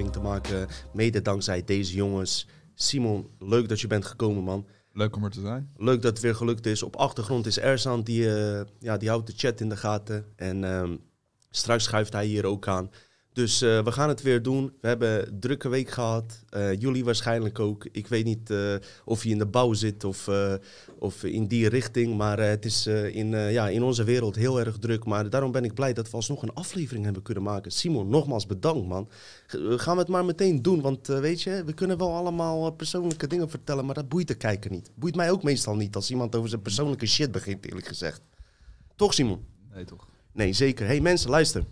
aflevering te maken. Mede dankzij deze jongens. Simon, leuk dat je bent gekomen, man. Leuk om er te zijn. Leuk dat het weer gelukt is. Op achtergrond is Erzan, die, eh, ja, die houdt de chat in de gaten. En ehm, straks schuift hij hier ook aan. Dus eh, we gaan het weer doen. We hebben een drukke week gehad. Eh, jullie waarschijnlijk ook. Ik weet niet eh, of je in de bouw zit of, of in die richting. Maar het is in, ja, in onze wereld heel erg druk. Maar daarom ben ik blij dat we alsnog een aflevering hebben kunnen maken. Simon, nogmaals bedankt man. Gaan we het maar meteen doen. Want weet je, we kunnen wel allemaal persoonlijke dingen vertellen. Maar dat boeit de kijker niet. Boeit mij ook meestal niet als iemand over zijn persoonlijke shit begint eerlijk gezegd. Toch Simon? Nee, toch? Nee, zeker. Hey mensen, luister.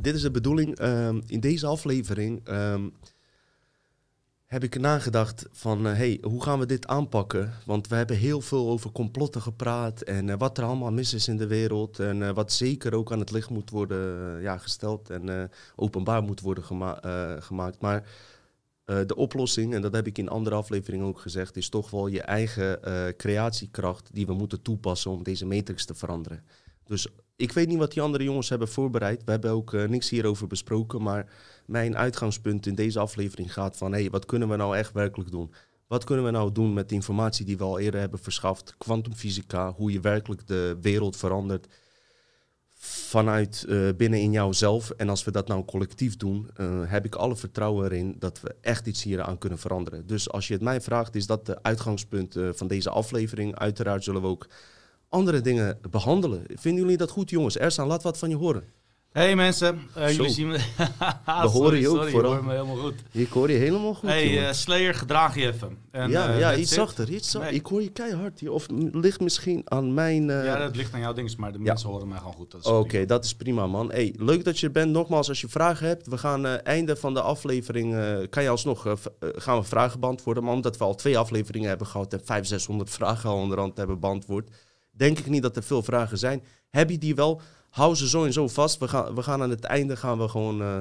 Dit is de bedoeling. Ehm, in deze aflevering ehm, heb ik nagedacht van... eh, hey, hoe gaan we dit aanpakken? Want we hebben heel veel over complotten gepraat... en eh, wat er allemaal mis is in de wereld... en eh, wat zeker ook aan het licht moet worden ja, gesteld... en openbaar moet worden gema- gemaakt. Maar de oplossing, en dat heb ik in andere afleveringen ook gezegd... is toch wel je eigen creatiekracht... die we moeten toepassen om deze matrix te veranderen. Dus ik weet niet wat die andere jongens hebben voorbereid. We hebben ook eh, niks hierover besproken. Maar mijn uitgangspunt in deze aflevering gaat van... hé, wat kunnen we nou echt werkelijk doen? Wat kunnen we nou doen met de informatie die we al eerder hebben verschaft? Kwantumfysica, hoe je werkelijk de wereld verandert vanuit eh, binnen in jouzelf. En als we dat nou collectief doen, eh, heb ik alle vertrouwen erin dat we echt iets hier aan kunnen veranderen. Dus als je het mij vraagt, is dat de uitgangspunt van deze aflevering. Uiteraard zullen we ook andere dingen behandelen. Vinden jullie dat goed, jongens? Erstaan, laat wat van je horen. Hey mensen, eh, jullie zien me. We horen je ook sorry, vooral. hoor me helemaal goed. Ik hoor je helemaal goed, hey, eh, Slayer, gedraag je even. En, ja, eh, ja iets it. zachter. Iets zachter. Nee. Ik hoor je keihard hier. Of ligt misschien aan mijn... Ja, dat ligt aan jouw ding, maar de mensen horen mij gewoon goed. Oké, dat is prima, man. Hey, leuk dat je er bent. Nogmaals, als je vragen hebt, we gaan einde van de aflevering. kan je alsnog gaan we vragen beantwoorden. Maar omdat we al twee afleveringen hebben gehad en 500, 600 vragen al onderhand hebben beantwoord, denk ik niet dat er veel vragen zijn. Heb je die wel? Hou ze zo en zo vast. We gaan, we gaan aan het einde gaan we gewoon eh,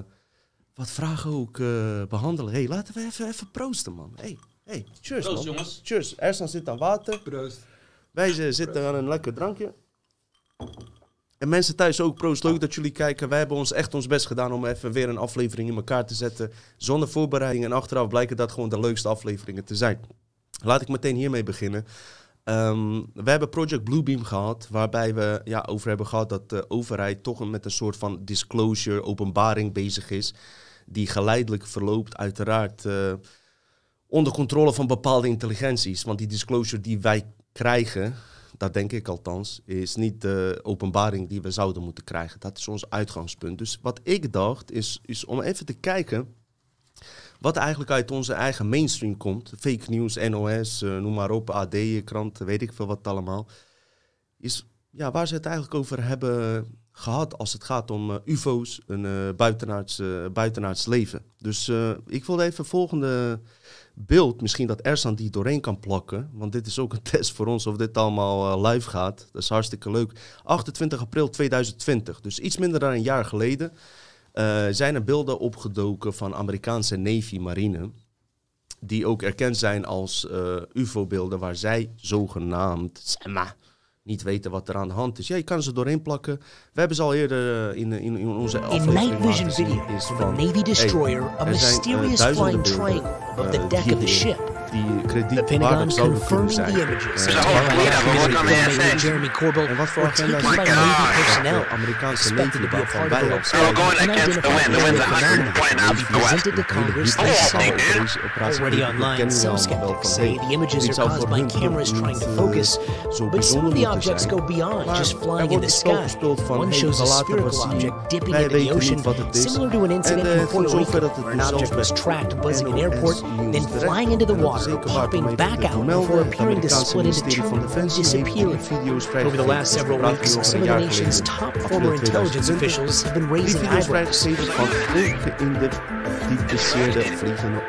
wat vragen ook eh, behandelen. Hey, laten we even, even proosten, man. Hey, hey, cheers, Proost, man. jongens. Cheers. Ersan zit aan water. Proost. Wij z- zitten aan een lekker drankje. En mensen thuis ook, proost. Leuk dat jullie kijken. Wij hebben ons echt ons best gedaan om even weer een aflevering in elkaar te zetten. Zonder voorbereiding. En achteraf blijken dat gewoon de leukste afleveringen te zijn. Laat ik meteen hiermee beginnen. Ehm, we hebben Project Bluebeam gehad, waarbij we ja, over hebben gehad dat de overheid toch met een soort van disclosure, openbaring bezig is. Die geleidelijk verloopt, uiteraard eh, onder controle van bepaalde intelligenties. Want die disclosure die wij krijgen, dat denk ik althans, is niet de openbaring die we zouden moeten krijgen. Dat is ons uitgangspunt. Dus wat ik dacht, is, is om even te kijken wat eigenlijk uit onze eigen mainstream komt. Fake news, NOS, eh, noem maar op, AD, kranten, weet ik veel wat allemaal. Is ja, waar ze het eigenlijk over hebben gehad als het gaat om eh, UFO's, een eh buitenaards, buitenaards leven. Dus ik wilde even volgende beeld, misschien dat Ersan die doorheen kan plakken. Want dit is ook een test voor ons of dit allemaal live gaat. Dat is hartstikke leuk. 28 april 2020, dus iets minder dan een jaar geleden, eh, zijn er beelden opgedoken van Amerikaanse Navy marine. Die ook erkend zijn als eh, UFO-beelden waar zij zogenaamd, zeg maar, niet weten wat er aan de hand is. Ja, je kan ze doorheen plakken. We hebben ze al eerder eh, in, in, in onze aflevering night vision video van, Navy destroyer, hey, a mysterious flying triangle above the deck of the ship. die kredietwaardig zouden kunnen zijn. Ze horen Jeremy Corbyn en wat voor agenda zijn personeel Amerikaanse ledendebat van Bijland. Presented to Congress this summer. Already online, some skeptics say the images are caused by cameras trying to focus, but some of the objects go beyond just flying in the sky. One shows a spherical object dipping into the ocean, similar to an incident in Puerto Rico where an object was tracked buzzing an airport, then flying into the water popping even back out before appearing to split into two van and Defensie disappearing. Over the last several weeks, some of the nation's top former intelligence officials have been raising video's eyebrows. vrijgegeven van ongeïdentificeerde vliegende.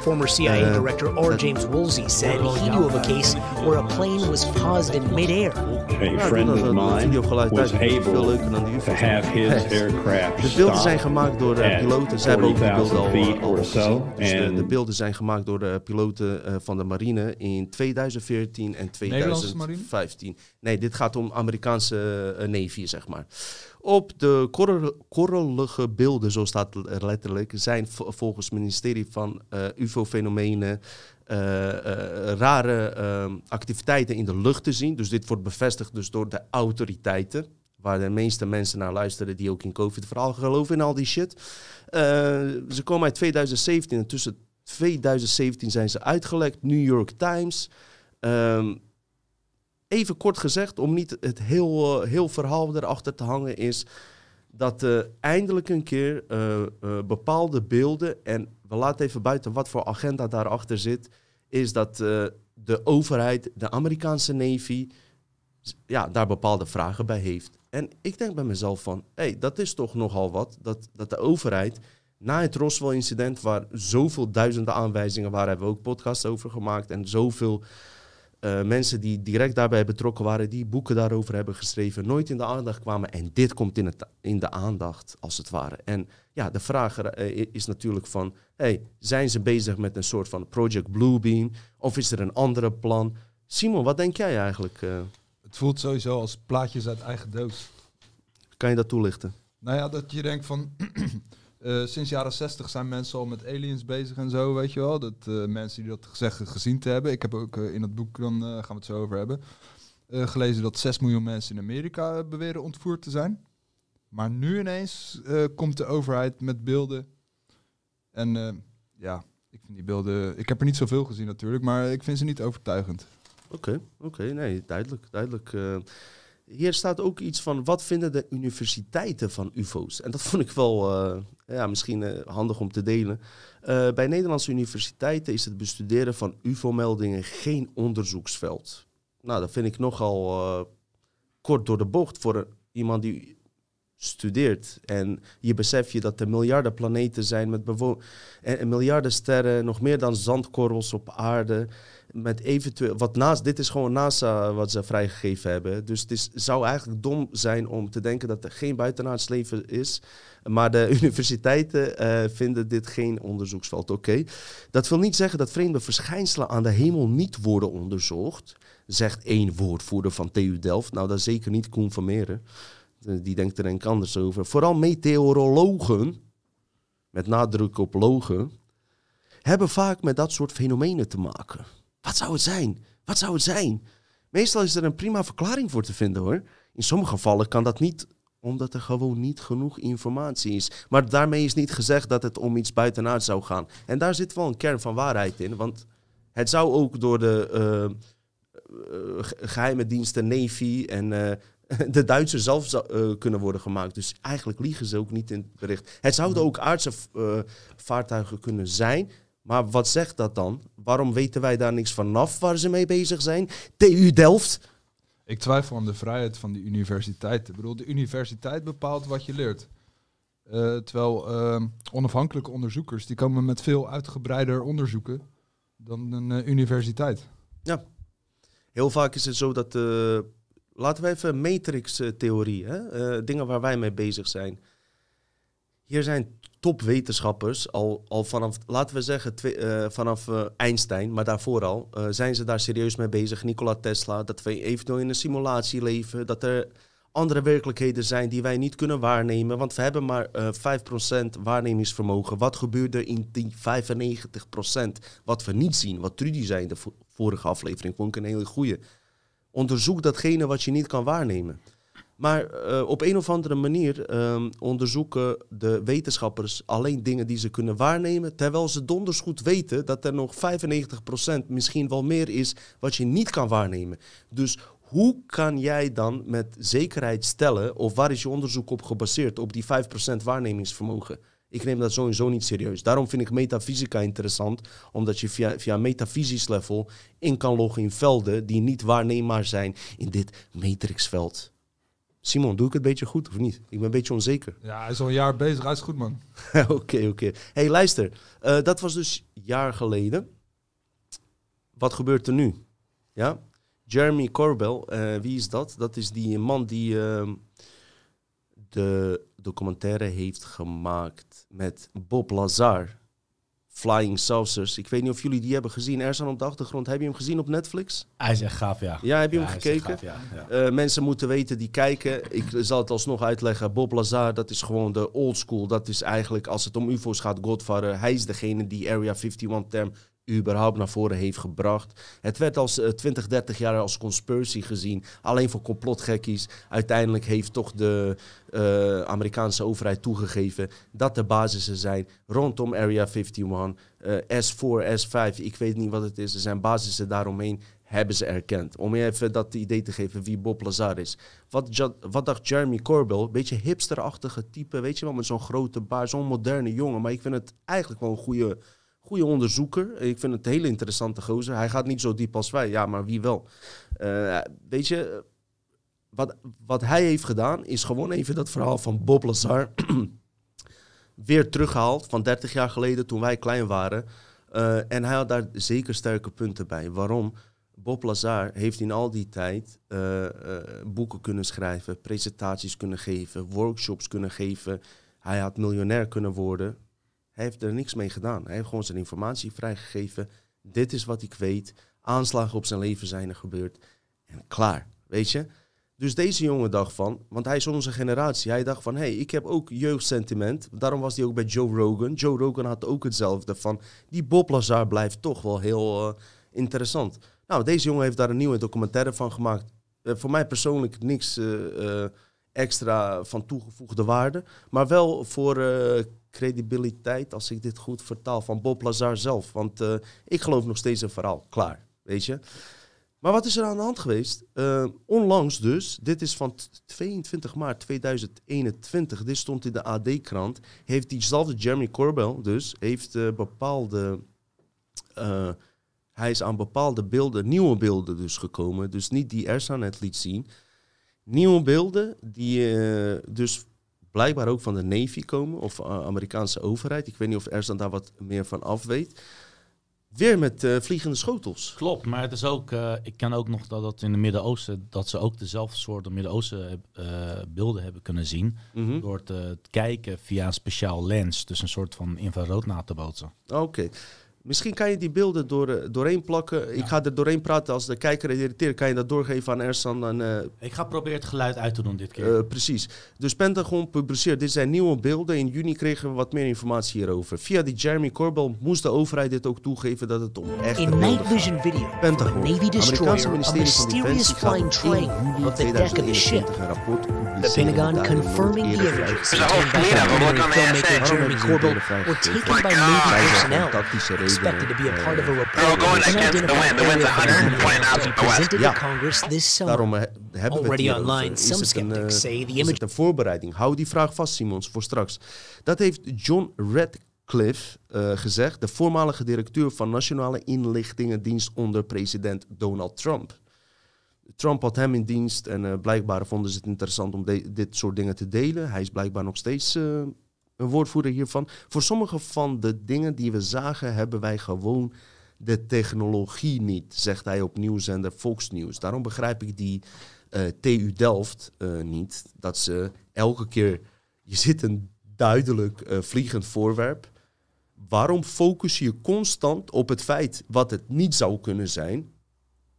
Former CIA Uh, Director R. James Woolsey said he knew of a case where a plane was paused in midair. A friend of mine was uit. Dat is veel able leuker dan de to have his aircraft De beelden zijn stop gemaakt door de at piloten. Ze hebben ook die beelden al, 40,000 feet al or gezien. so. Dus de, de And beelden zijn gemaakt door de piloten eh, van de marine in 2014 en Nederlandse 2015. Nee, dit gaat om Amerikaanse eh, Navy, zeg maar. Op de korrel- korrelige beelden, zo staat het er letterlijk, zijn vo- volgens het ministerie van eh, UFO-fenomenen rare ehm, activiteiten in de lucht te zien. Dus dit wordt bevestigd dus door de autoriteiten, waar de meeste mensen naar luisteren die ook in COVID-verhaal geloven in al die shit. Ze komen uit 2017 en tussen 2017 zijn ze uitgelekt. New York Times. Ehm, even kort gezegd, om niet het heel, eh, heel verhaal erachter te hangen, is dat eh, eindelijk een keer eh, bepaalde beelden, en we laten even buiten wat voor agenda daarachter zit, is dat de overheid, de Amerikaanse Navy, ja, daar bepaalde vragen bij heeft. En ik denk bij mezelf van, hé, hey, dat is toch nogal wat, dat, dat de overheid na het Roswell-incident, waar zoveel duizenden aanwijzingen waren, hebben we ook podcasts over gemaakt en zoveel eh, mensen die direct daarbij betrokken waren, die boeken daarover hebben geschreven, nooit in de aandacht kwamen. En dit komt in, het, in de aandacht, als het ware. En ja, de vraag eh, is natuurlijk van, hey, zijn ze bezig met een soort van Project Bluebeam? Of is er een andere plan? Simon, wat denk jij eigenlijk? eh? Het voelt sowieso als plaatjes uit eigen doos. kan je dat toelichten? Nou ja, dat je denkt van... eh, sinds jaren 60 zijn mensen al met aliens bezig en zo, weet je wel. Dat eh, mensen die dat gezegd gezien te hebben. Ik heb ook eh, in het boek, dan gaan we het zo over hebben, gelezen dat 6 miljoen mensen in Amerika beweren ontvoerd te zijn. Maar nu ineens komt de overheid met beelden. En ja, ik vind die beelden... Ik heb er niet zoveel gezien natuurlijk, maar ik vind ze niet overtuigend. Oké, oké, nee, duidelijk, duidelijk. eh. Hier staat ook iets van, wat vinden de universiteiten van ufo's? En dat vond ik wel, eh, ja, misschien eh, handig om te delen. Eh, bij Nederlandse universiteiten is het bestuderen van ufo-meldingen geen onderzoeksveld. Nou, dat vind ik nogal kort door de bocht voor iemand die studeert. En je beseft je dat er miljarden planeten zijn met bewo- en miljarden sterren, nog meer dan zandkorrels op aarde met eventueel, wat naast, dit is gewoon NASA wat ze vrijgegeven hebben. Dus het is, zou eigenlijk dom zijn om te denken dat er geen buitenaards leven is. Maar de universiteiten eh, vinden dit geen onderzoeksveld. Oké. Dat wil niet zeggen dat vreemde verschijnselen aan de hemel niet worden onderzocht. Zegt één woordvoerder van TU Delft. Nou, dat zeker niet Koen van Meren. Eh, Die denkt er ik anders over. Vooral meteorologen, met nadruk op logen, hebben vaak met dat soort fenomenen te maken. Wat zou het zijn? Wat zou het zijn? Meestal is er een prima verklaring voor te vinden hoor. In sommige gevallen kan dat niet, omdat er gewoon niet genoeg informatie is. Maar daarmee is niet gezegd dat het om iets buitenaard zou gaan. En daar zit wel een kern van waarheid in. Want het zou ook door de eh, eh, ge- geheime diensten Navy en eh, de Duitsers zelf zou- kunnen worden gemaakt. Dus eigenlijk liegen ze ook niet in het bericht. Het zouden ook aardse vaartuigen kunnen zijn. Maar wat zegt dat dan? Waarom weten wij daar niks vanaf waar ze mee bezig zijn? TU Delft? Ik twijfel aan de vrijheid van die universiteit. Ik bedoel, de universiteit bepaalt wat je leert. Eh, terwijl ehm, onafhankelijke onderzoekers, die komen met veel uitgebreider onderzoeken dan een eh, universiteit. Heel vaak is het zo dat... eh, laten we even matrix-theorie, dingen waar wij mee bezig zijn. Hier zijn topwetenschappers, al, al vanaf, laten we zeggen, eh, vanaf eh, Einstein, maar daarvoor al, eh, zijn ze daar serieus mee bezig. Nikola Tesla, dat we eventueel in een simulatie leven, dat er andere werkelijkheden zijn die wij niet kunnen waarnemen, want we hebben maar eh 5% waarnemingsvermogen. Wat gebeurt er in die 95% wat we niet zien? Wat Trudy zei in de vo- vorige aflevering, vond ik een hele goeie. Onderzoek datgene wat je niet kan waarnemen. Maar eh, op een of andere manier ehm, onderzoeken de wetenschappers alleen dingen die ze kunnen waarnemen, terwijl ze donders goed weten dat er nog 95% misschien wel meer is wat je niet kan waarnemen. Dus hoe kan jij dan met zekerheid stellen, of waar is je onderzoek op gebaseerd, op die 5% waarnemingsvermogen? Ik neem dat sowieso niet serieus. Daarom vind ik metafysica interessant, omdat je via, via metafysisch level in kan loggen in velden die niet waarneembaar zijn in dit matrixveld. Simon, doe ik het een beetje goed of niet? Ik ben een beetje onzeker. Ja, hij is al een jaar bezig, hij is goed man. Oké, oké. hey, luister. Eh, dat was dus jaar geleden. Wat gebeurt er nu? Ja? Jeremy Corbell, eh, wie is dat? Dat is die man die ehm, de documentaire heeft gemaakt met Bob Lazar Flying Saucers. Ik weet niet of jullie die hebben gezien. Er staan op de achtergrond. Heb je hem gezien op Netflix? Hij is echt gaaf, ja. Ja, heb je hem gekeken? gaaf, ja. ja. Eh, mensen moeten weten die kijken. Ik zal het alsnog uitleggen. Bob Lazar, dat is gewoon de old school. Dat is eigenlijk, als het om UFO's gaat, Godfather. Hij is degene die Area 51-term überhaupt naar voren heeft gebracht. Het werd als eh, 20, 30 jaar als conspiracy gezien. Alleen voor complotgekkies. Uiteindelijk heeft toch de eh, Amerikaanse overheid toegegeven dat de basissen zijn rondom Area 51. eh, S4, S5, ik weet niet wat het is. Er zijn basissen daaromheen hebben ze erkend. Om je even dat idee te geven wie Bob Lazar is. Wat, wat dacht Jeremy Corbell? Beetje hipsterachtige type, weet je wel, met zo'n grote baard, zo'n moderne jongen. Maar ik vind het eigenlijk wel een goede, goede onderzoeker. Ik vind het een hele interessante gozer. Hij gaat niet zo diep als wij, ja, maar wie wel. Eh, weet je, wat, wat hij heeft gedaan is gewoon even dat verhaal van Bob Lazar weer teruggehaald van 30 jaar geleden toen wij klein waren. Eh, en hij had daar zeker sterke punten bij. Waarom? Bob Lazar heeft in al die tijd eh, boeken kunnen schrijven, presentaties kunnen geven, workshops kunnen geven. Hij had miljonair kunnen worden. Hij heeft er niks mee gedaan. Hij heeft gewoon zijn informatie vrijgegeven. Dit is wat ik weet. Aanslagen op zijn leven zijn er gebeurd. En klaar, weet je? Dus deze jongen dacht van, want hij is onze generatie. Hij dacht van, hé, hey, ik heb ook jeugdsentiment. Daarom was hij ook bij Joe Rogan. Joe Rogan had ook hetzelfde van, die Bob Lazar blijft toch wel heel eh, interessant. Nou, deze jongen heeft daar een nieuwe documentaire van gemaakt. Eh, voor mij persoonlijk niks eh, extra van toegevoegde waarde. Maar wel voor credibiliteit, als ik dit goed vertaal, van Bob Lazar zelf. Want eh, ik geloof nog steeds een verhaal. Klaar, weet je. Maar wat is er aan de hand geweest? Eh, onlangs dus, dit is van t- 22 maart 2021, dit stond in de AD-krant, heeft diezelfde Jeremy Corbell dus, heeft eh, bepaalde, hij is aan bepaalde beelden, nieuwe beelden dus gekomen, dus niet die Ersa net liet zien. Nieuwe beelden die dus blijkbaar ook van de Navy komen, of eh, Amerikaanse overheid. Ik weet niet of Ersa daar wat meer van af weet. Weer met eh, vliegende schotels. Klopt, maar het is ook, eh, ik ken ook nog dat, dat in het Midden-Oosten, dat ze ook dezelfde soort Midden-Oosten beelden hebben kunnen zien. Mhm. Door te kijken via een speciaal lens, dus een soort van infrarood na te bootsen. Oké. Misschien kan je die beelden door, eh, doorheen plakken. Ik ga er doorheen praten. Als de kijker het irriteert, kan je dat doorgeven aan Ersan. En, eh, Ik ga proberen het geluid uit te doen dit keer. eh, precies. Dus Pentagon publiceert, dit zijn nieuwe beelden. In juni kregen we wat meer informatie hierover. Via die Jeremy Corbell moest de overheid dit ook toegeven dat het om echte In night gaat. vision video, Pentagon. Navy Amerikaanse ministerie van mysterious Defensie gaat flying in train of the ship. 2021 een rapport The Pentagon confirming the images whole by. Jeremy Corbell were taken by Navy personnel, expected to be a part of a eh, report We're going against the wind. The wind's area 120 phenomena knots to be from the west. presented Ja. to Congress this summer. Daarom he- hebben we het Already online, Is some het een, skeptics eh, say the is image- het een voorbereiding? Hou die vraag vast, Simons, voor straks. Dat heeft John Radcliffe eh, gezegd, de voormalige directeur van Nationale Inlichtingendienst onder president Donald Trump. Trump had hem in dienst en eh, blijkbaar vonden ze het interessant om dit soort dingen te delen. Hij is blijkbaar nog steeds eh, een woordvoerder hiervan. Voor sommige van de dingen die we zagen, hebben wij gewoon de technologie niet, zegt hij op nieuwszender Fox News. Daarom begrijp ik die eh, TU Delft eh, niet, dat ze elke keer, je zit een duidelijk eh, vliegend voorwerp. Waarom focus je constant op het feit wat het niet zou kunnen zijn,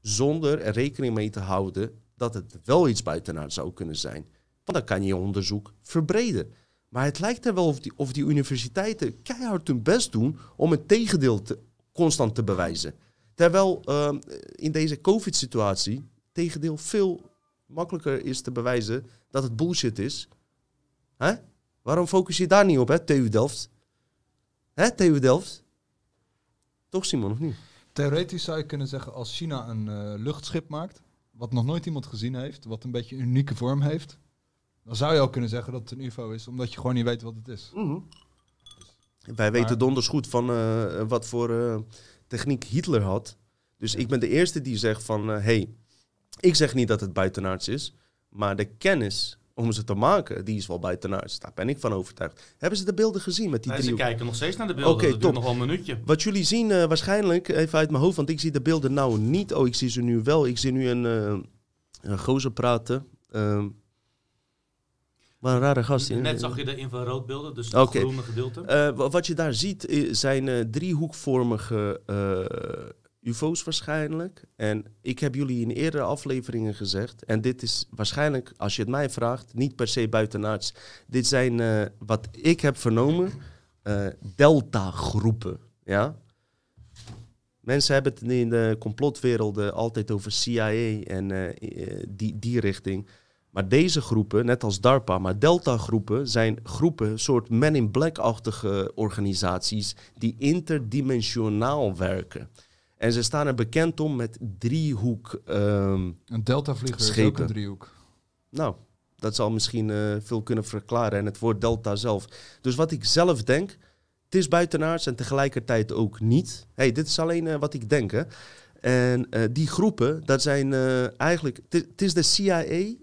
zonder er rekening mee te houden dat het wel iets buitenaard zou kunnen zijn? Want dan kan je onderzoek verbreden. Maar het lijkt er wel of die, of die universiteiten keihard hun best doen om het tegendeel te, constant te bewijzen. Terwijl ehm, in deze COVID-situatie tegendeel veel makkelijker is te bewijzen dat het bullshit is. Waarom focus je daar niet op, hè, TU Delft? Hè, TU Delft? Toch, Simon, of niet? Theoretisch zou je kunnen zeggen, als China een eh, luchtschip maakt, wat nog nooit iemand gezien heeft, wat een beetje een unieke vorm heeft, dan zou je ook kunnen zeggen dat het een UFO is, omdat je gewoon niet weet wat het is. Wij weten donders goed van eh, wat voor eh, techniek Hitler had. Dus ik ben de eerste die zegt van... hé, hey, ik zeg niet dat het buitenaards is... maar de kennis om ze te maken, die is wel buitenaards. Daar ben ik van overtuigd. Hebben ze de beelden gezien met die Nee, ze drie... kijken nog steeds naar de beelden. Oké, top. nog wel een minuutje. Wat jullie zien eh, waarschijnlijk, even uit mijn hoofd... want ik zie de beelden nou niet. Oh, ik zie ze nu wel. Ik zie nu een, eh een gozer praten. Ehm, Wat een rare gast. Net zag je de infraroodbeelden, dus het groene gedeelte. Eh, wa- wat je daar ziet eh, zijn eh, driehoekvormige eh, UFO's waarschijnlijk. En ik heb jullie in eerdere afleveringen gezegd, en dit is waarschijnlijk, als je het mij vraagt, niet per se buitenaards. Dit zijn, wat ik heb vernomen, delta-groepen. Ja? Mensen hebben het in de complotwerelden altijd over CIA en die, die richting. Maar deze groepen, net als DARPA, maar Delta-groepen zijn groepen, soort Men in Black-achtige organisaties die interdimensionaal werken. En ze staan er bekend om met driehoek. ehm, Een delta-vlieger is ook een driehoek. nou, dat zal misschien eh, veel kunnen verklaren. En het woord Delta zelf. Dus wat ik zelf denk, het is buitenaards en tegelijkertijd ook niet. hey, dit is alleen eh, wat ik denk. Hè. En eh, die groepen, dat zijn eigenlijk. Het is de CIA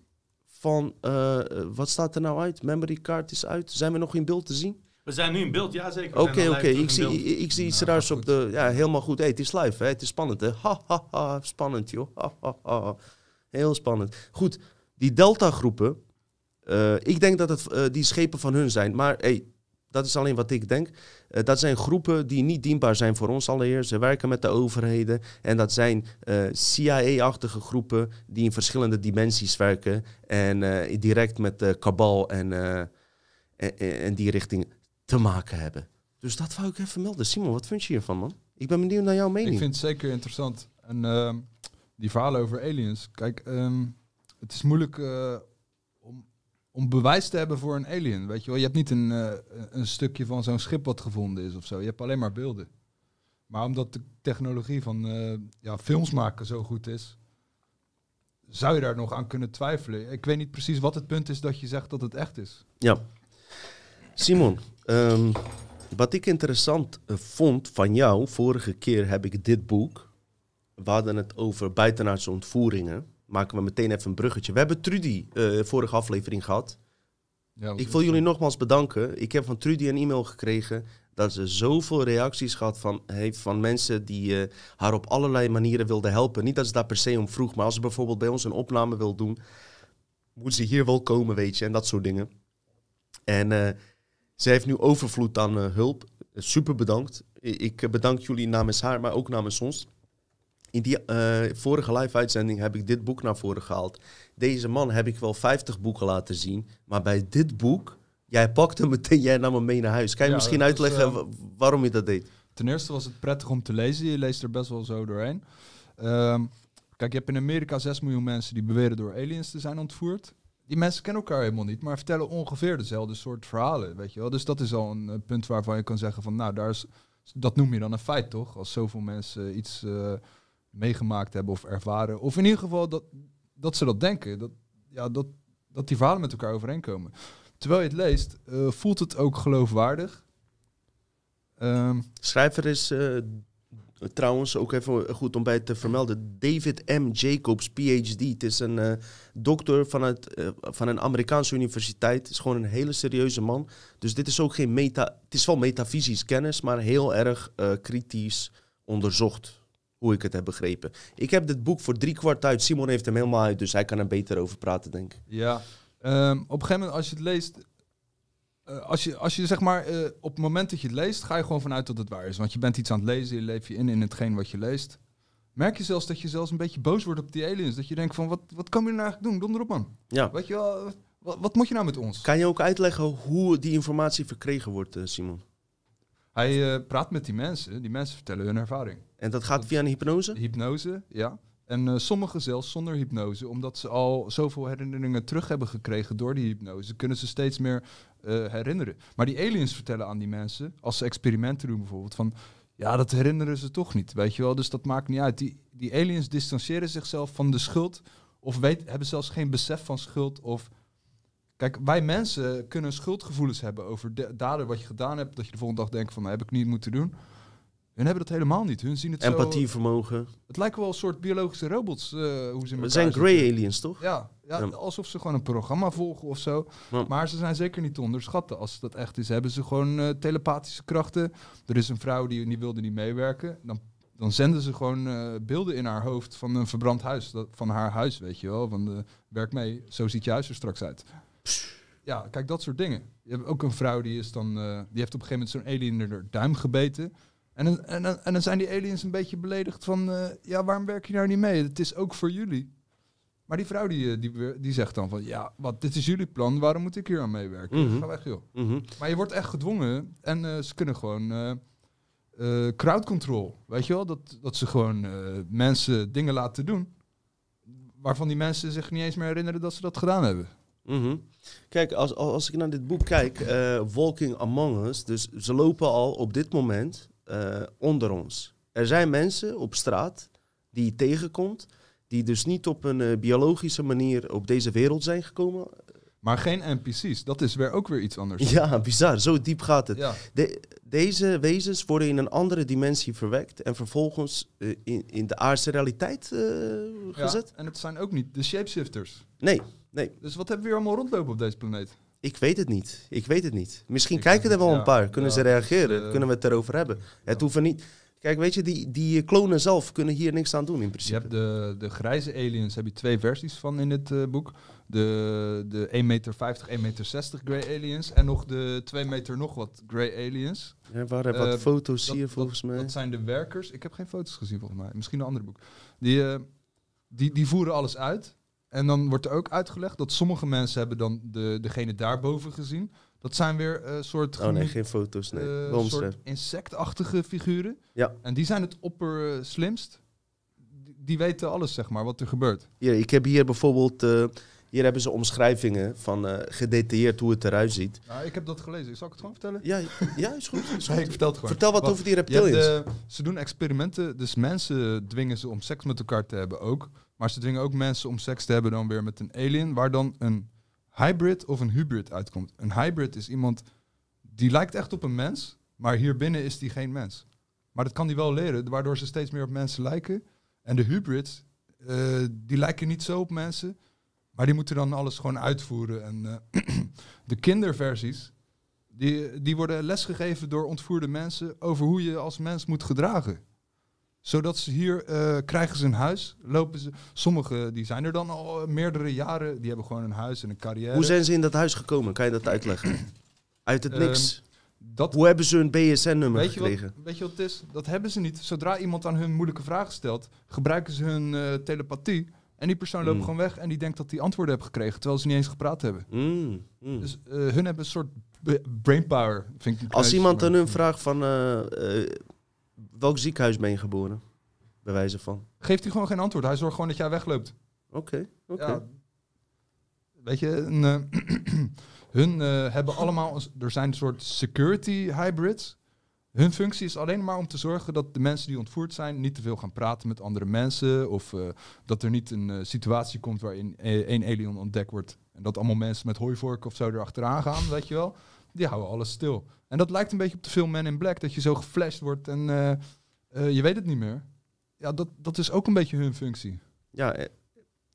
van. eh, eh, wat staat er nou uit? Memory card is uit. Zijn we nog in beeld te zien? We zijn nu in beeld, ja zeker. Oké, oké. Ik, zie, ik, ik zie iets Nou, raars op de... Ja, helemaal goed. Hey, het is live, hè. Het is spannend, hè. Ha, ha, ha. Spannend, joh. Ha, ha, ha. Heel spannend. Goed, die Delta-groepen... eh, ik denk dat het die schepen van hun zijn. Maar hey, dat is alleen wat ik denk. Eh, dat zijn groepen die niet dienbaar zijn voor ons allereerst. Ze werken met de overheden. En dat zijn eh, CIA-achtige groepen die in verschillende dimensies werken. En eh, direct met de kabal en, en, en die richting te maken hebben. Dus dat wou ik even melden. Simon, wat vind je hiervan, man? Ik ben benieuwd naar jouw mening. Ik vind het zeker interessant. En ehm, die verhalen over aliens. Kijk, ehm, het is moeilijk om, bewijs te hebben voor een alien. Weet je wel, je hebt niet een, eh, een stukje van zo'n schip wat gevonden is of zo. Je hebt alleen maar beelden. Maar omdat de technologie van eh, ja, films maken zo goed is, zou je daar nog aan kunnen twijfelen. Ik weet niet precies wat het punt is dat je zegt dat het echt is. Ja. Simon, ehm, wat ik interessant eh, vond van jou, vorige keer heb ik dit boek. We hadden het over buitenaardse ontvoeringen. Maken we meteen even een bruggetje. We hebben Trudy eh, vorige aflevering gehad. Ja, Ik wil jullie nogmaals bedanken. Ik heb van Trudy een e-mail gekregen dat ze zoveel reacties gehad van, heeft van mensen die eh, haar op allerlei manieren wilden helpen. Niet dat ze daar per se om vroeg, maar als ze bijvoorbeeld bij ons een opname wil doen, moet ze hier wel komen, weet je, en dat soort dingen. En eh, ze heeft nu overvloed aan hulp. Super bedankt. Ik bedank jullie namens haar, maar ook namens ons. In die eh, vorige live-uitzending heb ik dit boek naar voren gehaald. Deze man heb ik wel 50 boeken laten zien. Maar bij dit boek, jij pakte hem meteen, jij nam hem mee naar huis. Kan je Ja, misschien is, uitleggen eh, wa- waarom je dat deed? Ten eerste was het prettig om te lezen. Je leest er best wel zo doorheen. Ehm, kijk, je hebt in Amerika 6 miljoen mensen die beweren door aliens te zijn ontvoerd. Die mensen kennen elkaar helemaal niet, maar vertellen ongeveer dezelfde soort verhalen, weet je wel. Dus dat is al een eh, punt waarvan je kan zeggen van, nou, daar is, dat noem je dan een feit, toch? Als zoveel mensen iets meegemaakt hebben of ervaren. Of in ieder geval dat, dat ze dat denken. Dat, ja, dat, dat die verhalen met elkaar overeenkomen. Terwijl je het leest, eh, voelt het ook geloofwaardig. Ehm, Schrijver is eh, trouwens ook even goed om bij te vermelden. David M. Jacobs, PhD. Het is een eh, dokter van, het, van een Amerikaanse universiteit. Het is gewoon een hele serieuze man. Dus dit is ook geen meta... Het is wel metafysisch kennis, maar heel erg kritisch onderzocht. Hoe ik het heb begrepen. Ik heb dit boek voor drie kwart uit. Simon heeft hem helemaal uit, dus hij kan er beter over praten, denk ik. Ja. Ehm, op een gegeven moment, als je het leest, eh, als, je, als je zeg maar eh, op het moment dat je het leest, ga je gewoon vanuit dat het waar is. Want je bent iets aan het lezen, je leef je in in hetgeen wat je leest. Merk je zelfs dat je zelfs een beetje boos wordt op die aliens. Dat je denkt van, wat, wat kan je nou eigenlijk doen? Donder op man. Ja. Weet je wel, wat, wat moet je nou met ons? Kan je ook uitleggen hoe die informatie verkregen wordt, eh, Simon? Hij eh, praat met die mensen, die mensen vertellen hun ervaring. En dat gaat via een hypnose? Hypnose, ja. En eh, sommigen zelfs zonder hypnose, omdat ze al zoveel herinneringen terug hebben gekregen door die hypnose, kunnen ze steeds meer eh, herinneren. Maar die aliens vertellen aan die mensen, als ze experimenten doen bijvoorbeeld, van ja, dat herinneren ze toch niet, weet je wel. Dus dat maakt niet uit. Die, die aliens distancieren zichzelf van de schuld, of weet, hebben zelfs geen besef van schuld. Of kijk, wij mensen kunnen schuldgevoelens hebben over de, daden wat je gedaan hebt, dat je de volgende dag denkt van, nou, heb ik niet moeten doen. Hun hebben dat helemaal niet. Hun zien het zo... Empathievermogen. Het lijken wel een soort biologische robots, eh, hoe ze elkaar zijn grey aliens, toch? Ja, ja, Ja. alsof ze gewoon een programma volgen of zo. Ja. Maar ze zijn zeker niet te onderschatten. Als dat echt is, hebben ze gewoon eh, telepathische krachten. Er is een vrouw die, die wilde niet meewerken. Dan, dan zenden ze gewoon eh, beelden in haar hoofd van een verbrand huis. Dat, van haar huis, weet je wel. Van de, werk mee, zo ziet je huis er straks uit. Ja, kijk, dat soort dingen. Je hebt ook een vrouw die is dan, eh, die heeft op een gegeven moment zo'n alien in haar duim gebeten. En dan, en, en dan zijn die aliens een beetje beledigd van, eh, ja, waarom werk je nou niet mee? Het is ook voor jullie. Maar die vrouw die, eh, die, die zegt dan van, ja, wat, dit is jullie plan, waarom moet ik hier aan meewerken? Mhm. Ga weg, joh. Mhm. Maar je wordt echt gedwongen en ze kunnen gewoon eh, crowd control, weet je wel? Dat, dat ze gewoon mensen dingen laten doen waarvan die mensen zich niet eens meer herinneren dat ze dat gedaan hebben. Mhm. Kijk, als, als ik naar dit boek kijk, eh, Walking Among Us, dus ze lopen al op dit moment eh, onder ons. Er zijn mensen op straat die je tegenkomt, die dus niet op een eh, biologische manier op deze wereld zijn gekomen. Maar geen NPC's, dat is weer ook weer iets anders. Ja, bizar. Zo diep gaat het. Ja. De- deze wezens worden in een andere dimensie verwekt en vervolgens in, in de aardse realiteit eh, Ja, gezet. en het zijn ook niet de shapeshifters. Nee, nee. Dus wat hebben we hier allemaal rondlopen op deze planeet? Ik weet het niet. Ik weet het niet. Misschien Ik kijken er wel ja, een paar. Kunnen ja, ze reageren? dus, eh, kunnen we het erover hebben? Het hoeven niet. Kijk, weet je, die, die klonen zelf kunnen hier niks aan doen in Je principe. hebt de, de grijze aliens, heb je twee versies van in dit eh, boek. De, de 1,50 meter, 1,60 meter grey aliens en nog de 2 meter nog wat grey aliens. Er waren wat Eh, foto's hier dat- volgens mij. Dat zijn de werkers. Ik heb geen foto's gezien volgens mij. Misschien een ander boek. Die, die, die voeren alles uit. En dan wordt er ook uitgelegd dat sommige mensen hebben dan de, degene daarboven gezien. Dat zijn weer eh soort, oh nee, geen foto's. Nee. Wel soort insectachtige figuren. Ja. En die zijn het opper eh, slimst. Die, weten alles, zeg maar, wat er gebeurt. Hier, ik heb hier bijvoorbeeld. hier hebben ze omschrijvingen van gedetailleerd hoe het eruit ziet. Nou, ik heb dat gelezen. Zal ik het gewoon vertellen? Ja, ja is goed. Is Nee, goed. ik vertel het gewoon. Vertel wat over die reptilians. de- ze doen experimenten, dus mensen dwingen ze om seks met elkaar te hebben ook. Maar ze dwingen ook mensen om seks te hebben dan weer met een alien, waar dan een hybrid of een hybrid uitkomt. Een hybrid is iemand die lijkt echt op een mens, maar hier binnen is die geen mens. Maar dat kan die wel leren, waardoor ze steeds meer op mensen lijken. En de hybrids, eh, die lijken niet zo op mensen, maar die moeten dan alles gewoon uitvoeren. En eh, de kinderversies, die, die worden lesgegeven door ontvoerde mensen over hoe je als mens moet gedragen. Zodat ze hier eh, krijgen ze een huis, lopen ze. Sommigen die zijn er dan al eh, meerdere jaren, die hebben gewoon een huis en een carrière. Hoe zijn ze in dat huis gekomen? Kan je dat uitleggen? Uit het Ehm, niks. dat, Hoe hebben ze hun BSN-nummer wat, gekregen? weet je wat het is? Dat hebben ze niet. Zodra iemand aan hun moeilijke vragen stelt, gebruiken ze hun eh, telepathie. En die persoon loopt Mm. gewoon weg en die denkt dat hij antwoorden heeft gekregen, terwijl ze niet eens gepraat hebben. Mm, mm. Dus hun hebben een soort brainpower, vind ik. Als iemand aan hun vraagt van... welk ziekenhuis ben je geboren? Bij wijze van. Geeft hij gewoon geen antwoord. Hij zorgt gewoon dat jij wegloopt. Oké, oké. Ja, weet je, een, eh, hun eh, hebben allemaal, er zijn een soort security hybrids. Hun functie is alleen maar om te zorgen dat de mensen die ontvoerd zijn niet te veel gaan praten met andere mensen. Of eh, dat er niet een situatie komt waarin eh, één alien ontdekt wordt. En dat allemaal mensen met hooivorken of zo erachteraan gaan, weet je wel. Die houden alles stil. En dat lijkt een beetje op de film Man in Black. Dat je zo geflasht wordt en eh, eh, je weet het niet meer. Ja, dat, dat is ook een beetje hun functie. Ja, eh,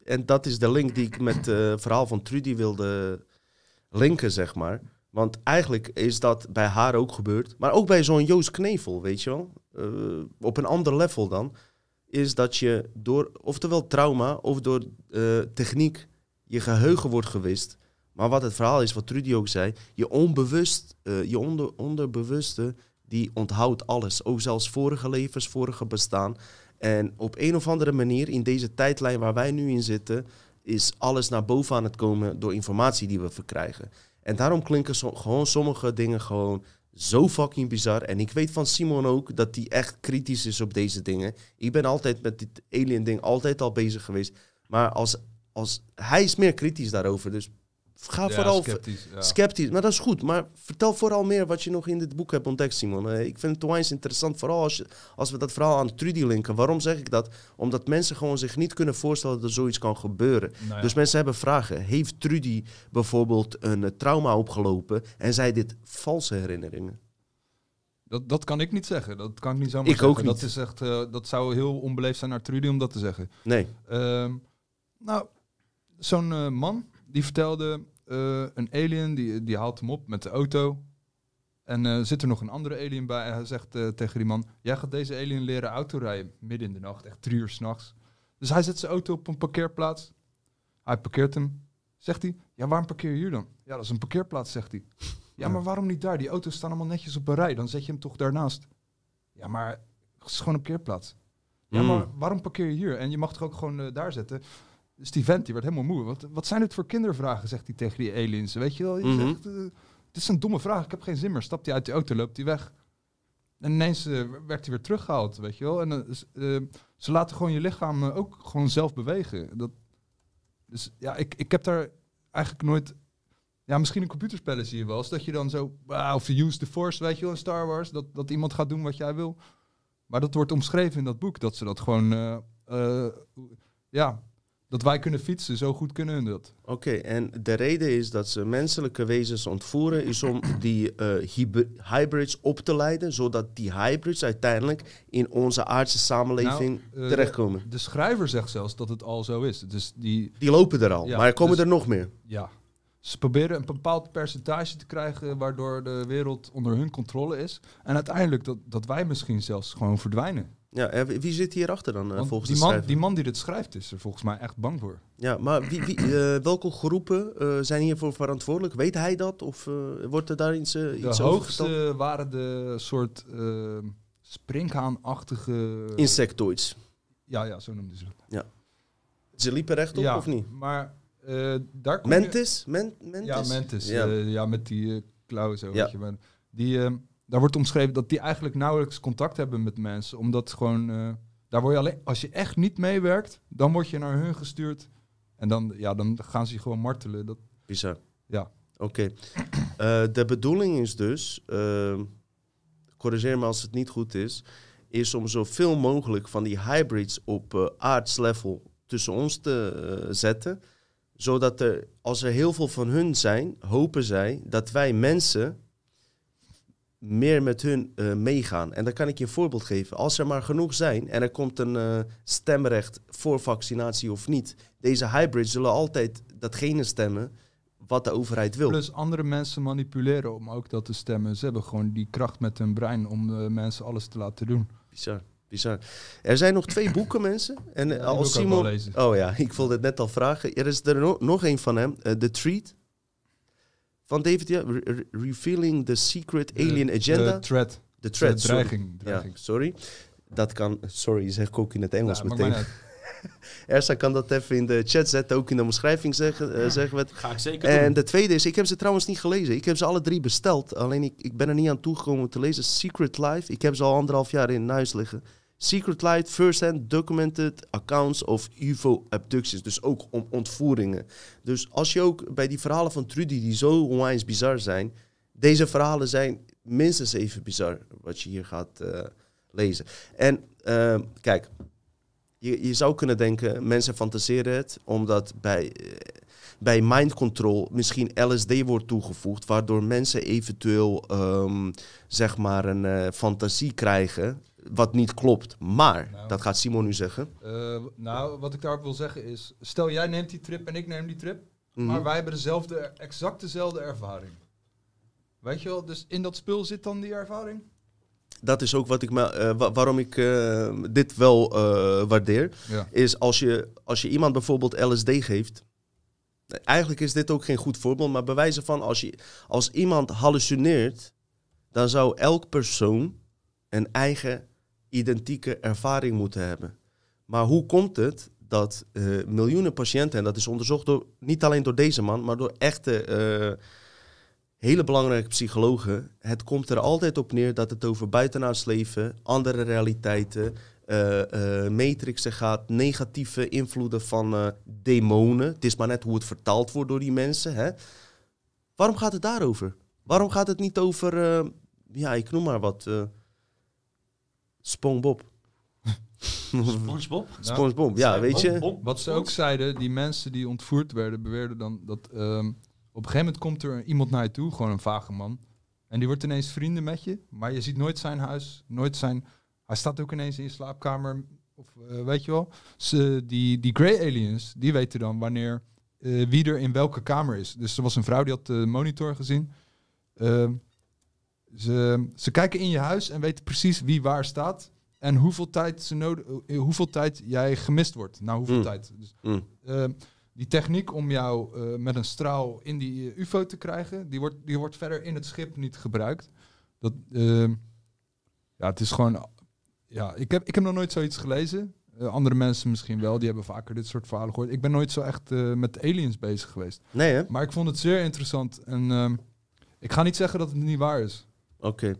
en dat is de link die ik met het verhaal van Trudy wilde linken, zeg maar. Want eigenlijk is dat bij haar ook gebeurd. Maar ook bij zo'n Joost Knevel, weet je wel. Op een ander level dan. Is dat je door, oftewel trauma of door techniek, je geheugen wordt gewist. Maar wat het verhaal is, wat Trudy ook zei. Je onbewust, eh, je onder, onderbewuste, die onthoudt alles. Ook zelfs vorige levens, vorige bestaan. En op een of andere manier, in deze tijdlijn waar wij nu in zitten, is alles naar boven aan het komen door informatie die we verkrijgen. En daarom klinken gewoon sommige dingen gewoon zo fucking bizar. En ik weet van Simon ook dat hij echt kritisch is op deze dingen. Ik ben altijd met dit alien ding altijd al bezig geweest. Maar als, als, hij is meer kritisch daarover. Dus ga vooral sceptisch. Ja. sceptisch. Maar dat is goed. Maar vertel vooral meer wat je nog in dit boek hebt ontdekt, Simon. Eh, ik vind het onwijs interessant. Vooral als, je, als we dat verhaal aan Trudy linken. Waarom zeg ik dat? Omdat mensen gewoon zich niet kunnen voorstellen dat er zoiets kan gebeuren. Nou ja. Dus mensen hebben vragen. Heeft Trudy bijvoorbeeld een eh, trauma opgelopen en zij dit valse herinneringen? Dat, dat kan ik niet zeggen. Dat kan ik niet zomaar Ik zeggen. ook Dat, niet. is echt, eh, dat zou heel onbeleefd zijn naar Trudy om dat te zeggen. Nee. Ehm, nou, zo'n man die vertelde eh, een alien, die, die haalt hem op met de auto. En eh, zit er nog een andere alien bij. En hij zegt eh, tegen die man: Jij gaat deze alien leren autorijden. Midden in de nacht, echt drie uur s'nachts. Dus hij zet zijn auto op een parkeerplaats. Hij parkeert hem. Zegt hij, ja, waarom parkeer je hier dan? Ja, dat is een parkeerplaats, zegt hij. Ja, maar waarom niet daar? Die auto's staan allemaal netjes op een rij. Dan zet je hem toch daarnaast. Ja, maar het is gewoon een parkeerplaats. Ja, Mm. maar waarom parkeer je hier? En je mag toch ook gewoon daar zetten? Dus die vent, die werd helemaal moe. Wat, wat zijn dit voor kindervragen, zegt hij tegen die aliens. Weet je wel? Je Mhm. zegt, eh, het is een domme vraag, ik heb geen zin meer. Stapt hij uit die auto, loopt hij weg. En ineens eh, werd hij weer teruggehaald, weet je wel? En eh, ze laten gewoon je lichaam ook gewoon zelf bewegen. Dat, dus ja, ik, ik heb daar eigenlijk nooit... Ja, misschien in computerspellen zie je wel eens dat je dan zo... ah, of use the force, weet je wel, in Star Wars. Dat, dat iemand gaat doen wat jij wil. Maar dat wordt omschreven in dat boek. Dat ze dat gewoon... ja, dat wij kunnen fietsen. Zo goed kunnen hun dat. Oké, en de reden is dat ze menselijke wezens ontvoeren, is om die eh, hyb- hybrids op te leiden, zodat die hybrids uiteindelijk in onze aardse samenleving Nou, eh, terechtkomen. De schrijver zegt zelfs dat het al zo is. Dus die, Die lopen er al, Ja, maar er komen dus- er nog meer. ja, ze proberen een bepaald percentage te krijgen waardoor de wereld onder hun controle is. En uiteindelijk dat, dat wij misschien zelfs gewoon verdwijnen. Ja, en wie zit hierachter dan eh, Want volgens die, de man, schrijver? die man die dit schrijft is er volgens mij echt bang voor. Ja, maar wie, wie, eh, welke groepen eh, zijn hiervoor verantwoordelijk? Weet hij dat? Of eh, wordt er daar iets, eh, De iets over verteld? hoogste waren de soort eh springhaanachtige... Insectoids. Ja, ja, zo noemden ze dat. Ze liepen rechtop ja, of niet? maar eh, daar kom je- Mentis? Men, mentis? Ja, Mentis. Ja. Ja, ja met die eh, klauwen zo. Ja. Weet je, die, eh, daar wordt omschreven dat die eigenlijk nauwelijks contact hebben met mensen. Omdat gewoon... eh, daar word je alleen... Als je echt niet meewerkt, dan word je naar hun gestuurd. En dan, ja, dan gaan ze je gewoon martelen. Dat, Bizar. Ja. Oké. Eh, de bedoeling is dus, ehm, corrigeer me als het niet goed is, is om zoveel mogelijk van die hybrids op eh aardslevel tussen ons te zetten. Zodat er, als er heel veel van hun zijn, hopen zij dat wij mensen meer met hun eh, meegaan. En dan kan ik je een voorbeeld geven. Als er maar genoeg zijn en er komt een eh, stemrecht voor vaccinatie of niet, deze hybrids zullen altijd datgene stemmen wat de overheid wil. Plus andere mensen manipuleren om ook dat te stemmen. Ze hebben gewoon die kracht met hun brein om mensen alles te laten doen. Bizar, bizar. Er zijn nog twee boeken, mensen. En eh, als Simon... Oh ja, ik wilde het net al vragen. Er is er no- nog een van hem, The Treat. Van David, ja, Re- Re- Revealing the Secret Alien Agenda. De threat. The Threat, de sorry. dreiging. dreiging. Ja, sorry. Dat kan, sorry, zeg ik ook in het Engels Ja, meteen. Ersa kan dat even in de chat zetten, ook in de omschrijving zeggen, eh, zeggen we het. Ga ik zeker En doen. de tweede is, ik heb ze trouwens niet gelezen. Ik heb ze alle drie besteld. Alleen ik, ik ben er niet aan toegekomen om te lezen. Secret Life. Ik heb ze al anderhalf jaar in huis liggen. Secret Life, first-hand documented accounts of UFO abductions. Dus ook om ontvoeringen. Dus als je ook bij die verhalen van Trudy, die zo onwijs bizar zijn. Deze verhalen zijn minstens even bizar wat je hier gaat eh, lezen. En eh, kijk, je, je zou kunnen denken, mensen fantaseren het, omdat bij, eh, bij mind control misschien LSD wordt toegevoegd, waardoor mensen eventueel ehm, zeg maar een eh, fantasie krijgen, wat niet klopt. Maar, Nou. dat gaat Simon nu zeggen. Eh, nou, wat ik daarop wil zeggen is... Stel, jij neemt die trip en ik neem die trip. Mhm. Maar wij hebben dezelfde, exact dezelfde ervaring. Weet je wel? Dus in dat spul zit dan die ervaring? Dat is ook wat ik me, eh, wa- waarom ik eh, dit wel waardeer. Ja. is als je, als je iemand bijvoorbeeld LSD geeft. Eigenlijk is dit ook geen goed voorbeeld, maar bewijzen van als, je, als iemand hallucineert, dan zou elk persoon een eigen identieke ervaring moeten hebben. Maar hoe komt het dat eh, miljoenen patiënten, en dat is onderzocht door, niet alleen door deze man, maar door echte eh, hele belangrijke psychologen, het komt er altijd op neer dat het over buitenaards leven, andere realiteiten, eh, matrixen gaat, negatieve invloeden van demonen. Het is maar net hoe het vertaald wordt door die mensen. Hè? Waarom gaat het daarover? Waarom gaat het niet over, ja, ik noem maar wat, SpongeBob? SpongeBob? SpongeBob, ja, weet je. Bob, Wat ze ook zeiden, die mensen die ontvoerd werden, beweerden dan dat ehm, op een gegeven moment komt er iemand naar je toe, gewoon een vage man. En die wordt ineens vrienden met je, maar je ziet nooit zijn huis, nooit zijn... Hij staat ook ineens in je slaapkamer, of eh, weet je wel. Ze, die, die grey aliens, die weten dan wanneer, eh, wie er in welke kamer is. Dus er was een vrouw die had de monitor gezien. Ehm, ze, ze kijken in je huis en weten precies wie waar staat. En hoeveel tijd, ze nodig, eh, hoeveel tijd jij gemist wordt. Na hoeveel Mm. tijd. Dus, Mm. eh, die techniek om jou eh, met een straal in die eh, UFO te krijgen, die wordt, die wordt verder in het schip niet gebruikt. Dat, ehm, ja, het is gewoon. Ja, ik heb, ik heb nog nooit zoiets gelezen. Andere mensen misschien wel, die hebben vaker dit soort verhalen gehoord. Ik ben nooit zo echt met aliens bezig geweest. Nee, hè? Maar ik vond het zeer interessant. En ehm, ik ga niet zeggen dat het niet waar is. Oké.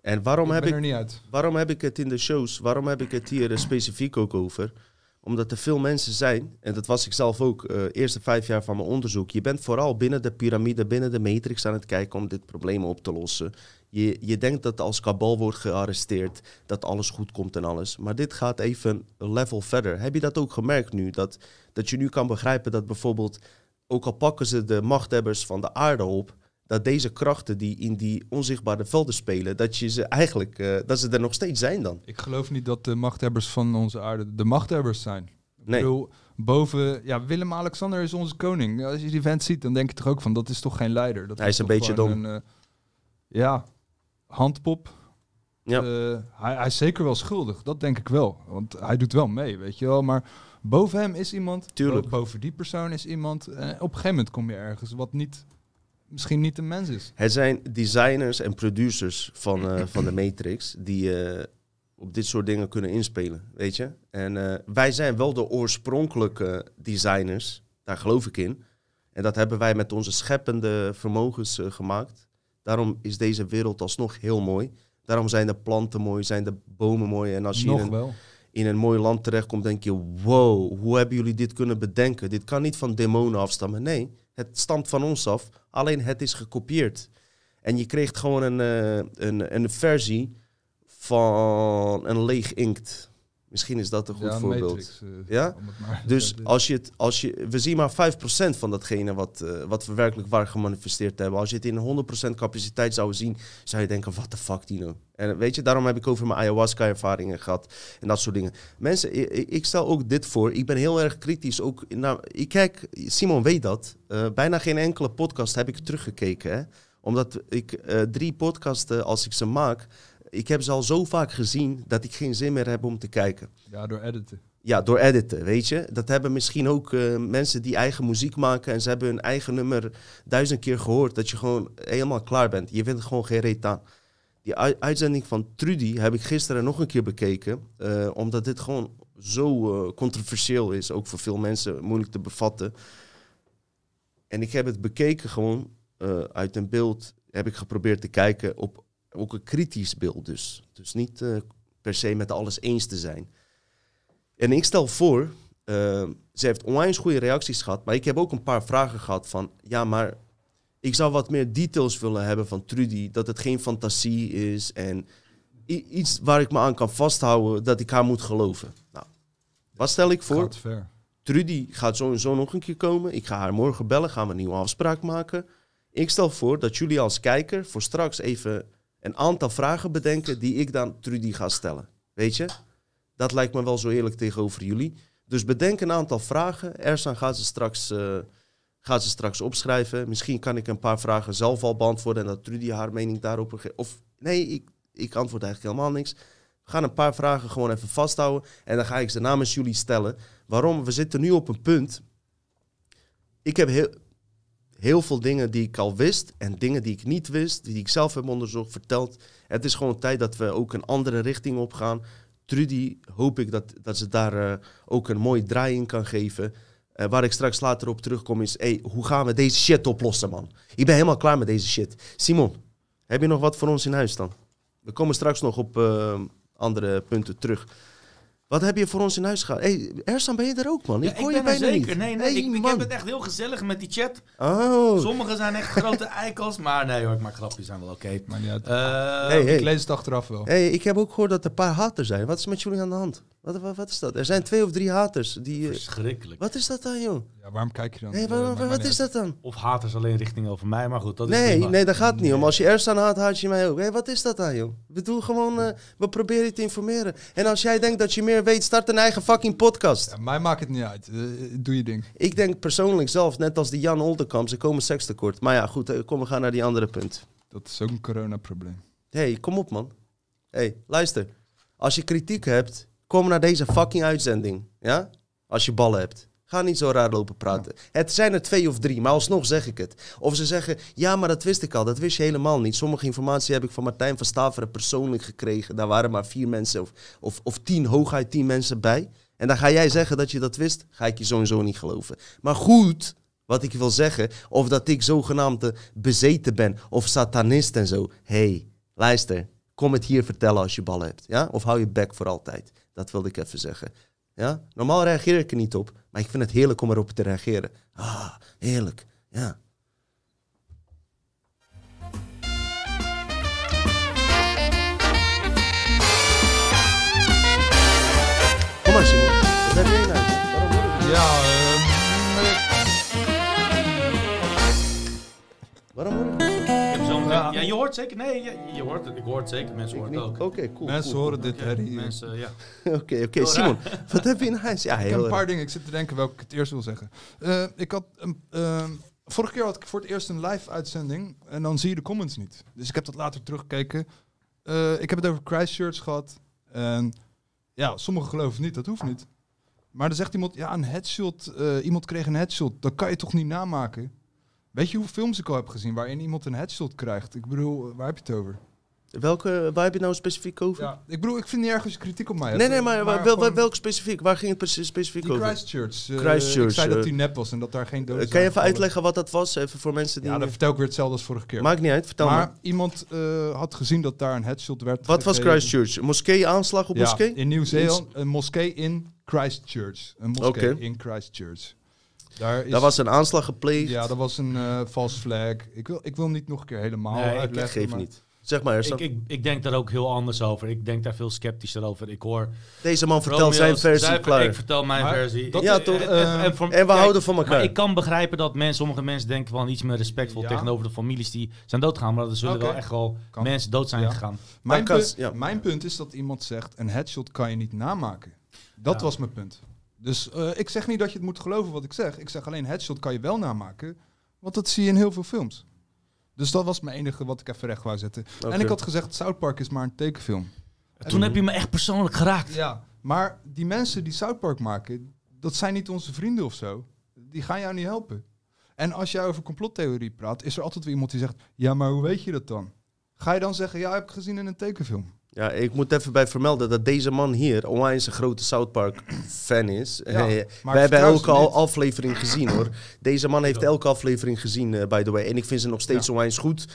En waarom ik heb ik er niet uit. Waarom heb ik het in de shows, waarom heb ik het hier eh, specifiek ook over? Omdat er veel mensen zijn, en dat was ik zelf ook, eh eerste vijf jaar van mijn onderzoek. Je bent vooral binnen de piramide, binnen de matrix aan het kijken om dit probleem op te lossen. Je, je denkt dat als kabal wordt gearresteerd, dat alles goed komt en alles. Maar dit gaat even een level verder. Heb je dat ook gemerkt nu? Dat, dat je nu kan begrijpen dat bijvoorbeeld, ook al pakken ze de machthebbers van de aarde op, dat deze krachten die in die onzichtbare velden spelen, dat, je ze eigenlijk, eh, dat ze er nog steeds zijn dan. Ik geloof niet dat de machthebbers van onze aarde de machthebbers zijn. Ik Nee. bedoel, boven... Ja, Willem-Alexander is onze koning. Als je die vent ziet, dan denk je toch ook van, dat is toch geen leider? Dat Hij is een beetje Een, eh, ja, handpop. Ja. Eh, hij, hij is zeker wel schuldig, dat denk ik wel. Want hij doet wel mee, weet je wel. Maar boven hem is iemand, Tuurlijk. bo- boven die persoon is iemand. En op een gegeven moment kom je ergens wat niet, misschien niet een mens is. Het zijn designers en producers van, eh, van de Matrix die eh, op dit soort dingen kunnen inspelen, weet je. En eh, wij zijn wel de oorspronkelijke designers, daar geloof ik in. En dat hebben wij met onze scheppende vermogens gemaakt. Daarom is deze wereld alsnog heel mooi. Daarom zijn de planten mooi, zijn de bomen mooi. En als je in een, wel. in een mooi land terechtkomt, denk je: wow, hoe hebben jullie dit kunnen bedenken? Dit kan niet van demonen afstammen. Nee, het stamt van ons af, alleen het is gekopieerd. En je kreeg gewoon een, eh, een, een versie van een leeg inkt. Misschien is dat een goed Ja, voorbeeld. Matrix, eh, Ja? maar- Dus ja, als je het, als je, we zien maar 5% van datgene wat, eh, wat we werkelijk waar gemanifesteerd hebben. Als je het in 100% capaciteit zou zien, zou je denken, wat de fuck Tino? En weet je, daarom heb ik over mijn ayahuasca-ervaringen gehad en dat soort dingen. Mensen, ik, stel ook dit voor. Ik ben heel erg kritisch. Ook naar, ik kijk, Simon weet dat. eh, bijna geen enkele podcast heb ik teruggekeken. Hè? Omdat ik drie podcasten, als ik ze maak, ik heb ze al zo vaak gezien dat ik geen zin meer heb om te kijken. ja, door editen. Ja, door editen, weet je. Dat hebben misschien ook eh, mensen die eigen muziek maken en ze hebben hun eigen nummer duizend keer gehoord. Dat je gewoon helemaal klaar bent. Je vindt gewoon geen reet aan. Die ui- uitzending van Trudy heb ik gisteren nog een keer bekeken. eh, omdat dit gewoon zo eh, controversieel is. Ook voor veel mensen moeilijk te bevatten. En ik heb het bekeken gewoon uit een beeld. Heb ik geprobeerd te kijken op ook een kritisch beeld dus. Dus niet eh, per se met alles eens te zijn. En ik stel voor, eh, ze heeft onwijs goede reacties gehad, maar ik heb ook een paar vragen gehad van, ja, maar ik zou wat meer details willen hebben van Trudy, dat het geen fantasie is en iets waar ik me aan kan vasthouden, dat ik haar moet geloven. Nou, wat stel ik voor? Gaat. Trudy gaat zo en zo nog een keer komen. Ik ga haar morgen bellen, gaan we een nieuwe afspraak maken. Ik stel voor dat jullie als kijker voor straks even een aantal vragen bedenken die ik dan Trudy ga stellen. Weet je? Dat lijkt me wel zo eerlijk tegenover jullie. Dus bedenk een aantal vragen. Ersan gaat ze straks, eh, gaat ze straks opschrijven. Misschien kan ik een paar vragen zelf al beantwoorden en dat Trudy haar mening daarop geeft. Of nee, ik, ik antwoord eigenlijk helemaal niks. We gaan een paar vragen gewoon even vasthouden en dan ga ik ze namens jullie stellen. Waarom? We zitten nu op een punt. Ik heb heel, heel veel dingen die ik al wist en dingen die ik niet wist, die ik zelf heb onderzocht, verteld. Het is gewoon tijd dat we ook een andere richting op gaan. Trudy, hoop ik dat, dat ze daar eh, ook een mooie draai in kan geven. Eh, waar ik straks later op terugkom is, hey, hoe gaan we deze shit oplossen, man? Ik ben helemaal klaar met deze shit. Simon, heb je nog wat voor ons in huis dan? We komen straks nog op eh, andere punten terug. Wat heb je voor ons in huis gehad? hey, Ersan, ben je er ook, man? Ja, ik hoor je ben er bijna zeker. niet. Nee, nee, Hey, ik, ik heb het echt heel gezellig met die chat. Oh, Sommigen zijn echt grote eikels, maar nee hoor, ik maak grapjes, zijn wel oké. Maar uit. Eh, Hey, hey. Ik lees het achteraf wel. Hey, ik heb ook gehoord dat er een paar haters zijn. Wat is met jullie aan de hand? Wat, wat, wat is dat? Er zijn twee of drie haters. Die, eh, Verschrikkelijk. wat is dat dan, joh? Ja, waarom kijk je dan? Hey, Eh, wat, is dat dan? Of haters alleen richting over mij, maar goed, dat is Nee, prima. nee, dat gaat niet om. Als je Ersan haat, haat je mij ook. Hey, wat is dat dan, joh? We doen gewoon, eh, we proberen je te informeren. En als jij denkt dat je meer weet, start een eigen fucking podcast. Ja, mij maakt het niet uit. Eh, doe je ding. Ik denk persoonlijk zelf, net als die Jan Oldenkamp, ze komen sekstekort. Maar ja, goed, kom, we gaan naar die andere punt. Dat is ook een coronaprobleem. hey, kom op, man. hey, luister. Als je kritiek hebt, kom naar deze fucking uitzending. Ja? Als je ballen hebt. Ga niet zo raar lopen praten. Het zijn er twee of drie, maar alsnog zeg ik het. Of ze zeggen, ja, maar dat wist ik al. Dat wist je helemaal niet. Sommige informatie heb ik van Martijn van Staveren persoonlijk gekregen. Daar waren maar vier mensen of, of, of tien, hooguit tien mensen bij. En dan ga jij zeggen dat je dat wist, ga ik je sowieso niet geloven. Maar goed, wat ik wil zeggen, of dat ik zogenaamd bezeten ben of satanist en zo. hey, luister, kom het hier vertellen als je bal hebt. Ja? Of hou je bek voor altijd. Dat wilde ik even zeggen. Ja? Normaal reageer ik er niet op, maar ik vind het heerlijk om erop te reageren. Ah, heerlijk. Ja. Kom maar, Simon. Wat heb jij nou? Ja, ehm, Waarom hoor ik Ja. je hoort zeker. Nee, je, je hoort het. Ik hoor het zeker. Mensen horen het ook. Oké, cool. mensen cool. horen dit. Mensen, ja. Oké, oké. Simon, wat heb je in huis? Ja, Ik heb heel een paar dingen. Ik zit te denken welke ik het eerst wil zeggen. Eh, ik had een, ehm, vorige keer had ik voor het eerst een live uitzending en dan zie je de comments niet. Dus ik heb dat later teruggekeken. Eh, ik heb het over Christchurch gehad. En ja, sommigen geloven niet, dat hoeft niet. Maar dan zegt iemand, ja, een headshot, eh, iemand kreeg een headshot, dat kan je toch niet namaken? Weet je hoeveel films ik al heb gezien waarin iemand een headshot krijgt? Ik bedoel, waar heb je het over? Welke, waar heb je nou specifiek over? Ja, ik bedoel, ik vind niet erg als je kritiek op mij nee, nee, maar, wel, wel- gewoon welk specifiek? Waar ging het precies specifiek Die over? Christchurch. eh, Christchurch, ik zei dat eh, die nep was en dat daar geen Eh, zijn kan je even uitleggen wat dat was? Even voor mensen die... Ja, dan vertel ik weer hetzelfde als vorige keer. Maakt niet uit, vertel maar maar. iemand eh, had gezien dat daar een headshot werd Wat was. Christchurch? Een Moskee-aanslag op Ja, moskee? in Nieuw-Zeeland. Een moskee in Christchurch. Een moskee in Christchurch. Daar, is, Daar was een aanslag gepleegd. Ja, dat was een eh false flag. Ik wil, ik wil hem niet nog een keer helemaal Nee, ik uitleggen. Geef maar- niet. Zeg maar. Ik, ik, ik denk daar ook heel anders over. Ik denk daar veel sceptischer over. Ik hoor. Deze man vertelt zijn versie klaar. Ik vertel mijn Maar versie. dat- Ja, En- toch? En, Eh, en, voor- en we kijk, houden van elkaar. Maar ik kan begrijpen dat mensen, sommige mensen denken van iets meer respectvol Ja. tegenover de families die zijn doodgegaan. Maar er zullen wel echt wel Kan. mensen dood zijn Ja. gegaan. Mijn, kan- punt, ja. mijn punt is dat iemand zegt, een headshot kan je niet namaken. Dat Ja. was mijn punt. Dus eh, ik zeg niet dat je het moet geloven wat ik zeg. Ik zeg alleen, headshot kan je wel namaken. Want dat zie je in heel veel films. Dus dat was mijn enige wat ik even recht wou zetten. En ik had gezegd, South Park is maar een tekenfilm. Toen heb je me echt persoonlijk geraakt. Ja, maar die mensen die South Park maken, dat zijn niet onze vrienden of zo. Die gaan jou niet helpen. En als jij over complottheorie praat, is er altijd weer iemand die zegt, ja, maar hoe weet je dat dan? Ga je dan zeggen, ja, heb ik gezien in een tekenfilm? Ja, ik moet even bij vermelden dat deze man hier onwijs een grote South Park fan is. Ja, we hebben elke al aflevering gezien hoor. Deze man heeft elke aflevering gezien, eh, by the way. En ik vind ze nog steeds Ja. onwijs goed.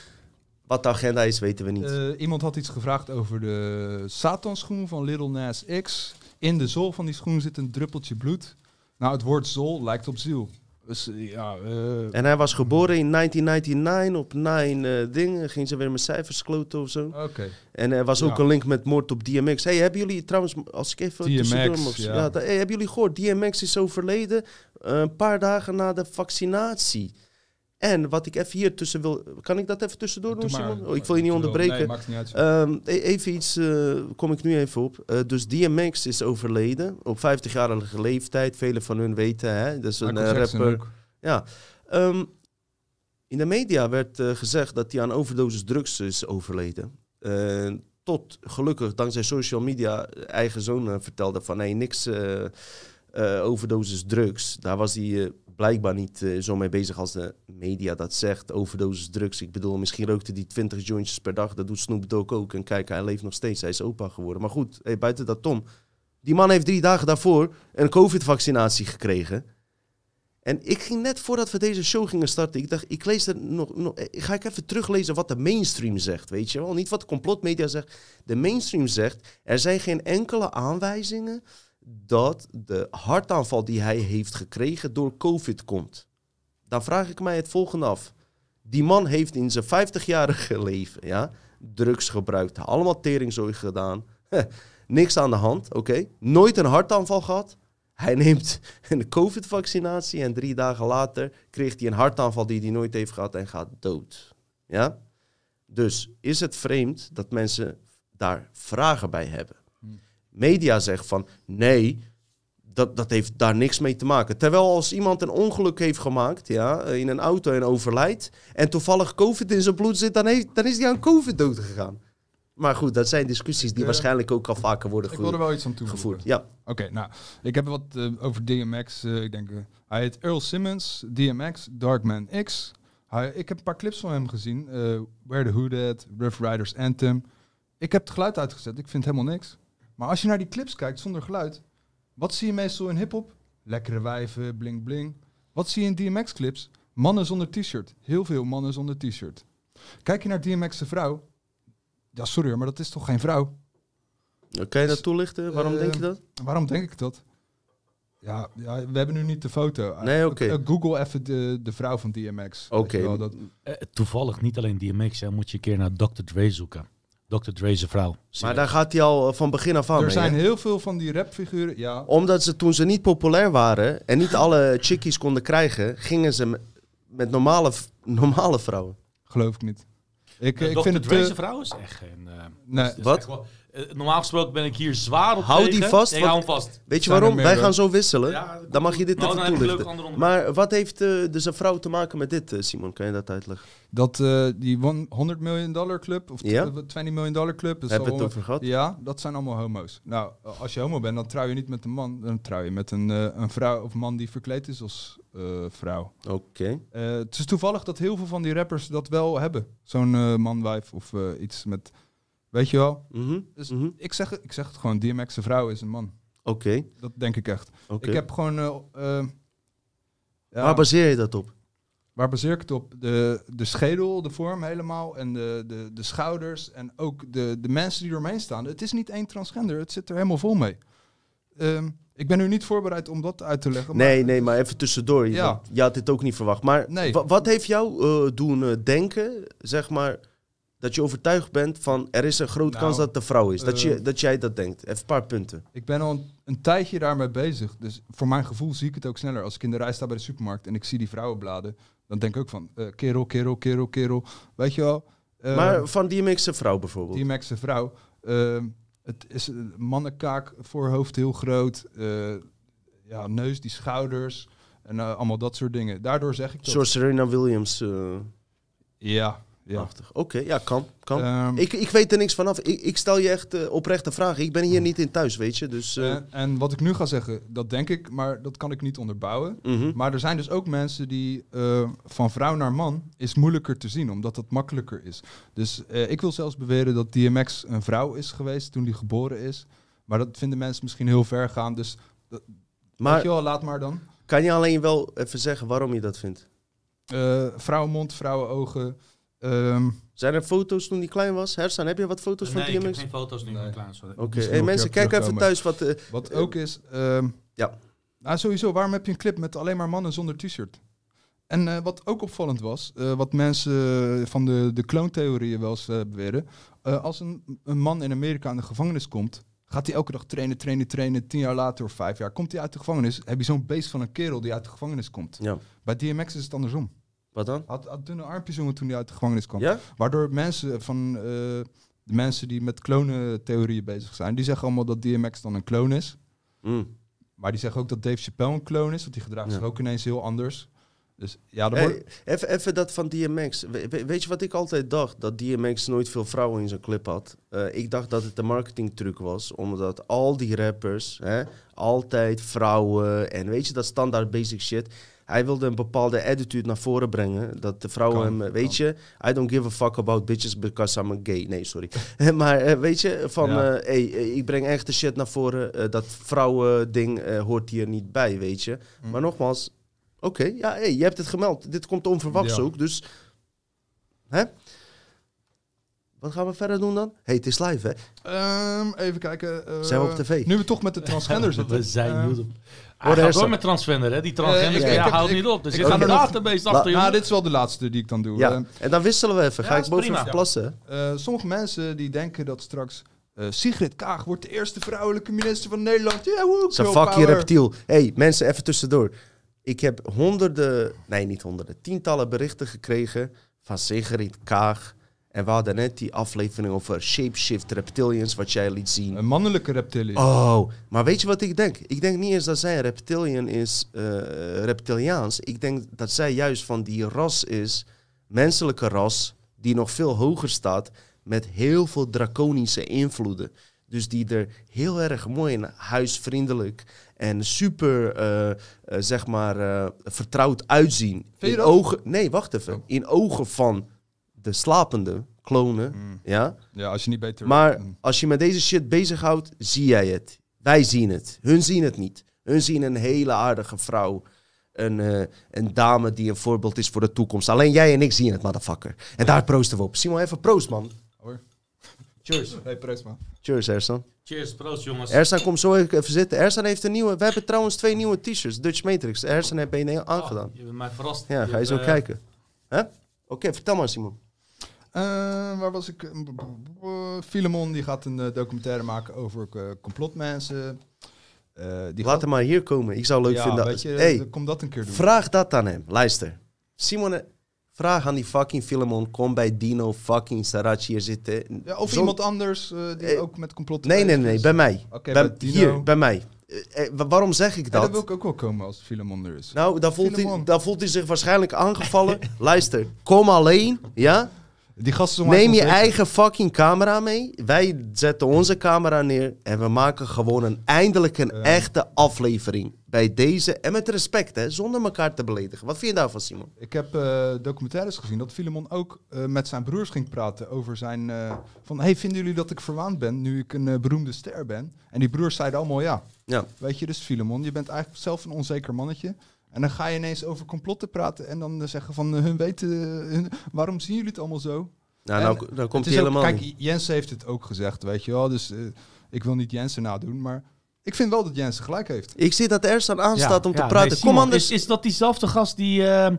Wat de agenda is, weten we niet. Eh, iemand had iets gevraagd over de Satanschoen van Little Nas X. In de zool van die schoen zit een druppeltje bloed. Nou, het woord zool lijkt op ziel. Dus ja, eh, En hij was geboren in 1999 op 9 eh dingen. Ging ze weer met cijfers kloten of zo. oké. En er was ook Ja. een link met moord op DMX. Hey, hebben jullie trouwens, als ik even DMX, ja. ja. hey, hebben jullie gehoord? DMX is overleden eh, een paar dagen na de vaccinatie. En wat ik even hier tussen wil... Kan ik dat even tussendoor doen. Simon? Oh, ik wil je niet onderbreken. Nee, maakt niet uit. Ehm, e- even iets, eh, kom ik nu even op. Eh, dus DMX is overleden op 50-jarige leeftijd. Velen van hun weten, hè? Dat is een eh, rapper. Ja. Ehm, in de media werd gezegd dat hij aan overdosis drugs is overleden. Tot gelukkig, dankzij social media, eigen zoon vertelde van nee, niks overdosis drugs. Daar was hij blijkbaar niet eh, zo mee bezig als de media dat zegt. Overdosis drugs. Ik bedoel, misschien rookte hij 20 jointjes per dag. Dat doet Snoop Dogg ook. En kijk, hij leeft nog steeds. Hij is opa geworden. Maar goed, buiten dat Tom. Die man heeft drie dagen daarvoor een COVID-vaccinatie gekregen. En ik ging net voordat we deze show gingen starten, ik dacht, ik lees er nog, nog eh, ga ik even teruglezen wat de mainstream zegt, weet je wel? Niet wat de complotmedia zegt. De mainstream zegt, er zijn geen enkele aanwijzingen dat de hartaanval die hij heeft gekregen door COVID komt. Dan vraag ik mij het volgende af. Die man heeft in zijn 50-jarige leven, ja, drugs gebruikt, allemaal teringzooi gedaan. Niks aan de hand, oké. Nooit een hartaanval gehad. Hij neemt een COVID-vaccinatie en drie dagen later kreeg hij een hartaanval die hij nooit heeft gehad en gaat dood. Ja? Dus is het vreemd dat mensen daar vragen bij hebben? Media zegt van nee, dat, dat heeft daar niks mee te maken. Terwijl als iemand een ongeluk heeft gemaakt ja, in een auto en overlijdt en toevallig COVID in zijn bloed zit, dan, heeft, dan is hij aan COVID dood gegaan. Maar goed, dat zijn discussies die eh, waarschijnlijk ook al vaker worden Ik wil er wel iets aan toevoegen. gevoerd. Ja, Oké, nou, ik heb wat eh, over DMX. eh, ik denk, hij heet Earl Simmons, DMX, Darkman X. Hij, ik heb een paar clips van hem gezien. Where the Hood At, Rough Riders Anthem. Ik heb het geluid uitgezet, ik vind helemaal niks. Maar als je naar die clips kijkt zonder geluid, wat zie je meestal in hip-hop? Lekkere wijven, bling bling. Wat zie je in DMX-clips? Mannen zonder t-shirt. Heel veel mannen zonder t-shirt. Kijk je naar DMX' vrouw? Ja, sorry hoor, maar dat is toch geen vrouw? kan je dat toelichten? Waarom Eh, denk je dat? Waarom denk ik dat? Ja, ja, we hebben nu niet de foto. Nee, oké. Eh, Google even de, de vrouw van DMX. Oké. dat- Eh, toevallig niet alleen DMX, hè, moet je een keer naar Dr. Dre zoeken. Dr. Dre's vrouw. Maar daar gaat hij al eh, van begin af aan er mee, zijn hè? heel veel van die rapfiguren. Ja, Omdat ze toen ze niet populair waren en niet alle chickies konden krijgen, gingen ze met, normale, normale vrouwen. geloof ik niet. Ik, ik Dr. vind het Dre's te- vrouw is echt geen... eh, Nee, Wat? echt wel- eh, normaal gesproken ben ik hier zwaar op Hou die tegen. vast, Ik want- hou hem vast. Weet je Zijn waarom? Wij meer, gaan eh? zo wisselen. Ja, Dan mag je dit nou, even heb leuk toelichten. Maar wat heeft eh, dus een vrouw te maken met dit, eh, Simon? Kan je dat uitleggen? dat eh, die one- 100 miljoen dollar club, of Ja. tw- 20 miljoen dollar club. is Hebben we het over gehad? Ja, dat zijn allemaal homo's. Nou, als je homo bent, dan trouw je niet met een man. Dan trouw je met een, eh, een vrouw of man die verkleed is als eh, vrouw. Oké. Eh, het is toevallig dat heel veel van die rappers dat wel hebben. Zo'n eh man-wijf of eh, iets met... Weet je wel? Mhm, Dus mhm. ik, zeg, het- ik zeg het gewoon, DMX' vrouw is een man. Oké. Dat denk ik echt. oké. Ik heb gewoon... eh, eh, ja, Waar baseer je dat op? waar baseer ik het op? De, de schedel, de vorm helemaal. En de, de, de schouders. En ook de, de mensen die eromheen staan. Het is niet één transgender. Het zit er helemaal vol mee. Ehm, ik ben nu niet voorbereid om dat uit te leggen. maar- Nee, nee, maar even tussendoor. Je, Ja. je had dit ook niet verwacht. Maar Nee. wa- wat heeft jou eh, doen denken, zeg maar, dat je overtuigd bent van er is een grote Nou, kans dat het een vrouw is? Dat, je, eh, dat jij dat denkt. Even een paar punten. Ik ben al een, een tijdje daarmee bezig. Dus voor mijn gevoel zie ik het ook sneller. Als ik in de rij sta bij de supermarkt en ik zie die vrouwenbladen, dan denk ik ook van eh, kerel, kerel, kerel, kerel. Weet je wel? Eh, maar van DMX een vrouw bijvoorbeeld. DMX een vrouw. eh, het is een mannenkaak, voorhoofd heel groot. ja, neus, die schouders. En allemaal dat soort dingen. Daardoor zeg ik dat. Zoals Serena Williams. Ja, ja. Oké, ja, kan. kan. Ehm, ik, ik weet er niks vanaf. Ik, ik stel je echt eh, oprechte vragen. Ik ben hier niet in thuis, weet je. Dus, eh, en, en wat ik nu ga zeggen, dat denk ik, maar dat kan ik niet onderbouwen. mhm. Maar er zijn dus ook mensen die eh, van vrouw naar man is moeilijker te zien, omdat het makkelijker is. Dus ik wil zelfs beweren dat DMX een vrouw is geweest toen hij geboren is. Maar dat vinden mensen misschien heel ver gaan. Dus dat, Maar je wel, laat maar dan. kan je alleen wel even zeggen waarom je dat vindt? Vrouwenmond, vrouwenogen. Ehm, Zijn er foto's toen hij klein was? Hersan, heb je wat foto's van nee, ik heb DMX? geen foto's nu Nee. van sorry. Oké, hey, mensen, kijk even thuis wat... eh, wat eh, ook is... ehm, Ja. Nou, sowieso, waarom heb je een clip met alleen maar mannen zonder t-shirt? En eh, wat ook opvallend was, eh, wat mensen van de, de kloontheorieën wel eens beweren. eh, als een, een man in Amerika aan de gevangenis komt, gaat hij elke dag trainen, trainen, trainen. Tien jaar later of vijf jaar komt hij uit de gevangenis. Heb je zo'n beest van een kerel die uit de gevangenis komt. Ja, Bij DMX is het andersom. Wat dan? Had, had dunne armpjes jongen toen hij uit de gevangenis kwam. Ja? Waardoor mensen van eh, de mensen die met klonentheorieën bezig zijn, die zeggen allemaal dat DMX dan een kloon is. Mm. Maar die zeggen ook dat Dave Chappelle een kloon is, want die gedraagt Ja. zich ook ineens heel anders. Dus ja, er Hey, wordt- even, even dat van DMX. We- we- weet je wat ik altijd dacht? Dat DMX nooit veel vrouwen in zijn clip had. Eh, ik dacht dat het een marketingtruc was. Omdat al die rappers hè, altijd vrouwen en weet je, dat standaard basic shit. Hij wilde een bepaalde attitude naar voren brengen. Dat de vrouwen Kan, hem, kan. weet je, I don't give a fuck about bitches because I'm a gay. Nee, sorry. maar eh, weet je, van Ja. eh, hey, eh, ik breng echt de shit naar voren. dat vrouwen ding hoort hier niet bij, weet je. Hm. Maar nogmaals, oké, ja, hey, je hebt het gemeld. Dit komt onverwachts Ja. ook, dus... Hè? Wat gaan we verder doen dan? hey, het is live, hè? Ehm, even kijken. Zijn we op tv? Nu we toch met de transgender zitten. We zijn. Hoor Hij gaat door met transgender, hè? Die transgender. Eh, ik- ja, ik- houdt niet op. Dus ik je ga gaat er database achter, Nou, jongen. dit is wel de laatste die ik dan doe. Ja, Eh, en dan wisselen we even. Ga Ja, ik boven plassen, eh, sommige mensen die denken dat straks eh, Sigrid Kaag wordt de eerste vrouwelijke minister van Nederland. Ja, woe, Zo'n girl fucking power. reptiel. hey, mensen, even tussendoor. Ik heb honderden, nee niet honderden, tientallen berichten gekregen van Sigrid Kaag. En we hadden net die aflevering over shapeshift reptilians, wat jij liet zien. Een mannelijke reptilie. Oh, maar weet je wat ik denk? Ik denk niet eens dat zij een reptilian is, eh, reptiliaans. Ik denk dat zij juist van die ras is, menselijke ras, die nog veel hoger staat. met heel veel draconische invloeden. Dus die er heel erg mooi en huisvriendelijk en super, eh, eh, zeg maar, vertrouwd uitzien. Vind je In dat? ogen, nee, wacht even. Oh. In ogen van de slapende klonen, Mm. ja. Ja, als je niet beter... Maar Mm. als je met deze shit bezighoudt, zie jij het. Wij zien het. Hun zien het niet. Hun zien een hele aardige vrouw. Een, eh, een dame die een voorbeeld is voor de toekomst. Alleen jij en ik zien het, motherfucker. En daar proosten we op. Simon, even proost, man. Hoor. Cheers. Hey, proost man. Cheers, Ersan. Cheers, proost jongens. Ersan, kom zo even zitten. Ersan heeft een nieuwe... We hebben trouwens twee nieuwe t-shirts. Dutch Matrix. Ersan heeft een aangedaan. Oh, je bent mij verrast. Ja, ga je zo eh, kijken. Hè? Oké, vertel maar, Simon. Eh, waar was ik? Uh, Filemon die gaat een eh, documentaire maken over eh, complotmensen. Eh, die Laat hem maar hier komen. Ik zou leuk ja, vinden. Weet je, hey, dan kom dat een keer doen. Vraag dat aan hem. Luister. Simon, eh, vraag aan die fucking Filemon. Kom bij Dino fucking Sarachi hier zitten. ja, of Zo- iemand anders eh, die Eh, ook met complot Nee, nee, nee. is. Bij mij. Bij- Dino. hier, bij mij. Eh, eh, wa- waarom zeg ik Ja, dat? dat wil ik ook wel komen als Filemon er is. Nou, daar voelt, hij, daar voelt hij zich waarschijnlijk aangevallen. Luister, kom alleen, ja? Die gasten zijn Neem je eigen fucking camera mee. Wij zetten onze camera neer en we maken gewoon een eindelijk een echte aflevering bij deze. En met respect, hè, zonder elkaar te beledigen. Wat vind je daarvan, Simon? Ik heb eh, documentaires gezien dat Filemon ook eh, met zijn broers ging praten over zijn... eh, van, hey, vinden jullie dat ik verwaand ben nu ik een beroemde ster ben? En die broers zeiden allemaal ja. Ja. Weet je, dus Filemon, je bent eigenlijk zelf een onzeker mannetje. En dan ga je ineens over complotten praten en dan zeggen van, eh, hun weten, eh, hun, waarom zien jullie het allemaal zo? Nou, En nou, dan komt Het hij is ook- helemaal Kijk. Jens heeft het ook gezegd, weet je wel. Dus eh, ik wil niet Jensen nadoen, maar ik vind wel dat Jensen gelijk heeft. Ik zie dat Ersan aanstaat om ja, te nee, praten. Simon, Kom anders. Is, is dat diezelfde gast die eh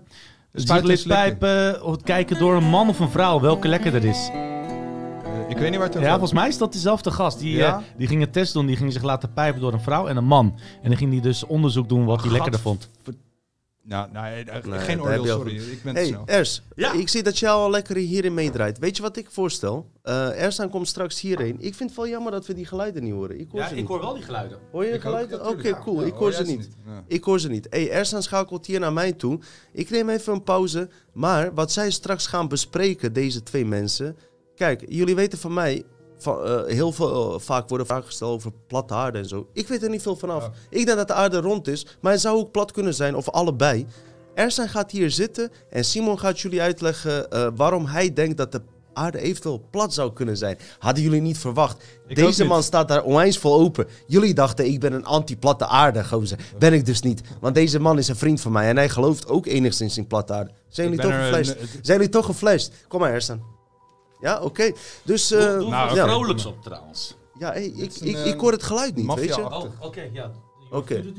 slikken. pijpen of het kijken door een man of een vrouw, welke lekkerder is? Eh, ik weet niet waar het over Ja, volgens mij is dat diezelfde gast. Die, Ja? die ging een test doen, die ging zich laten pijpen door een vrouw en een man. En dan ging die dus onderzoek doen wat hij lekkerder vond. Nou, nee, eh, Nee, geen oordeel, sorry. goed. Ik ben te Hey, snel. Ers, Ja. ik zie dat jij al lekker hierin meedraait. Weet je wat ik voorstel? Eh Ersan komt straks hierheen. Ik vind het wel jammer dat we die geluiden niet horen. Ik hoor ze niet. wel die geluiden. Hoor je de Ik geluiden? ja, Oké, cool. Ja, ik hoor ze niet. Ja. Ik hoor ze niet. Hey, Ersan schakelt hier naar mij toe. Ik neem even een pauze. Maar wat zij straks gaan bespreken, deze twee mensen. Kijk, jullie weten van mij. Van, eh, heel veel, eh, vaak worden vragen gesteld over platte aarde en zo. Ik weet er niet veel vanaf. Ja. Ik denk dat de aarde rond is, maar het zou ook plat kunnen zijn, of allebei. Ersan gaat hier zitten en Simon gaat jullie uitleggen eh, waarom hij denkt dat de aarde eventueel plat zou kunnen zijn. Hadden jullie niet verwacht. Ik Deze niet. man staat daar onwijs vol open. Jullie dachten, ik ben een anti-platte aarde, gozer. Ben ik dus niet. Want deze man is een vriend van mij en hij gelooft ook enigszins in platte aarde. Zijn jullie toch geflasht? Zijn jullie toch geflasht? Kom maar, Ersan. Ja, oké. Dus, eh, Doe, doe Nou, er ja. vrolijks op trouwens. ja, hey, ik, een, ik, eh, ik hoor het geluid niet, weet je? Oh, oké, ja. Oké. Dat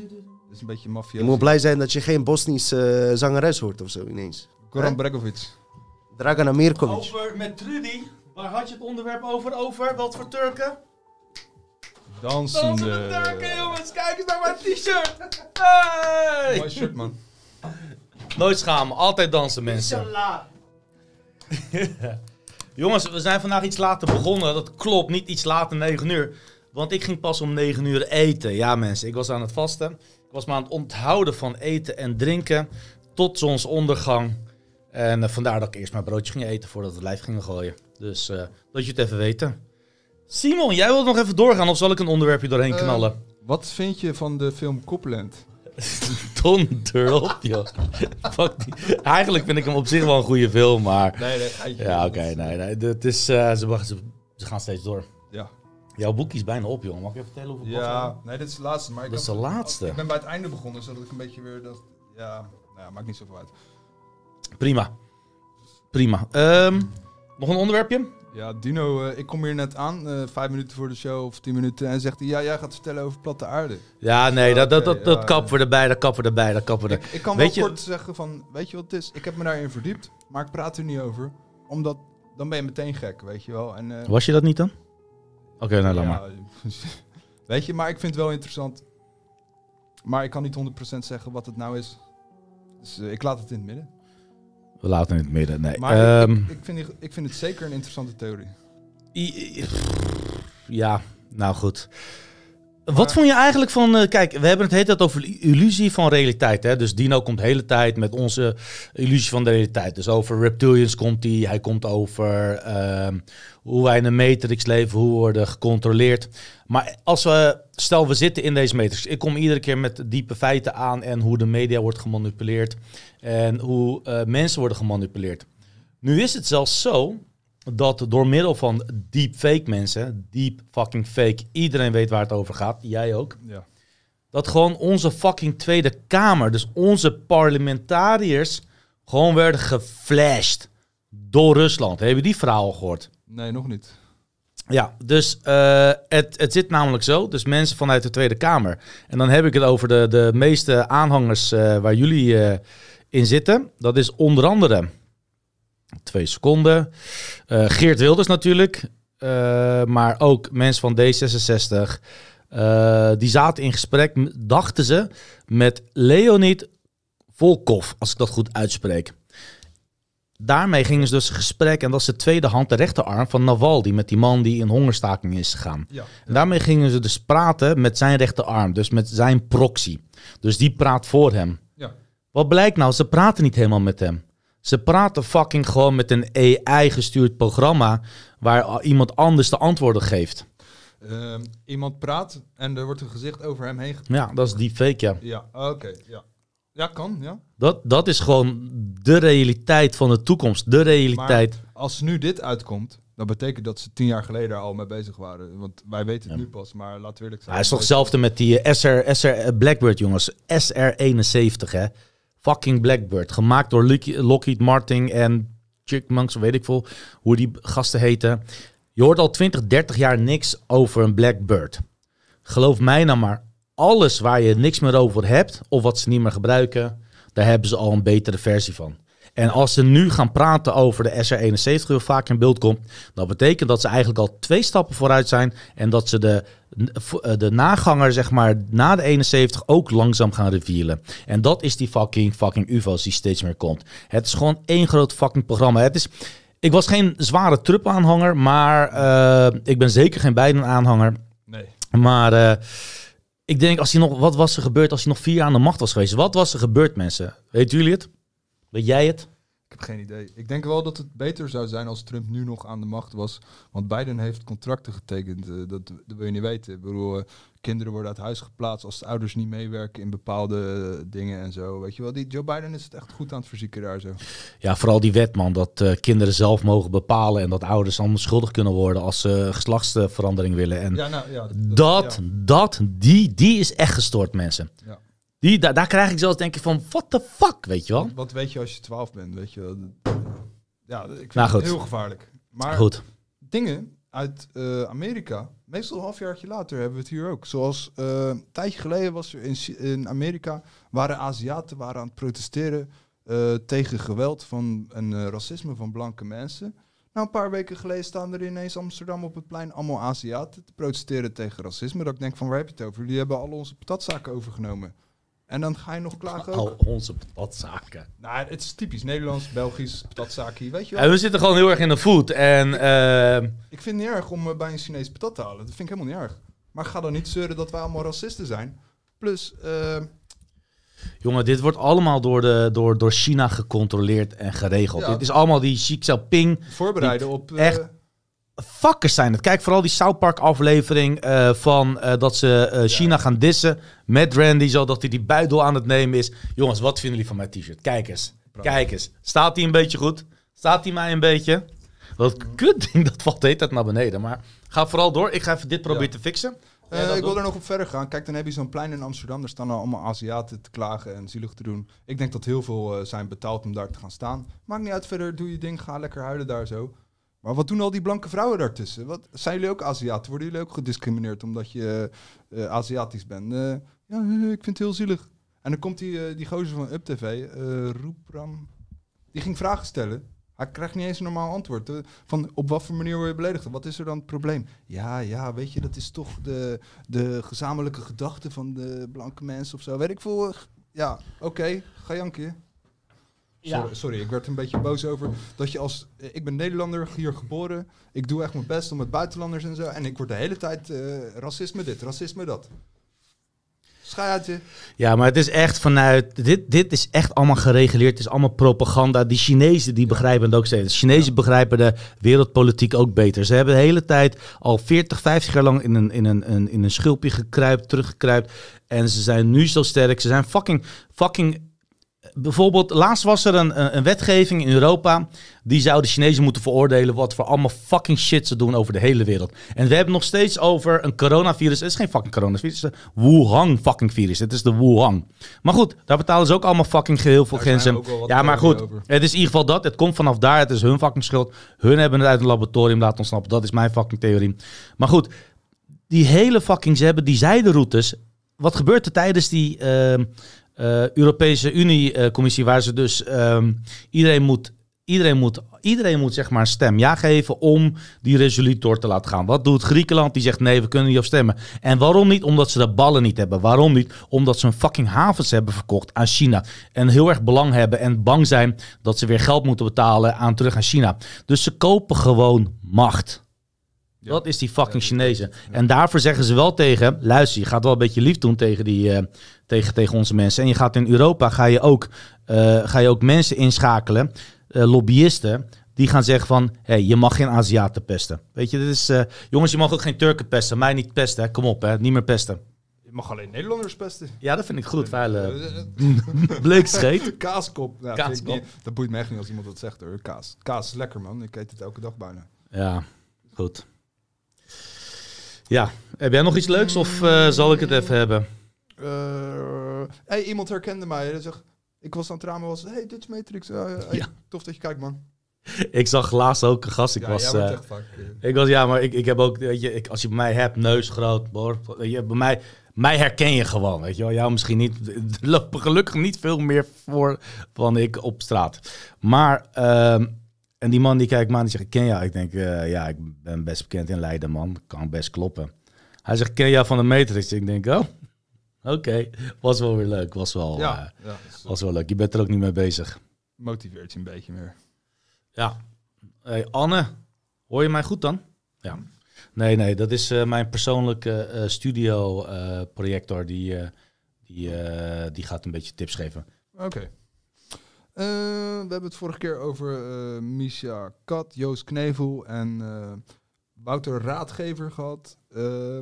is een beetje maffia. Je moet blij zijn dat je geen Bosnische eh, zangeres hoort of zo ineens. Goran Hè? Bregovic. Dragana Mirkovic. Over met Trudy. Waar had je het onderwerp over? Over wat voor Turken? Dansende. Turken, jongens. Kijk eens naar mijn t-shirt. Hey! Mooi shirt, man. Nooit schamen, altijd dansen mensen. Jongens, we zijn vandaag iets later begonnen. Dat klopt, niet iets later 9 uur. Want ik ging pas om 9 uur eten. Ja mensen, ik was aan het vasten. Ik was me aan het onthouden van eten en drinken. Tot zonsondergang. En eh, vandaar dat ik eerst mijn broodje ging eten voordat we het lijf gingen gooien. Dus eh, dat je het even weten. Simon, jij wilt nog even doorgaan of zal ik een onderwerpje doorheen Eh, knallen? Wat vind je van de film Copland? Donder op, joh. Fuck die. Eigenlijk vind ik hem op zich wel een goede film, maar... Nee, nee. Ja, oké, nee, nee. Het is, eh, ze, ze, ze gaan steeds door. Ja. Jouw boekje is bijna op, jongen. Mag ik even vertellen hoeveel Ja, nee, dit is de laatste. Maar ik Dat is had- de laatste. Ik ben bij het einde begonnen, zodat ik een beetje weer dat... Ja, nou ja, maakt niet zoveel uit. Prima. Prima. Ehm, nog een onderwerpje? Ja, Dino, eh, ik kom hier net aan, eh, vijf minuten voor de show of tien minuten. En zegt hij, ja, jij gaat vertellen over platte aarde. Ja, nee, dat, dat, dat, dat kappen we erbij, dat kappen we erbij, dat kappen we er. Ik, ik kan Weet wel je- kort zeggen van, weet je wat het is? Ik heb me daarin verdiept, maar ik praat er niet over. Omdat, dan ben je meteen gek, weet je wel. En, eh, Was je dat niet dan? Oké, nou laat ja, maar. weet je, maar ik vind het wel interessant. Maar ik kan niet 100% zeggen wat het nou is. Dus ik laat het in het midden. We laten in het midden, nee. Maar ik- Ehm, ik, ik, vind, die- ik vind het zeker een interessante theorie. I- I- Ja, nou goed. Wat vond je eigenlijk van... eh, kijk, we hebben het hele tijd over illusie van realiteit. Hè? Dus Dino komt de hele tijd met onze illusie van de realiteit. Dus over reptilians komt hij. Hij komt over ehm, hoe wij in de matrix leven. Hoe we worden gecontroleerd. Maar als we... Stel, we zitten in deze matrix. Ik kom iedere keer met diepe feiten aan. En hoe de media wordt gemanipuleerd. En hoe eh, mensen worden gemanipuleerd. Nu is het zelfs zo dat door middel van deepfake mensen, deep fucking fake, iedereen weet waar het over gaat, jij ook, Ja. dat gewoon onze fucking Tweede Kamer, dus onze parlementariërs, gewoon werden geflasht door Rusland. Heb je die verhaal gehoord? Nee, nog niet. Ja, dus eh, het, het zit namelijk zo. Dus mensen vanuit de Tweede Kamer. En dan heb ik het over de, de meeste aanhangers eh, waar jullie eh, in zitten. Dat is onder andere... Twee seconden. eh, Geert Wilders natuurlijk. eh, maar ook mensen van D66. eh, die zaten in gesprek, dachten ze, met Leonid Volkov. Als ik dat goed uitspreek. Daarmee gingen ze dus in gesprek. En dat is de tweede hand, de rechterarm van Navalny. Met die man die in hongerstaking is gegaan. Ja. En daarmee gingen ze dus praten met zijn rechterarm. Dus met zijn proxy. Dus die praat voor hem. Ja. Wat blijkt nou? Ze praten niet helemaal met hem. Ze praten fucking gewoon met een AI-gestuurd programma. Waar iemand anders de antwoorden geeft. Ehm, iemand praat en er wordt een gezicht over hem heen. ge- Ja, dat is die fake, ja. Ja, oké. ja. ja, kan, ja. Dat, dat is gewoon de realiteit van de toekomst. De realiteit. Maar als nu dit uitkomt, dan betekent dat ze tien jaar geleden al mee bezig waren. Want wij weten het nu pas, maar laten we eerlijk zijn. Hij is toch hetzelfde met die eh, SR, SR eh, Blackbird, jongens. SR71, hè. Fucking Blackbird. Gemaakt door Lockheed Martin en Chickmunks, weet ik veel hoe die gasten heten. Je hoort al 20, 30 jaar niks over een Blackbird. Geloof mij nou maar, alles waar je niks meer over hebt, of wat ze niet meer gebruiken, daar hebben ze al een betere versie van. En als ze nu gaan praten over de SR71, die vaak in beeld komt, dat betekent dat ze eigenlijk al twee stappen vooruit zijn en dat ze de, de naganger, zeg maar, na de 71 ook langzaam gaan revealen. En dat is die fucking, fucking UFO's die steeds meer komt. Het is gewoon één groot fucking programma. Het is, ik was geen zware Trump-aanhanger, maar eh, ik ben zeker geen Biden-aanhanger. Nee. Maar eh, ik denk, als hij nog, wat was er gebeurd als hij nog vier jaar aan de macht was geweest? Wat was er gebeurd, mensen? Weten jullie het? Weet jij het? Ik heb geen idee. Ik denk wel dat het beter zou zijn als Trump nu nog aan de macht was. Want Biden heeft contracten getekend. eh, dat, dat wil je niet weten. Ik bedoel, eh, kinderen worden uit huis geplaatst als de ouders niet meewerken in bepaalde eh, dingen en zo. Weet je wel, die Joe Biden is het echt goed aan het verzieken daar zo. Ja, vooral die wet, man. Dat kinderen zelf mogen bepalen en dat ouders allemaal schuldig kunnen worden als ze geslachtsverandering willen. En Ja, nou ja. dat, ja. dat, die, die is echt gestoord, mensen. Ja. Die, daar, daar krijg ik zelfs denken van, what the fuck, weet je wel? Wat, weet je als je 12 bent, weet je wel. Ja, ik vind Nou, het heel gevaarlijk. Maar Goed. dingen uit eh, Amerika, meestal een halfjaartje later hebben we het hier ook. Zoals eh, een tijdje geleden was er in, in Amerika, waren Aziaten waren aan het protesteren eh, tegen geweld van, en racisme van blanke mensen. Nou, een paar weken geleden staan er ineens Amsterdam op het plein allemaal Aziaten te protesteren tegen racisme. Dat ik denk van, waar heb je het over? Jullie hebben al onze patatzaken overgenomen. En dan ga je nog klagen ook? Al onze patatzaken. Nou, het is typisch Nederlands, Belgisch, patatzaakje, weet je wel. En we zitten gewoon heel erg in de food. En eh, Ik vind het niet erg om eh, bij een Chinees patat te halen. Dat vind ik helemaal niet erg. Maar ga dan niet zeuren dat wij allemaal racisten zijn. Plus, eh, jongen, dit wordt allemaal door, de, door, door China gecontroleerd en geregeld. Ja. Dit is allemaal die Xi Jinping. voorbereiden op... eh, echt Fuckers zijn het. Kijk vooral die South Park aflevering eh, van eh, dat ze eh, China gaan dissen met Randy, zodat hij die buidel aan het nemen is. Jongens, wat vinden jullie van mijn t-shirt? Kijk eens. Kijk eens. Staat hij een beetje goed? Staat hij mij een beetje? Dat kut ding, dat valt de hele tijd naar beneden. Maar ga vooral door. Ik ga even dit proberen Ja. te fixen. Ja, ik wil er nog op verder gaan. Kijk, dan heb je zo'n plein in Amsterdam. Daar staan allemaal Aziaten te klagen en zielig te doen. Ik denk dat heel veel zijn betaald om daar te gaan staan. Maakt niet uit verder, doe je ding, ga lekker huilen daar zo. Maar wat doen al die blanke vrouwen daartussen? Wat, zijn jullie ook Aziaten? Worden jullie ook gediscrimineerd omdat je eh, Aziatisch bent? Eh, ja, eh, ik vind het heel zielig. En dan komt die, die gozer van UpTV, Roepram, die ging vragen stellen. Hij krijgt niet eens een normaal antwoord. Van op wat voor manier word je beledigd? Wat is er dan het probleem? Ja, ja, weet je, dat is toch de, de gezamenlijke gedachte van de blanke mensen of zo. Weet ik veel. Ja, oké, ga janken. Ja. Sorry, sorry, ik werd er een beetje boos over. Dat je als... eh, Ik ben Nederlander, hier geboren. Ik doe echt mijn best om met buitenlanders en zo. En ik word de hele tijd eh, racisme dit, racisme dat. Schij uit je. Ja, maar het is echt vanuit. Dit, dit is echt allemaal gereguleerd. Het is allemaal propaganda. Die Chinezen die begrijpen het ook steeds. De Chinezen begrijpen de wereldpolitiek ook beter. Ze hebben de hele tijd al 40, 50 jaar lang in een, in een, een, in een schulpje gekruipt, teruggekruipt. En ze zijn nu zo sterk. Ze zijn fucking. fucking Bijvoorbeeld, laatst was er een, een, wetgeving in Europa. Die zou de Chinezen moeten veroordelen. wat voor allemaal fucking shit ze doen over de hele wereld. En we hebben nog steeds over een coronavirus. Het is geen fucking coronavirus. Het is de Wuhan fucking virus. Het is de Wuhan. Maar goed, daar betalen ze ook allemaal fucking heel veel Daar zijn grenzen. Ja, maar goed. over. Het is in ieder geval dat. Het komt vanaf daar. Het is hun fucking schuld. Hun hebben het uit een laboratorium laten ontsnappen. Dat is mijn fucking theorie. Maar goed, die hele fucking, ze hebben die zijderoutes. Wat gebeurt er tijdens die ehm, eh, Europese Unie-commissie, waar ze dus ehm, iedereen moet. Iedereen moet, iedereen moet zeg maar een stem ja geven om die resolutie door te laten gaan. Wat doet Griekenland? Die zegt nee, we kunnen niet op stemmen. En waarom niet? Omdat ze de ballen niet hebben. Waarom niet? Omdat ze hun fucking havens hebben verkocht aan China. En heel erg belang hebben en bang zijn dat ze weer geld moeten betalen aan terug aan China. Dus ze kopen gewoon macht. Dat is die fucking Chinezen. En daarvoor zeggen ze wel tegen, luister, je gaat wel een beetje lief doen tegen, die, eh, tegen, tegen onze mensen. En je gaat in Europa, ga je ook, eh, ga je ook mensen inschakelen, eh, lobbyisten, die gaan zeggen van, hey, je mag geen Aziaten pesten. Weet je, dit is, jongens, je mag ook geen Turken pesten, mij niet pesten, hè. kom op, hè. niet meer pesten. Je mag alleen Nederlanders pesten. Ja, dat vind ik goed, vuile bleekscheet. Kaaskop. Kaaskop. niet- Dat boeit me echt niet als iemand dat zegt hoor. Kaas. Kaas is lekker man. Ik eet het elke dag bijna. Ja, goed. Ja, heb jij nog iets leuks of eh, zal ik het even hebben? Eh, hey, iemand herkende mij. Hij zegt, ik was aan het ramen, was, hey, Dutch Matrix. eh, hey, Ja. Tof dat je kijkt, man. Ik zag laatst ook een gast, ik ja, was... eh, eh, Ik was, ja, maar ik, ik heb ook, weet je, ik, als je bij mij hebt, neus groot, hoor, je, bij mij, mij herken je gewoon, weet je wel. Jou misschien niet, er lopen gelukkig niet veel meer voor van ik op straat. Maar, ehm, en die man die kijkt me aan, die zegt, ken jou. Ik denk, eh, ja, ik ben best bekend in Leiden, man. Kan best kloppen. Hij zegt, ken jou van de Matrix. Ik denk, oh, oké. Was wel weer leuk, was wel, ja, eh, ja is, was wel leuk. Je bent er ook niet mee bezig. motiveert je een beetje meer. Ja. Hey, Anne, hoor je mij goed dan? Ja. Nee, nee, dat is eh, mijn persoonlijke studio projector. Die, die, die gaat een beetje tips geven. Oké. Eh, we hebben het vorige keer over eh Misha Kat, Joost Knevel en eh, Wouter Raadgever gehad. Eh,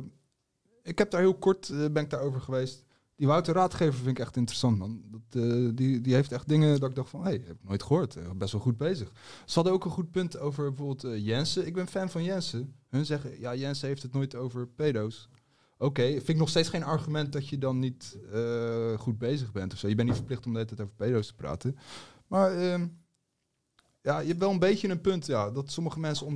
ik heb daar heel kort ben ik daarover geweest. Die Wouter Raadgever vind ik echt interessant, man. Dat, die, die heeft echt dingen dat ik dacht van, hé, hey, heb ik nooit gehoord. Eh, best wel goed bezig. Ze hadden ook een goed punt over bijvoorbeeld Jensen. Ik ben fan van Jensen. Hun zeggen, ja, Jensen heeft het nooit over pedo's. Oké, vind ik nog steeds geen argument dat je dan niet eh, goed bezig bent of zo. Je bent niet verplicht om de hele tijd over pedo's te praten. Maar ehm, ja, je hebt wel een beetje een punt, ja, dat sommige mensen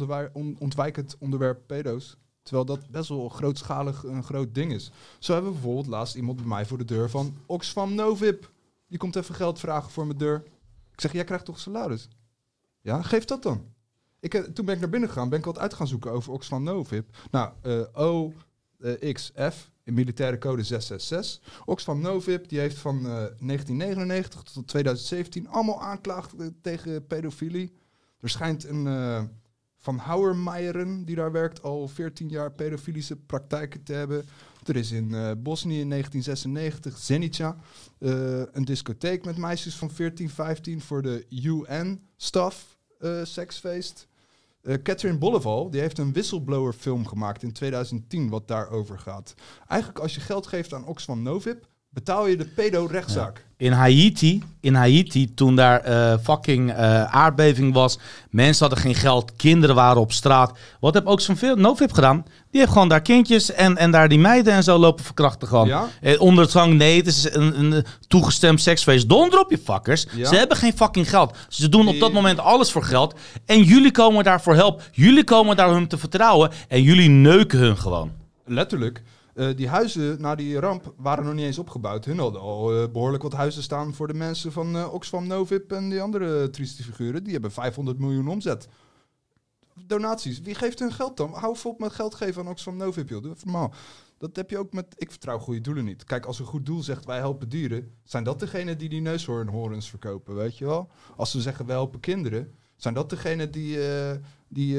ontwijken het onderwerp pedo's. Terwijl dat best wel grootschalig een groot ding is. Zo hebben we bijvoorbeeld laatst iemand bij mij voor de deur van Oxfam Novib. Die komt even geld vragen voor mijn deur. Ik zeg, jij krijgt toch salaris? Ja, geef dat dan. Ik, eh, toen ben ik naar binnen gegaan, ben ik wat uit gaan zoeken over Oxfam Novib. Nou, eh OXF, in militaire code 666. Oxfam Novib, die heeft van eh, 1999 tot 2017 allemaal aanklachten tegen pedofilie. Er schijnt een eh, Van Houwermeijeren, die daar werkt, al 14 jaar pedofilische praktijken te hebben. Er is in eh, Bosnië in 1996, Zenica, eh, een discotheek met meisjes van 14, 15 voor de UN-staf eh, seksfeest. Eh, Catherine Bolleval, die heeft een whistleblower film gemaakt in 2010 wat daarover gaat. Eigenlijk als je geld geeft aan Oxfam Novib, betaal je de pedo-rechtszaak. In Haiti, in Haiti, toen daar eh, fucking eh, aardbeving was, mensen hadden geen geld, kinderen waren op straat. Wat heb ook zo'n Novib gedaan? Die heeft gewoon daar kindjes en, en daar die meiden en zo lopen verkrachten gewoon. Ja? Eh, onder het zang, nee, het is een, een toegestemd seksfeest. Donder op je fuckers. Ja. Ze hebben geen fucking geld. Ze doen op dat moment alles voor geld. En jullie komen daarvoor help. Jullie komen daar hun te vertrouwen. En jullie neuken hun gewoon. Letterlijk. Eh, die huizen na die ramp waren nog niet eens opgebouwd. Hun hadden al eh, behoorlijk wat huizen staan voor de mensen van eh, Oxfam Novib en die andere trieste figuren. Die hebben 500 miljoen omzet. Donaties. Wie geeft hun geld dan? Hou vol met geld geven aan Oxfam Novib, joh. Normaal. Dat heb je ook met, ik vertrouw goede doelen niet. Kijk, als een goed doel zegt wij helpen dieren, zijn dat degenen die die neushoornhorens verkopen, weet je wel? Als ze zeggen wij helpen kinderen, zijn dat degenen die, die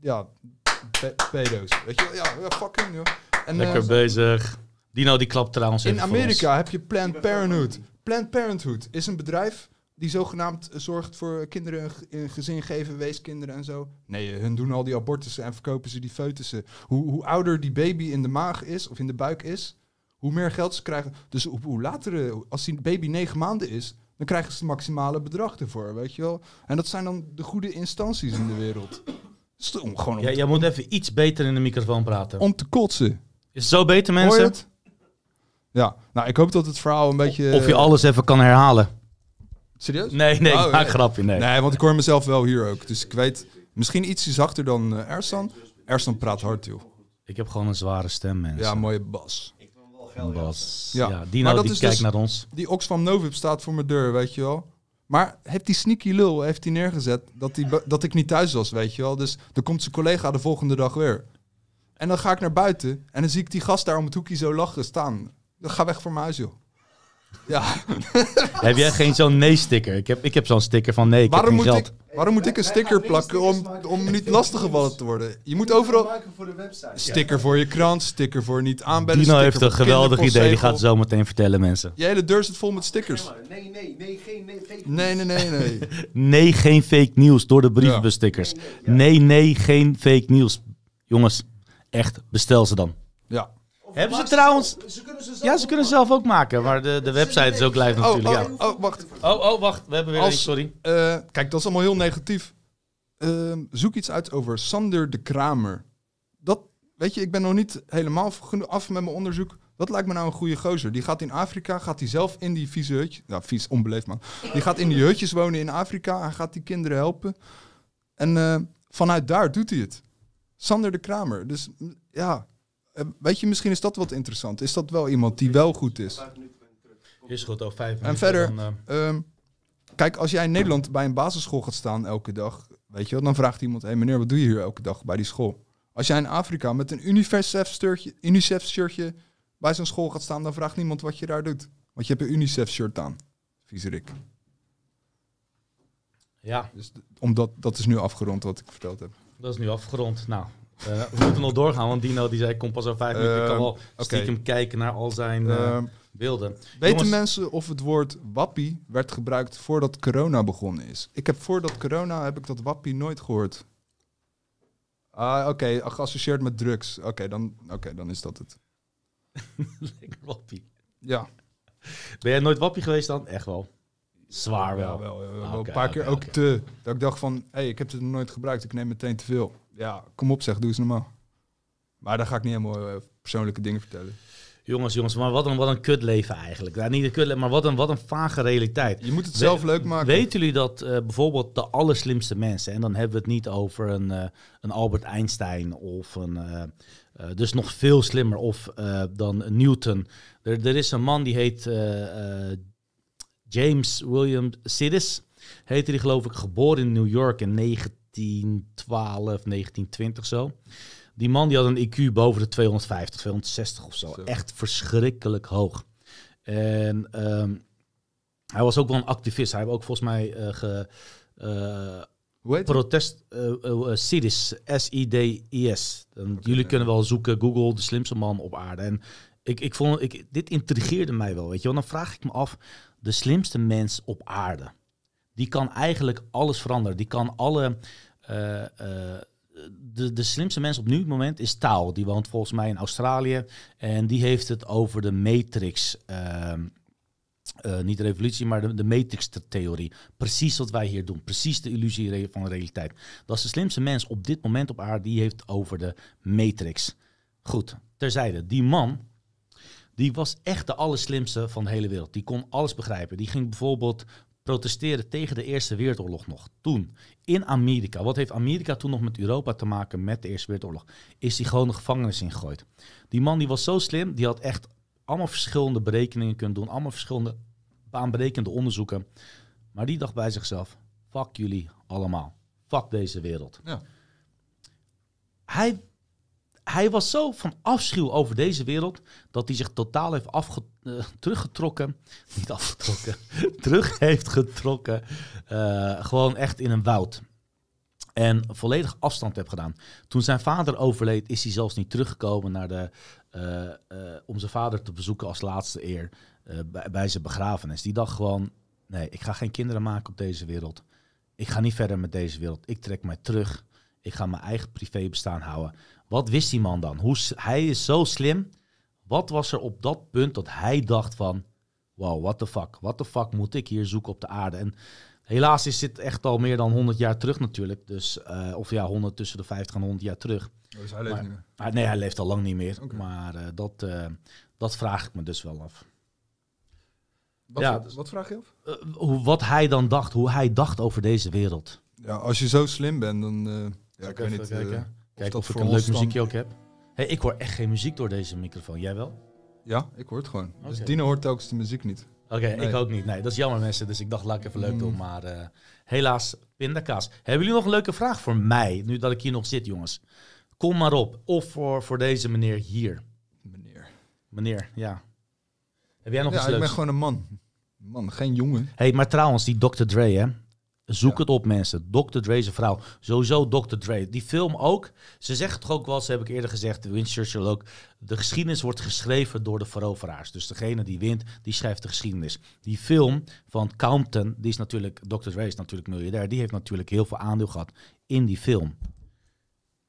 ja, pe- pedo's, weet je wel? Ja, ja fucking, joh. En, Lekker eh, bezig. Dino die klapt trouwens in voor Amerika heb je Planned Parenthood. Planned Parenthood is een bedrijf die zogenaamd eh, zorgt voor kinderen een, ge- een gezin geven, weeskinderen en zo. Nee, eh, hun doen al die abortussen en verkopen ze die foetussen. Hoe, hoe ouder die baby in de maag is, of in de buik is, hoe meer geld ze krijgen. Dus hoe, hoe later, als die baby negen maanden is, dan krijgen ze het maximale bedrag ervoor, weet je wel. En dat zijn dan de goede instanties in de wereld. Dus om, gewoon om. Ja, jij moet even iets beter in de microfoon praten. om te kotsen. Is het zo beter, Hoor je mensen? het? Ja, nou ik hoop dat het verhaal een beetje... Of je alles even kan herhalen. Serieus? Nee, nee, Oh, ik maak nee. grapje. Nee. Nee, want ik hoor mezelf wel hier ook. Dus ik weet misschien ietsje zachter dan eh, Ersan. Ersan praat hard, joh. Ik heb gewoon een zware stem, mensen. Ja, mooie bas. Bas. Ja. Ja. Dino dat die kijkt dus- naar ons. Die Oxfam Novib staat voor mijn deur, weet je wel. Maar heeft die sneaky lul heeft die neergezet dat, die, dat ik niet thuis was, weet je wel. Dus dan komt zijn collega de volgende dag weer. En dan ga ik naar buiten en dan zie ik die gast daar om het hoekje zo lachen staan. Dan ga weg voor mijn huis, joh. Ja, Heb jij geen zo'n nee-sticker? Ik heb, ik heb zo'n sticker van nee, ik waarom heb moet, geld. ik, waarom moet ik een sticker plakken om, om niet lastiggevallen te worden? Je moet overal... Sticker voor je krant, sticker voor niet aanbellen. Dino heeft een geweldig idee, die gaat het zo meteen vertellen, mensen. Je hele deur zit vol met stickers. Nee, nee, nee, geen nee, fake Nee, nee, nee, nee. Nee, geen fake nieuws door de brievenbus-stickers. Nee, nee, geen fake nieuws. Jongens, echt, bestel ze dan. Ja. Hebben ze trouwens... Ze kunnen ze Ja, ze kunnen ze zelf ook maken, maar de, de website is ook live Oh, natuurlijk. oh, ja. oh, wacht. Oh, oh, wacht, we hebben weer Als- een, sorry. Eh, kijk, dat is allemaal heel negatief. Ehm, zoek iets uit over Sander de Kramer. Dat, weet je, ik ben nog niet helemaal af met mijn onderzoek. Dat lijkt me nou een goede gozer. Die gaat in Afrika, gaat hij zelf in die vieze hutjes... Nou, vies, onbeleefd man. Die gaat in die hutjes wonen in Afrika. Hij gaat die kinderen helpen. En eh, vanuit daar doet hij het. Sander de Kramer. Dus ja, eh, weet je, misschien is dat wat interessant. Is dat wel iemand die wel goed is? Is goed, over vijf minuten. En verder, dan, eh, Ehm, kijk, als jij in Nederland bij een basisschool gaat staan elke dag, weet je wel, dan vraagt iemand: hé hey meneer, wat doe je hier elke dag bij die school? Als jij in Afrika met een UNICEF-shirtje UNICEF shirtje bij zo'n school gaat staan, dan vraagt niemand wat je daar doet. Want je hebt een UNICEF-shirt aan. Viezerik. ja, Dus omdat, dat is nu afgerond wat ik verteld heb. Dat is nu afgerond. Nou, eh, we moeten nog doorgaan, want Dino die zei, kom pas over vijf minuten. Ik kan Ehm, wel stiekem kijken naar al zijn eh, Ehm, beelden. weten Jongens, mensen of het woord wappie werd gebruikt voordat corona begonnen is? Ik heb voordat corona heb ik dat wappie nooit gehoord. Ah, oké, geassocieerd met drugs. Oké, dan, oké, dan is dat het. Lekker wappie. Ja, Ben jij nooit wappie geweest dan? Echt wel. Zwaar wel. wel, wel, wel, Oké, een paar keer ook te. Dat ik dacht van, hé, hey, ik heb het nog nooit gebruikt, ik neem meteen te veel. Ja, kom op zeg, doe eens normaal. Maar daar ga ik niet helemaal eh, persoonlijke dingen vertellen. Jongens, jongens, maar wat een, wat een kutleven eigenlijk. Ja, niet een kutleven, maar wat een, wat een vage realiteit. Je moet het zelf We- leuk maken. Weten jullie dat eh, bijvoorbeeld de allerslimste mensen, en dan hebben we het niet over een, eh, een Albert Einstein of een, dus nog veel slimmer, of dan Newton. Er, er is een man die heet James William Sidis, heette die geloof ik, geboren in New York in 1912, 1920 zo. Die man die had een IQ boven de 250, 260 of zo. Zo. Echt verschrikkelijk hoog. En ehm, hij was ook wel een activist. Hij heeft ook volgens mij eh, ge, eh, protest eh, SIDIS, S-I-D-I-S. Jullie kunnen wel zoeken Google de slimste man op aarde. En ik, ik vond, ik, dit intrigeerde mij wel, weet je. Want dan vraag ik me af, de slimste mens op aarde, die kan eigenlijk alles veranderen. Die kan alle eh, eh, de, de slimste mens op nu moment is Taal. Die woont volgens mij in Australië. En die heeft het over de Matrix. ehm, eh, niet de revolutie, maar de, de Matrix-theorie. Precies wat wij hier doen. Precies de illusie van de realiteit. Dat is de slimste mens op dit moment op aarde. Die heeft over de Matrix. Goed, terzijde. Die man, die was echt de allerslimste van de hele wereld. Die kon alles begrijpen. Die ging bijvoorbeeld protesteren tegen de Eerste Wereldoorlog nog. Toen, in Amerika. Wat heeft Amerika toen nog met Europa te maken met de Eerste Wereldoorlog? Is die gewoon de gevangenis ingegooid. Die man die was zo slim, die had echt allemaal verschillende berekeningen kunnen doen. Allemaal verschillende baanberekende onderzoeken. Maar die dacht bij zichzelf, fuck jullie allemaal. Fuck deze wereld. Ja. Hij, hij was zo van afschuw over deze wereld dat hij zich totaal heeft afge eh, teruggetrokken. Niet afgetrokken. terug heeft getrokken. eh, gewoon echt in een woud. En volledig afstand heeft gedaan. Toen zijn vader overleed, is hij zelfs niet teruggekomen naar de, eh, om zijn vader te bezoeken als laatste eer bij, bij zijn begrafenis. Die dacht gewoon: nee, ik ga geen kinderen maken op deze wereld. Ik ga niet verder met deze wereld. Ik trek mij terug. Ik ga mijn eigen privébestaan houden. Wat wist die man dan? Hoe, hij is zo slim. Wat was er op dat punt dat hij dacht van... Wow, what the fuck? What the fuck moet ik hier zoeken op de aarde? En helaas is dit echt al meer dan 100 jaar terug natuurlijk. Dus, eh, of ja, 100 tussen de 50 en 100 jaar terug. Dus hij leeft Maar- niet meer. Ah, nee, hij leeft al lang niet meer. Maar eh, dat, eh, dat vraag ik me dus wel af. Wat, Ja, wat, vraag je af? Eh, hoe, wat hij dan dacht, hoe hij dacht over deze wereld. Ja, als je zo slim bent, dan... eh, ja, ik weet niet... kijken? Kijk of ik een leuk dan- muziekje ook heb. Hey, ik hoor echt geen muziek door deze microfoon. Jij wel? ja, ik hoor het gewoon. Dus Oké. Dino hoort telkens de muziek niet. Oké, Nee. ik ook niet. Nee, dat is jammer mensen. Dus ik dacht, laat ik even leuk Mm. doen. Maar eh, helaas, pindakaas. Hebben jullie nog een leuke vraag voor mij? Nu dat ik hier nog zit, jongens. Kom maar op. Of voor, voor deze meneer hier. Meneer. Meneer, ja. Heb jij nog Ja, iets ik leuks? ben gewoon een man. Man, geen jongen. hey, maar trouwens, die Dr. Dre, hè. Zoek Ja. het op, mensen. Dr. Dre zijn vrouw. Sowieso Dr. Dre. Die film ook. Ze zeggen toch ook wel, ze heb ik eerder gezegd, Winston Churchill ook. De geschiedenis wordt geschreven door de veroveraars. Dus degene die wint, die schrijft de geschiedenis. Die film van Compton, die is natuurlijk, Dr. Dre is natuurlijk miljardair. Die heeft natuurlijk heel veel aandeel gehad in die film.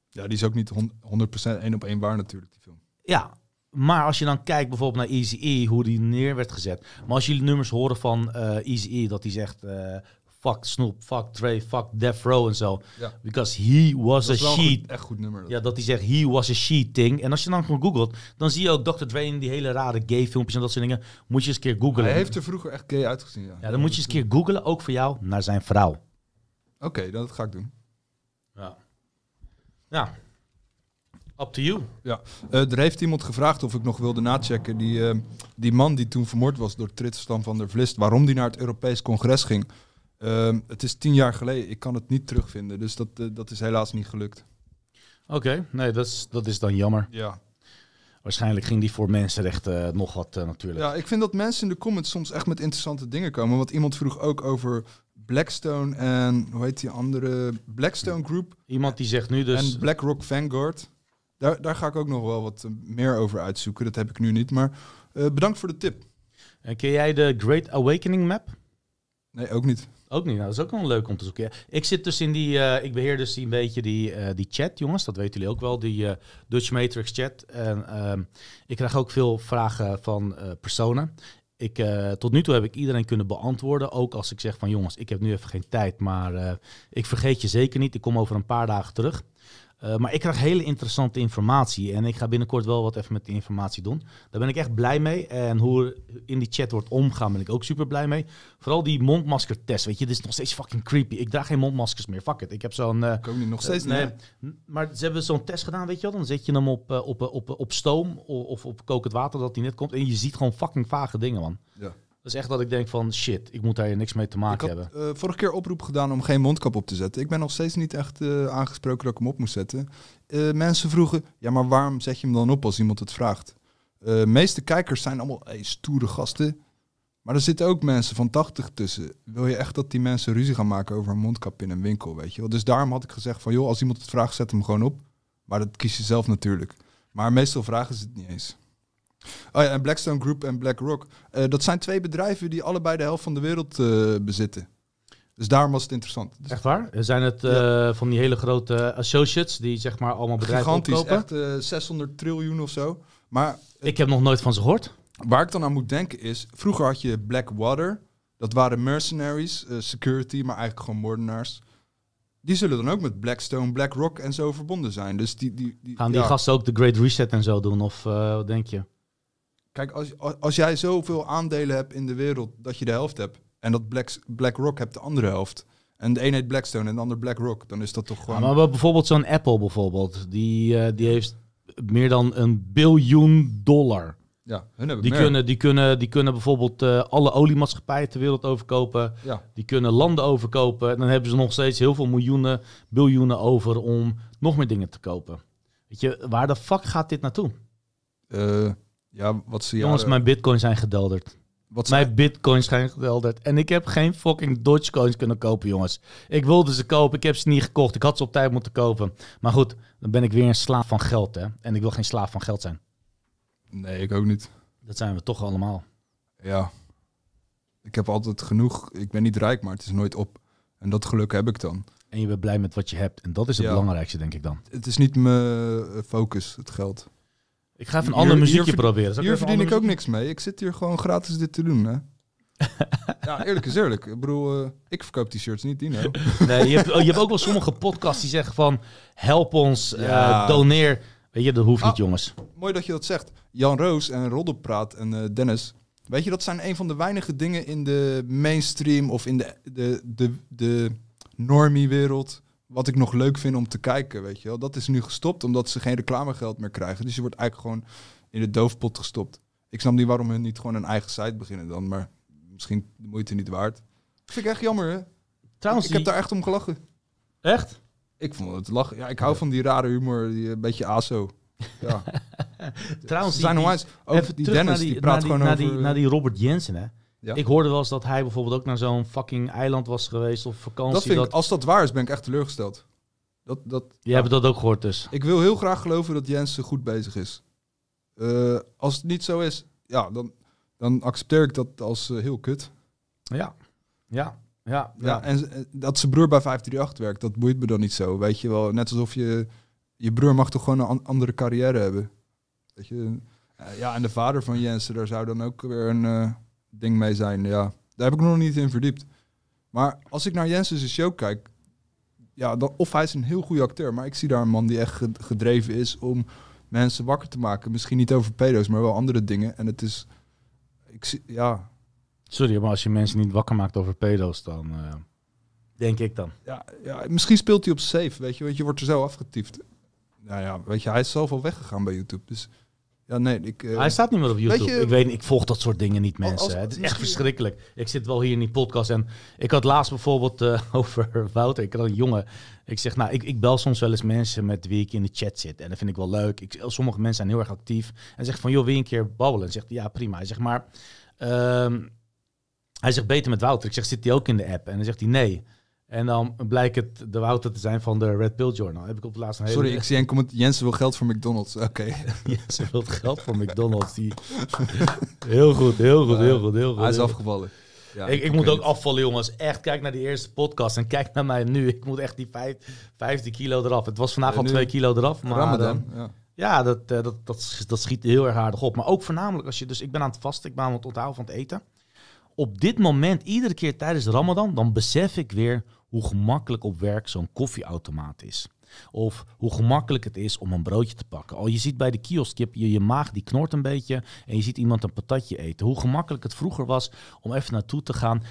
Ja, die is ook niet hon- 100% één op één waar natuurlijk, die film. Ja, maar als je dan kijkt bijvoorbeeld naar Easy-E, hoe die neer werd gezet. Maar als jullie nummers horen van eh Easy-E, dat hij zegt... eh, fuck Snoop, fuck Dre, fuck Death Row en zo. Ja. Because he was Dat a sheet. goed, echt goed nummer. dat. Ja, dat hij zegt, he was a sheet thing. En als je dan gewoon googelt, dan zie je ook Dr. Dre in die hele rare gay filmpjes en dat soort dingen. Moet je eens een keer googlen. Hij heeft er vroeger echt gay uitgezien, ja. Ja, dan moet je eens een keer googlen, ook voor jou, naar zijn vrouw. Oké, dat ga ik doen. Ja. Ja. Up to you. Ja, eh, er heeft iemand gevraagd of ik nog wilde nachecken. Die, eh, die man die toen vermoord was door Tristan van der Vlist, waarom die naar het Europees Congres ging. Ehm, het is tien jaar geleden, ik kan het niet terugvinden. Dus dat, eh, dat is helaas niet gelukt. Oké, nee, dat is, dat is dan jammer. Ja. Waarschijnlijk ging die voor mensenrechten eh, nog wat eh, natuurlijk. ja, ik vind dat mensen in de comments soms echt met interessante dingen komen. Want iemand vroeg ook over Blackstone en hoe heet die andere? Blackstone Group Iemand die zegt nu dus... en BlackRock Vanguard. Daar, daar ga ik ook nog wel wat meer over uitzoeken. Dat heb ik nu niet. Maar bedankt voor de tip. En ken jij de Great Awakening map? Nee, ook niet. Ook niet. Nou, dat is ook wel leuk om te zoeken. Ik zit dus in die, eh, ik beheer dus die, een beetje die, eh, die chat, jongens. Dat weten jullie ook wel, die eh, Dutch Matrix chat. En ehm, ik krijg ook veel vragen van personen. Ik, tot nu toe heb ik iedereen kunnen beantwoorden. Ook als ik zeg van jongens, ik heb nu even geen tijd. Maar ik vergeet je zeker niet. Ik kom over een paar dagen terug. Eh, maar ik krijg hele interessante informatie. En ik ga binnenkort wel wat even met die informatie doen. Daar ben ik echt blij mee. En hoe er in die chat wordt omgaan, ben ik ook super blij mee. Vooral die mondmaskertest. Weet je, dit is nog steeds fucking creepy. Ik draag geen mondmaskers meer. Fuck it. Ik heb zo'n. eh, Ik ook niet. Nog steeds nee, niet. hè? n- maar ze hebben zo'n test gedaan, weet je wel. Dan zet je hem op, eh, op, eh, op, eh, op stoom o- of op kokend water dat hij net komt. En je ziet gewoon fucking vage dingen, man. Ja. Dat is echt dat ik denk van shit, ik moet daar hier niks mee te Ik maken had hebben. eh, vorige keer oproep gedaan om geen mondkap op te zetten. Ik ben nog steeds niet echt eh, aangesproken dat ik hem op moest zetten. Eh, mensen vroegen, ja, maar waarom zet je hem dan op als iemand het vraagt? De meeste kijkers zijn allemaal hey, stoere gasten. Maar er zitten ook mensen van 80 tussen. Wil je echt dat die mensen ruzie gaan maken over een mondkap in een winkel, weet je wel? Dus daarom had ik gezegd van, joh, als iemand het vraagt, zet hem gewoon op. Maar dat kies je zelf natuurlijk. Maar meestal vragen ze het niet eens. Oh ja, en Blackstone Group en BlackRock. eh, dat zijn twee bedrijven die allebei de helft van de wereld eh, bezitten. Dus daarom was het interessant. Dus Echt waar? Zijn het eh, van die hele grote associates die zeg maar allemaal bedrijven gigantisch, opkopen? echt eh, 600 triljoen of zo. Maar Ik heb nog nooit van ze gehoord. waar ik dan aan moet denken is, vroeger had je Blackwater. Dat waren mercenaries, security, maar eigenlijk gewoon moordenaars. Die zullen dan ook met Blackstone, BlackRock en zo verbonden zijn. Dus die, die, die, Gaan die ja. gasten ook de Great Reset en zo doen? Of wat denk je? Kijk, als, als- jij zoveel aandelen hebt in de wereld dat je de helft hebt. En dat Black, BlackRock hebt de andere helft. En de een heet Blackstone en de ander BlackRock. Dan is dat toch Ja, gewoon... maar bijvoorbeeld zo'n Apple bijvoorbeeld, die, eh, die heeft meer dan een biljoen dollar. ja, hun hebben Die meer. kunnen, die, kunnen, die kunnen bijvoorbeeld eh, alle oliemaatschappijen ter wereld overkopen. Ja. Die kunnen landen overkopen. En dan hebben ze nog steeds heel veel miljoenen, biljoenen over om nog meer dingen te kopen. Weet je, waar de fuck gaat dit naartoe? Eh, ja, wat ze Jongens, mijn bitcoins zijn gedelderd. wat ze- Mijn bitcoins zijn gedelderd. En ik heb geen fucking Dogecoins kunnen kopen, jongens. Ik wilde ze kopen, ik heb ze niet gekocht. Ik had ze op tijd moeten kopen. Maar goed, dan ben ik weer een slaaf van geld, hè. En ik wil geen slaaf van geld zijn. Nee, ik ook niet. Dat zijn we toch allemaal. Ja. Ik heb altijd genoeg. Ik ben niet rijk, maar het is nooit op. En dat geluk heb ik dan. En je bent blij met wat je hebt. En dat is het Ja. belangrijkste, denk ik dan. Het is niet mijn focus, het geld. Ik ga even een ander muziekje proberen. Zal Hier verdien ik ook niks mee. Ik zit hier gewoon gratis dit te doen, hè. ja, eerlijk is eerlijk. Ik bedoel, eh, ik verkoop t-shirts niet, Dino. Nee, je hebt, oh, je hebt ook wel sommige podcasts die zeggen van... Help ons, eh, Ja. doneer. Weet je, dat hoeft niet, Ah. jongens. Mooi dat je dat zegt. Jan Roos en Roddelpraat en eh, Dennis. Weet je, dat zijn een van de weinige dingen in de mainstream of in de, de, de, de normie-wereld. Wat ik nog leuk vind om te kijken, weet je wel. Dat is nu gestopt omdat ze geen reclamegeld meer krijgen. Dus je wordt eigenlijk gewoon in de doofpot gestopt. Ik snap niet waarom hun niet gewoon een eigen site beginnen dan. Maar misschien de moeite niet waard. Dat vind ik echt jammer, hè. Trouwens, ik heb daar echt om gelachen. Echt? Ik vond het lachen. Ja, ik hou van die rare humor, die een beetje aso. Ja. Trouwens, zijn die- die- even die Dennis, die, die praat gewoon naar over... Die, naar die Robert Jensen, hè. Ja. Ik hoorde wel eens dat hij bijvoorbeeld ook naar zo'n fucking eiland was geweest of vakantie. Dat vind dat, ik, als dat waar is, ben ik echt teleurgesteld. Dat, dat, Je ja. hebt dat ook gehoord dus. Ik wil heel graag geloven dat Jensen goed bezig is. Eh, als het niet zo is, ja, dan, dan accepteer ik dat als eh, heel kut. Ja. Ja. Ja. Ja. ja. en eh, dat zijn broer bij 538 werkt, dat boeit me dan niet zo. Weet je wel, net alsof je... Je broer mag toch gewoon een an- andere carrière hebben. Weet je? Ja, en de vader van Jensen, daar zou dan ook weer een ding mee zijn. Ja, daar heb ik nog niet in verdiept. Maar als ik naar Jensen's show kijk, ja, dan, of hij is een heel goede acteur, maar ik zie daar een man die echt ge- gedreven is om mensen wakker te maken. Misschien niet over pedo's, maar wel andere dingen. En het is, ik zie, ja, Sorry, maar als je mensen niet wakker maakt over pedo's, dan eh, denk ik dan. ja, ja, misschien speelt hij op safe, weet je, want je wordt er zo afgetiefd. Nou ja, weet je, hij is zelf al weggegaan bij YouTube, dus ja, nee, ik. eh, Hij staat niet meer op YouTube. Je- ik weet niet, ik volg dat soort dingen niet, Als- mensen. als- het is echt verschrikkelijk. Ik zit wel hier in die podcast en ik had laatst bijvoorbeeld eh, over Wouter. Ik had een jongen. Ik zeg, nou, ik, ik bel soms wel eens mensen met wie ik in de chat zit. En dat vind ik wel leuk. Ik, sommige mensen zijn heel erg actief. En zegt van, joh, wil je een keer babbelen? En zegt hij, ja, prima. Hij zegt, maar... ehm, hij zegt, beter met Wouter. Ik zeg, zit hij ook in de app? En dan zegt hij, nee. En dan blijkt het de Wouter te zijn van de Red Pill Journal. Heb ik op het laatst een hele... Sorry, ik zie een comment. Jensen wil geld voor McDonald's. Oké. Ja, ze wil geld voor McDonald's. Die... Heel goed, heel goed, heel goed, heel goed. Hij is afgevallen. Ja, ik, ik moet ook afvallen, jongens. Echt, kijk naar die eerste podcast en kijk naar mij nu. Ik moet echt die vijf, 15 kilo eraf. Het was vandaag al nu- 2 kilo eraf. Maar Ramadan. eh, ja. ja, dat, eh, dat, dat, dat schiet heel erg aardig op. Maar ook voornamelijk als je... Dus ik ben aan het vasten, ik ben aan het onthouden van het eten. Op dit moment, iedere keer tijdens de Ramadan, dan besef ik weer hoe gemakkelijk op werk zo'n koffieautomaat is. Of hoe gemakkelijk het is om een broodje te pakken. Al je ziet bij de kiosk, je, je maag die knort een beetje en je ziet iemand een patatje eten. Hoe gemakkelijk het vroeger was om even naartoe te gaan.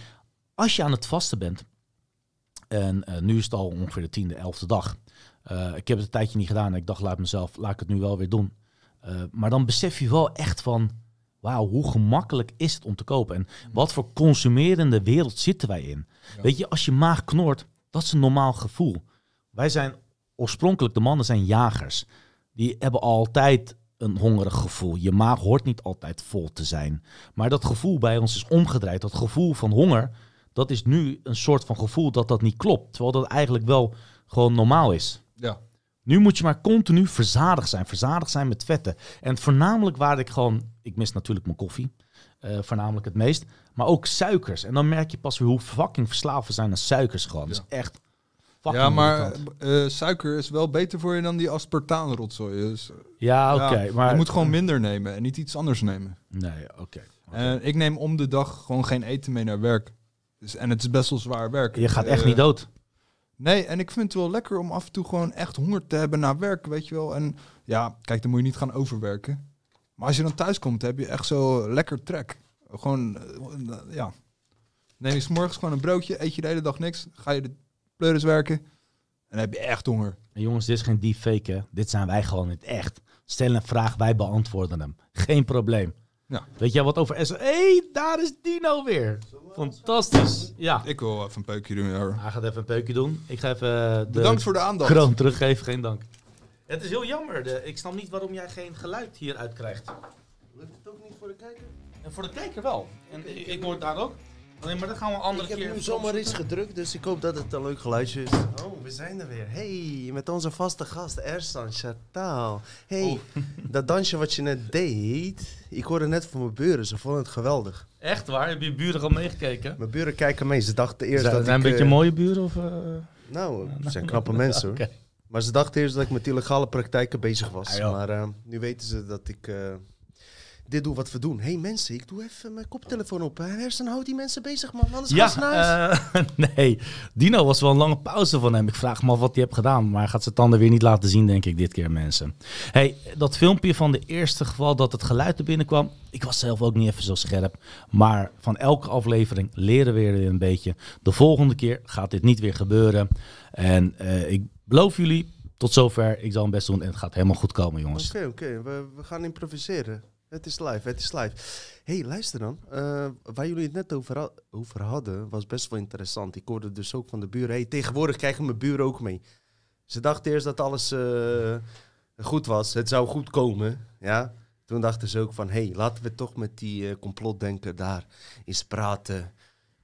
Als je aan het vasten bent, en eh, nu is het al ongeveer de tiende, elfde dag. Eh, ik heb het een tijdje niet gedaan en ik dacht, laat mezelf, laat ik het nu wel weer doen. Eh, maar dan besef je wel echt van, wauw, hoe gemakkelijk is het om te kopen? En wat voor consumerende wereld zitten wij in? Weet je, als je maag knort, dat is een normaal gevoel. Wij zijn oorspronkelijk, de mannen zijn jagers. Die hebben altijd een hongerig gevoel. Je maag hoort niet altijd vol te zijn. Maar dat gevoel bij ons is omgedraaid. Dat gevoel van honger, dat is nu een soort van gevoel dat dat niet klopt. Terwijl dat eigenlijk wel gewoon normaal is. ja. Nu moet je maar continu verzadigd zijn. Verzadigd zijn met vetten. En voornamelijk waar ik gewoon... Ik mis natuurlijk mijn koffie. eh, voornamelijk het meest. Maar ook suikers. En dan merk je pas weer hoe fucking verslaafd we zijn aan suikers gewoon. Dat is echt fucking ja, maar eh, suiker is wel beter voor je dan die aspartaanrotzooi. Dus, Ja, oké. ja, maar... Je moet gewoon minder nemen en niet iets anders nemen. Nee, oké. En ik neem om de dag gewoon geen eten mee naar werk. Dus, en het is best wel zwaar werk. Je gaat echt Eh, niet dood. Nee, en ik vind het wel lekker om af en toe gewoon echt honger te hebben naar werk, weet je wel. En ja, kijk, dan moet je niet gaan overwerken. Maar als je dan thuis komt, heb je echt zo lekker trek. Gewoon, eh, ja. Neem je 's morgens gewoon een broodje, eet je de hele dag niks, ga je de pleuris werken en dan heb je echt honger. En jongens, dit is geen deepfake, hè. Dit zijn wij gewoon in het echt. Stel een vraag, wij beantwoorden hem. Geen probleem. Ja. Weet jij wat over S? Hé, hey, daar is Dino weer. Fantastisch. Ja. Ik wil even een peukje doen, hoor. Hij gaat even een peukje doen. Ik ga even eh, de Bedankt voor de aandacht. kroon teruggeven. Geen dank. Het is heel jammer. De, ik snap niet waarom jij geen geluid hieruit krijgt. Lukt het ook niet voor de kijker? En voor de kijker wel. En ik, ik hoor het daar ook. Nee, maar dat gaan we een andere Ik heb keer nu even zomaar iets gedrukt, dus ik hoop dat het een leuk geluidje is. Oh, we zijn er weer. Hey, met onze vaste gast Ersan Chataal. Hey, Oh. dat dansje wat je net deed, ik hoorde net van mijn buren, ze vonden het geweldig. Echt waar? Heb je buren al meegekeken? Mijn buren kijken mee, ze dachten eerst Zijn, dat zijn ik... een beetje eh, mooie buren? Of, eh? Nou, het zijn knappe mensen hoor. Oké. Maar ze dachten eerst dat ik met illegale praktijken bezig was. Ah, maar eh, nu weten ze dat ik eh, dit doe wat we doen. hey, mensen, ik doe even mijn koptelefoon op. Hersen, houd die mensen bezig man, anders ze naar. Ja, eh, nee. Dino was wel een lange pauze van hem. Ik vraag me af wat hij heeft gedaan. Maar hij gaat zijn tanden weer niet laten zien, denk ik, dit keer, mensen. hey, dat filmpje van de eerste geval dat het geluid er binnenkwam. Ik was zelf ook niet even zo scherp. Maar van elke aflevering leren we weer een beetje. De volgende keer gaat dit niet weer gebeuren. En eh, ik beloof jullie, tot zover. Ik zal mijn best doen en het gaat helemaal goed komen, jongens. Oké, oké, we, we gaan improviseren. Het is live, het is live. hey, luister dan. Eh, waar jullie het net over, over hadden, was best wel interessant. Ik hoorde dus ook van de buren. Hey, tegenwoordig krijgen mijn buren ook mee. Ze dachten eerst dat alles eh, goed was. Het zou goed komen, ja. Toen dachten ze ook van, hey, laten we toch met die eh, complotdenker daar eens praten.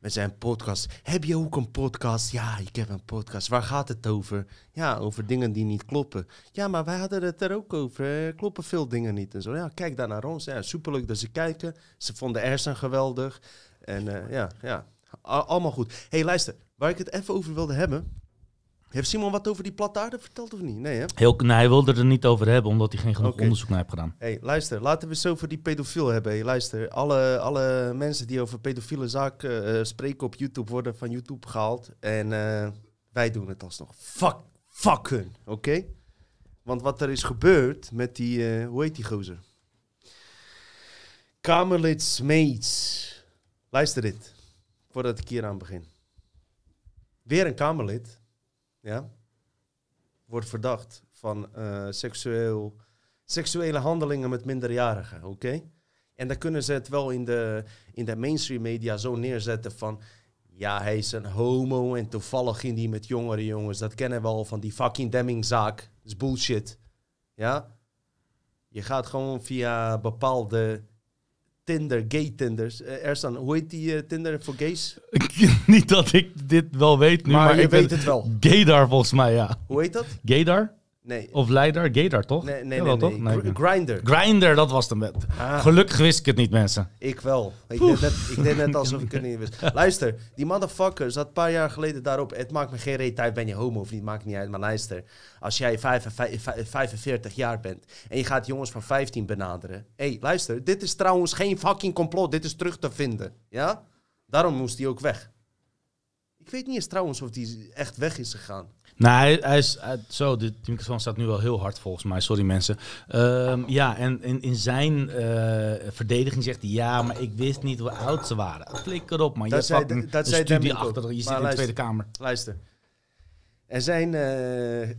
Met zijn podcast. Heb je ook een podcast? Ja, ik heb een podcast. Waar gaat het over? Ja, over dingen die niet kloppen. Ja, maar wij hadden het er ook over. Er kloppen veel dingen niet en zo. Ja, kijk daar naar ons. Ja, superleuk dat ze kijken. Ze vonden Ersan geweldig. En eh, ja, ja, allemaal goed. hey, luister. Waar ik het even over wilde hebben. Heeft Simon wat over die platte aarde verteld of niet? Nee, hè? Heel, nee, hij wilde er niet over hebben, omdat hij geen genoeg onderzoek naar heeft gedaan. hey, luister. Laten we zo over die pedofiel hebben. Hey, luister. Alle, alle mensen die over pedofiele zaken eh, spreken op YouTube worden van YouTube gehaald. En eh, wij doen het alsnog. Fuck, fuck hun, oké? Want wat er is gebeurd met die, eh, hoe heet die gozer? Kamerlid Smeets. Luister dit, voordat ik hier aan begin. Weer een Kamerlid, ja, wordt verdacht van eh, seksueel, seksuele handelingen met minderjarigen, oké? En dan kunnen ze het wel in de, in de mainstream media zo neerzetten van... Ja, hij is een homo en toevallig ging hij met jongere jongens. Dat kennen we al van die fucking Demming-zaak. Dat is bullshit. Ja? Je gaat gewoon via bepaalde Tinder, gay Tinders. Eh, Ersan, hoe heet die eh, Tinder voor gays? niet dat ik dit wel weet nu, maar, maar je ik weet het wel. Gaydar volgens mij, ja. Hoe heet dat? Gaydar? Nee. Of Leidar? Gaydar, toch? Nee, nee, Jawel, nee. toch? nee. Gr- Grindr. Grinder, dat was hem. Ah. Gelukkig wist ik het niet, mensen. Ik wel. Ik deed, net, ik deed net alsof ik het niet wist. Luister, die motherfucker zat een paar jaar geleden daarop. Het maakt me geen reet uit, ben je homo of niet, maakt niet uit. Maar luister, als jij vijf- vijf- vijf- 45 jaar bent en je gaat jongens van 15 benaderen. Hé, hey, luister, dit is trouwens geen fucking complot. Dit is terug te vinden. Ja? Daarom moest hij ook weg. Ik weet niet eens trouwens of die echt weg is gegaan. Nou, hij, hij is... hij- zo, de, microfoon staat nu wel heel hard volgens mij. Sorry, mensen. Ehm, ja, en in, in zijn eh, verdediging zegt hij... Ja, maar ik wist niet hoe oud ze waren. Flikker op, man. Je Dat hebt fucking dat een zei studie achter. Je zit Maar in de. Tweede Kamer. Luister. Er zijn, eh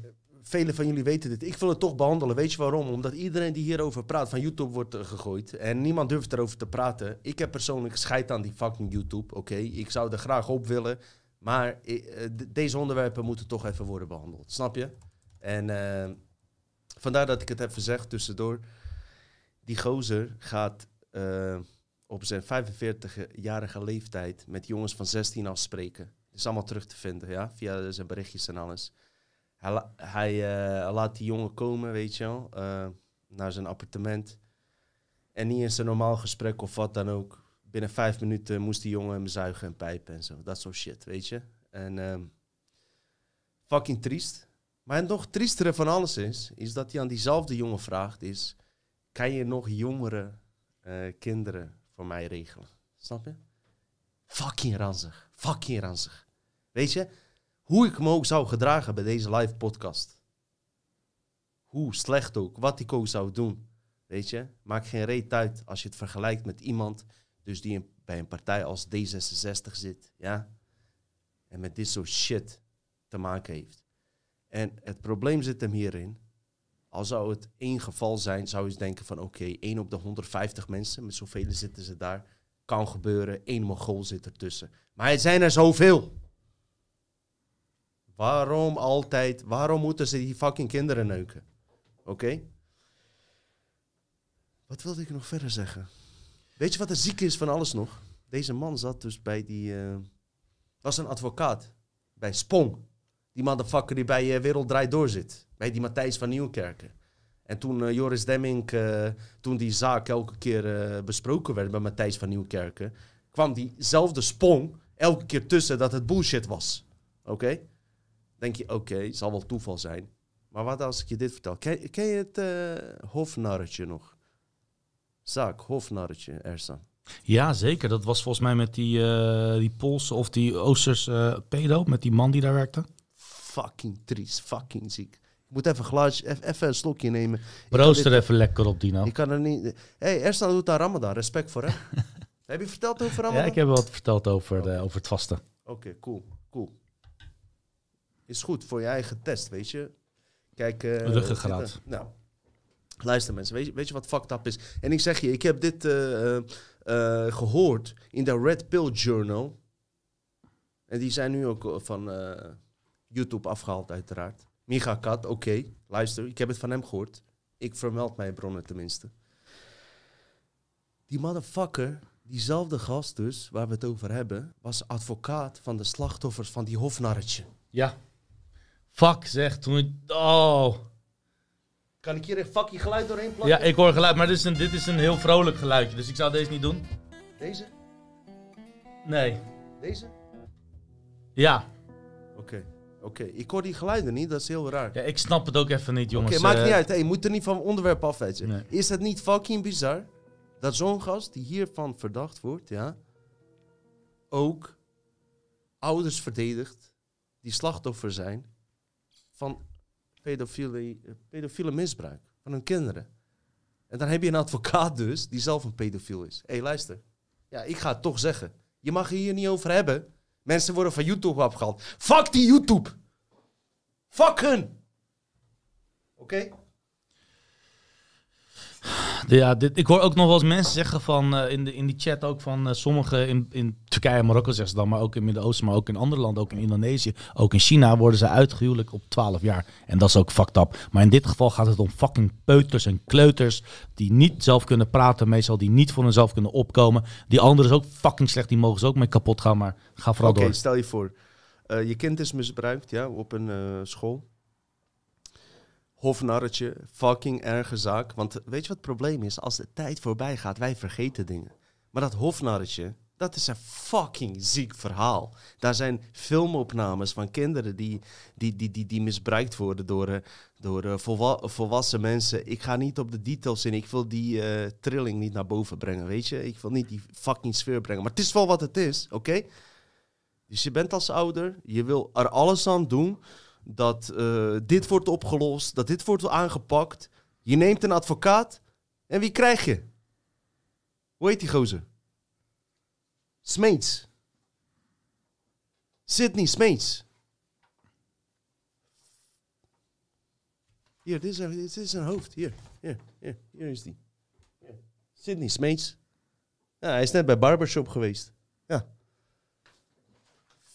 velen van jullie weten dit. Ik wil het toch behandelen. Weet je waarom? Omdat iedereen die hierover praat van YouTube wordt eh, gegooid. En niemand durft erover te praten. Ik heb persoonlijk scheid aan die fucking YouTube. Oké, ik zou er graag op willen. Maar eh, eh, deze onderwerpen moeten toch even worden behandeld. Snap je? En eh, vandaar dat ik het even zeg tussendoor. Die gozer gaat eh, op zijn 45-jarige leeftijd met jongens van 16 afspreken. Is allemaal terug te vinden, ja, via zijn berichtjes en alles. Hij, la- hij laat die jongen komen, weet je wel, naar zijn appartement. En niet eens een normaal gesprek of wat dan ook. Binnen vijf minuten moest die jongen hem zuigen en pijpen en zo. Dat soort shit, weet je. En ehm, fucking triest. Maar het nog triestere van alles is, is dat hij aan diezelfde jongen vraagt, is... Kan je nog jongere eh, kinderen voor mij regelen? Snap je? Fucking ranzig. Fucking ranzig. Weet je, hoe ik me ook zou gedragen bij deze live podcast. Hoe slecht ook, wat ik ook zou doen. Weet je, maakt geen reet uit als je het vergelijkt met iemand dus die bij een partij als D66 zit. Ja? En met dit soort shit te maken heeft. En het probleem zit hem hierin. Al zou het één geval zijn, zou je denken van oké, één op de 150 mensen, met zoveel zitten ze daar, kan gebeuren. Eén Mongool zit ertussen. Maar het zijn er zoveel. Waarom altijd, waarom moeten ze die fucking kinderen neuken? Oké? Wat wilde ik nog verder zeggen? Weet je wat er ziek is van alles nog? Deze man zat dus bij die... eh, was een advocaat. Bij Spong. Die motherfucker die bij eh, Wereld Draait Door zit. Bij die Matthijs van Nieuwkerken. En toen eh, Joris Demming, toen die zaak elke keer besproken werd bij Matthijs van Nieuwkerken, kwam diezelfde Spong elke keer tussen dat het bullshit was. Oké? Denk je, oké, het zal wel toeval zijn. Maar wat als ik je dit vertel? Ken, ken je het hofnarretje nog? Zaak, hofnarretje, Ersan. Ja, zeker. Dat was volgens mij met die, eh, die Poolse of die Oosters eh, pedo, met die man die daar werkte. Fucking triest, fucking ziek. Ik moet even eff- even een slokje nemen. Ik kan Rooster dit- even lekker op, Dino. Ik kan er niet... Hé, hey, Ersan doet aan Ramadan, respect voor hem. Heb je verteld over Ramadan? Ja, ik heb wel wat verteld over, eh, over het vasten. Oké, cool, cool. Is goed voor je eigen test, weet je. Kijk, eh, Ruggengraat. nou, luister mensen, weet je, weet je wat fucked up is? En ik zeg je, ik heb dit eh, eh, eh, gehoord in de Red Pill Journal. En die zijn nu ook van YouTube afgehaald, uiteraard. Micha Kat, oké, luister, ik heb het van hem gehoord. Ik vermeld mijn bronnen tenminste. Die motherfucker, diezelfde gast dus, waar we het over hebben, was advocaat van de slachtoffers van die hofnarretje. Ja. Fuck, zeg. Toen ik... Oh. Kan ik hier een fucking geluid doorheen plakken? Ja, ik hoor geluid, maar dit is, een, dit is een heel vrolijk geluidje, dus ik zou deze niet doen. Deze? Nee. Deze? Ja. Oké, oké. Ik hoor die geluiden niet, dat is heel raar. ja, ik snap het ook even niet, Oké, jongens. maakt Eh, niet uit. Hey, je moet er niet van onderwerp afwijzen. Nee. Is het niet fucking bizar dat zo'n gast die hiervan verdacht wordt, ja, ook ouders verdedigt die slachtoffer zijn van pedofiele, eh, pedofiele misbruik van hun kinderen. En dan heb je een advocaat dus, die zelf een pedofiel is. Hé, hey, luister. Ja, ik ga het toch zeggen. Je mag hier niet over hebben. Mensen worden van YouTube afgehaald. Fuck die YouTube! Fuck hun! Oké? Ja, dit, ik hoor ook nog wel eens mensen zeggen van eh, in, de, in die chat ook van eh, sommigen in, in Turkije en Marokko zeggen ze dan, maar ook in het Midden-Oosten, maar ook in andere landen, ook in Indonesië, ook in China worden ze uitgehuwelijk op 12 jaar. En dat is ook fucked up. Maar in dit geval gaat het om fucking peuters en kleuters die niet zelf kunnen praten, meestal die niet voor hunzelf kunnen opkomen. Die anderen is ook fucking slecht, die mogen ze ook mee kapot gaan, maar ga vooral Oké, door. stel je voor. eh, je kind is misbruikt ja, op een school. Hofnarretje, fucking erge zaak. Want weet je wat het probleem is? Als de tijd voorbij gaat, wij vergeten dingen. Maar dat hofnarretje, dat is een fucking ziek verhaal. Daar zijn filmopnames van kinderen die, die, die, die, die misbruikt worden door, eh, door eh, volwa- volwassen mensen. Ik ga niet op de details in. Ik wil die eh, trilling niet naar boven brengen, weet je? Ik wil niet die fucking sfeer brengen. Maar het is wel wat het is, oké? Dus je bent als ouder, je wil er alles aan doen dat eh, dit wordt opgelost, dat dit wordt aangepakt. Je neemt een advocaat en wie krijg je? Hoe heet die gozer? Smeets. Sydney Smeets. Hier, dit is, een, dit is een hoofd. Hier, hier, hier, hier is die. Sydney Smeets. Ja, hij is net bij Barbershop geweest. Ja.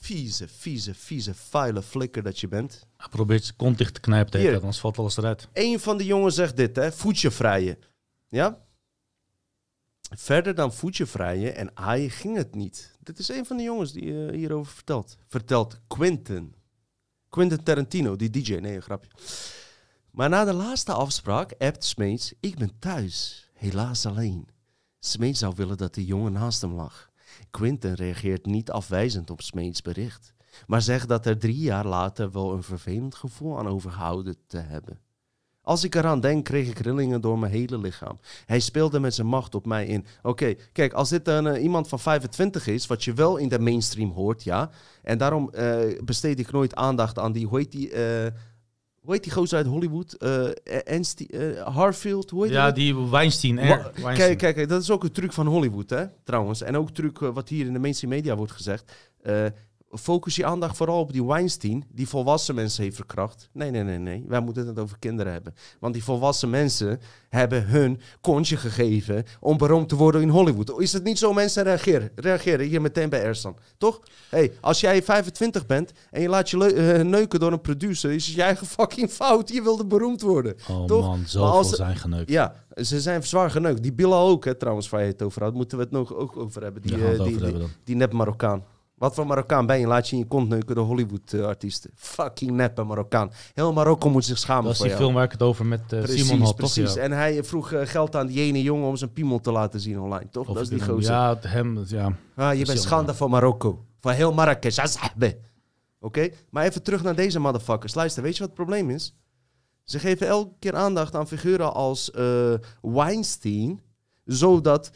Vieze, vieze, vieze, vuile flikker dat je bent. Hij probeert zijn kont dicht te knijpen, Hier. anders valt alles eruit. Een van de jongens zegt dit, hè. Voetje vrijen. Ja? Verder dan voetje vrijen en aaien ging het niet. Dit is een van de jongens die eh, hierover vertelt. Vertelt Quentin. Quentin Tarantino, die DJ. Nee, een grapje. Maar na de laatste afspraak appt Smeets... Ik ben thuis, helaas alleen. Smeets zou willen dat de jongen naast hem lag. Quentin reageert niet afwijzend op Smeets bericht... maar zegt dat er drie jaar later wel een vervelend gevoel aan overgehouden te hebben. Als ik eraan denk, kreeg ik rillingen door mijn hele lichaam. Hij speelde met zijn macht op mij in. Oké, kijk, als dit een, eh, iemand van 25 is, wat je wel in de mainstream hoort, ja. En daarom eh, besteed ik nooit aandacht aan die, hoe heet die, eh, hoe heet die gozer uit Hollywood? Eh, Harfield, hoe heet Ja, dat? die Weinstein. Kijk, kijk, kijk, dat is ook een truc van Hollywood, hè, trouwens. En ook truc wat hier in de mainstream media wordt gezegd. Focus je aandacht vooral op die Weinstein, die volwassen mensen heeft verkracht. Nee, nee, nee, nee. Wij moeten het over kinderen hebben. Want die volwassen mensen hebben hun kontje gegeven om beroemd te worden in Hollywood. Is het niet zo mensen reageren? Reageren hier meteen bij Ersan. Toch? hey, als jij 25 bent en je laat je eh, neuken door een producer, is het je eigen fucking fout. Je wilde beroemd worden. Oh Toch? man, Maar zoveel als- zijn geneukt. Ja, ze zijn zwaar geneukt. Die Bilal ook, hè, trouwens, waar je het over had. Moeten we het nog ook over hebben. Die, eh, die, over die, hebben dan. die nep Marokkaan. Wat voor Marokkaan ben je? Laat je in je kont neuken door Hollywood-artiesten. Fucking neppe Marokkaan. Heel Marokko moet zich schamen Dat is die jou. film waar ik het over met eh, Precies, Simon had, precies. toch? Ja. En hij vroeg eh, geld aan die ene jongen om zijn piemel te laten zien online, toch? Of dat is die gozer. Ja, hem, ja. Ah, je bent schande van Marokko. Van heel Marrakesh. Oké? Maar even terug naar deze motherfuckers. Luister, weet je wat het probleem is? Ze geven elke keer aandacht aan figuren als eh, Weinstein. Zodat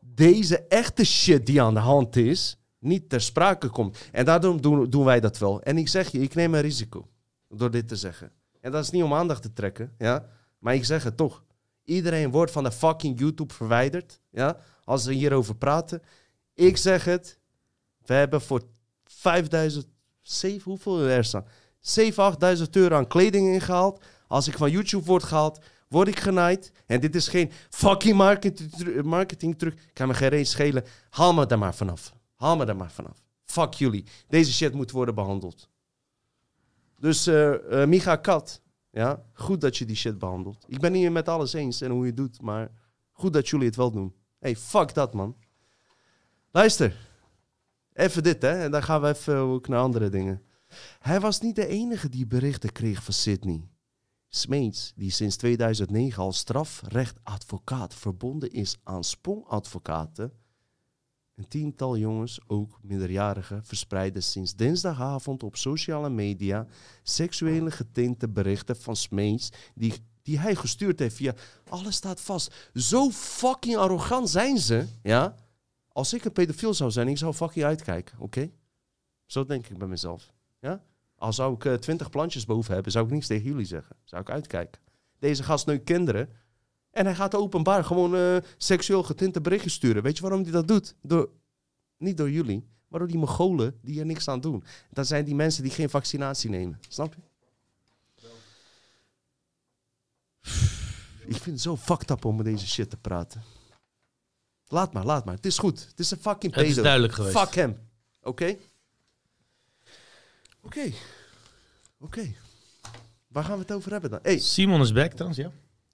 deze echte shit die aan de hand is, niet ter sprake komt. En daarom doen, doen wij dat wel. En ik zeg je, ik neem een risico door dit te zeggen. En dat is niet om aandacht te trekken, ja. Maar ik zeg het toch. Iedereen wordt van de fucking YouTube verwijderd, ja. Als ze hierover praten. Ik zeg het. We hebben voor 5000, 7, hoeveel er staan? 7, 8000 euro aan kleding ingehaald. Als ik van YouTube word gehaald, word ik genaaid. En dit is geen fucking marketing, truc. Kan me geen reet schelen. Haal me daar maar vanaf. Haal me daar maar vanaf. Fuck jullie. Deze shit moet worden behandeld. Dus eh, Micha Kat, ja, goed dat je die shit behandelt. Ik ben niet met alles eens en hoe je het doet, maar goed dat jullie het wel doen. hey, fuck dat man. Luister, even dit hè, en dan gaan we even ook naar andere dingen. Hij was niet de enige die berichten kreeg van Sydney. Smeets, die sinds 2009 als strafrechtadvocaat verbonden is aan Sprong-advocaten, een tiental jongens, ook minderjarigen, verspreiden sinds dinsdagavond op sociale media seksuele getinte berichten van Smeets die, die hij gestuurd heeft via alles staat vast. Zo fucking arrogant zijn ze, ja. Als ik een pedofiel zou zijn, ik zou fucking uitkijken, oké? Zo denk ik bij mezelf, ja. Als zou ik eh, twintig plantjes boven hebben, zou ik niks tegen jullie zeggen. Zou ik uitkijken. Deze gast neukt kinderen. En hij gaat openbaar gewoon eh, seksueel getinte berichten sturen. Weet je waarom hij dat doet? Door, niet door jullie, maar door die Mongolen die er niks aan doen. Dat zijn die mensen die geen vaccinatie nemen. Snap je? Ik vind het zo fucked up om met deze shit te praten. Laat maar, laat maar. Het is goed. Het is een fucking pedo. Het is duidelijk geweest. Fuck hem. Oké? Oké. Oké. Waar gaan we het over hebben dan? Hey, Simon is back trouwens, ja.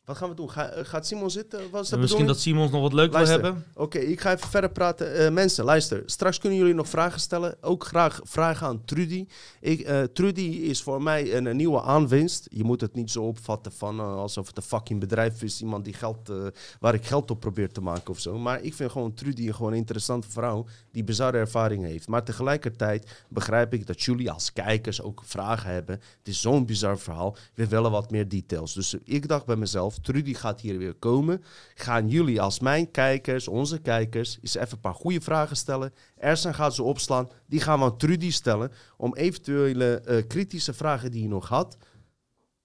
Wat gaan we doen? Ga, eh, gaat Simon zitten? Wat is de En misschien dat Simon nog wat leuk wil hebben. Oké, ik ga even verder praten. Eh, mensen, luister. Straks kunnen jullie nog vragen stellen. Ook graag vragen aan Trudy. Ik, eh, Trudy is voor mij een, een nieuwe aanwinst. Je moet het niet zo opvatten van alsof het een fucking bedrijf is. Iemand die geld, waar ik geld op probeer te maken of zo. Maar ik vind gewoon Trudy een gewoon interessante vrouw die bizarre ervaringen heeft. Maar tegelijkertijd begrijp ik dat jullie als kijkers ook vragen hebben. Het is zo'n bizar verhaal. We willen wat meer details. Dus ik dacht bij mezelf, Trudy gaat hier weer komen. Gaan jullie als mijn kijkers, onze kijkers, eens even een paar goede vragen stellen. Ersan gaat ze opslaan. Die gaan we aan Trudy stellen. Om eventuele eh, kritische vragen die je nog had,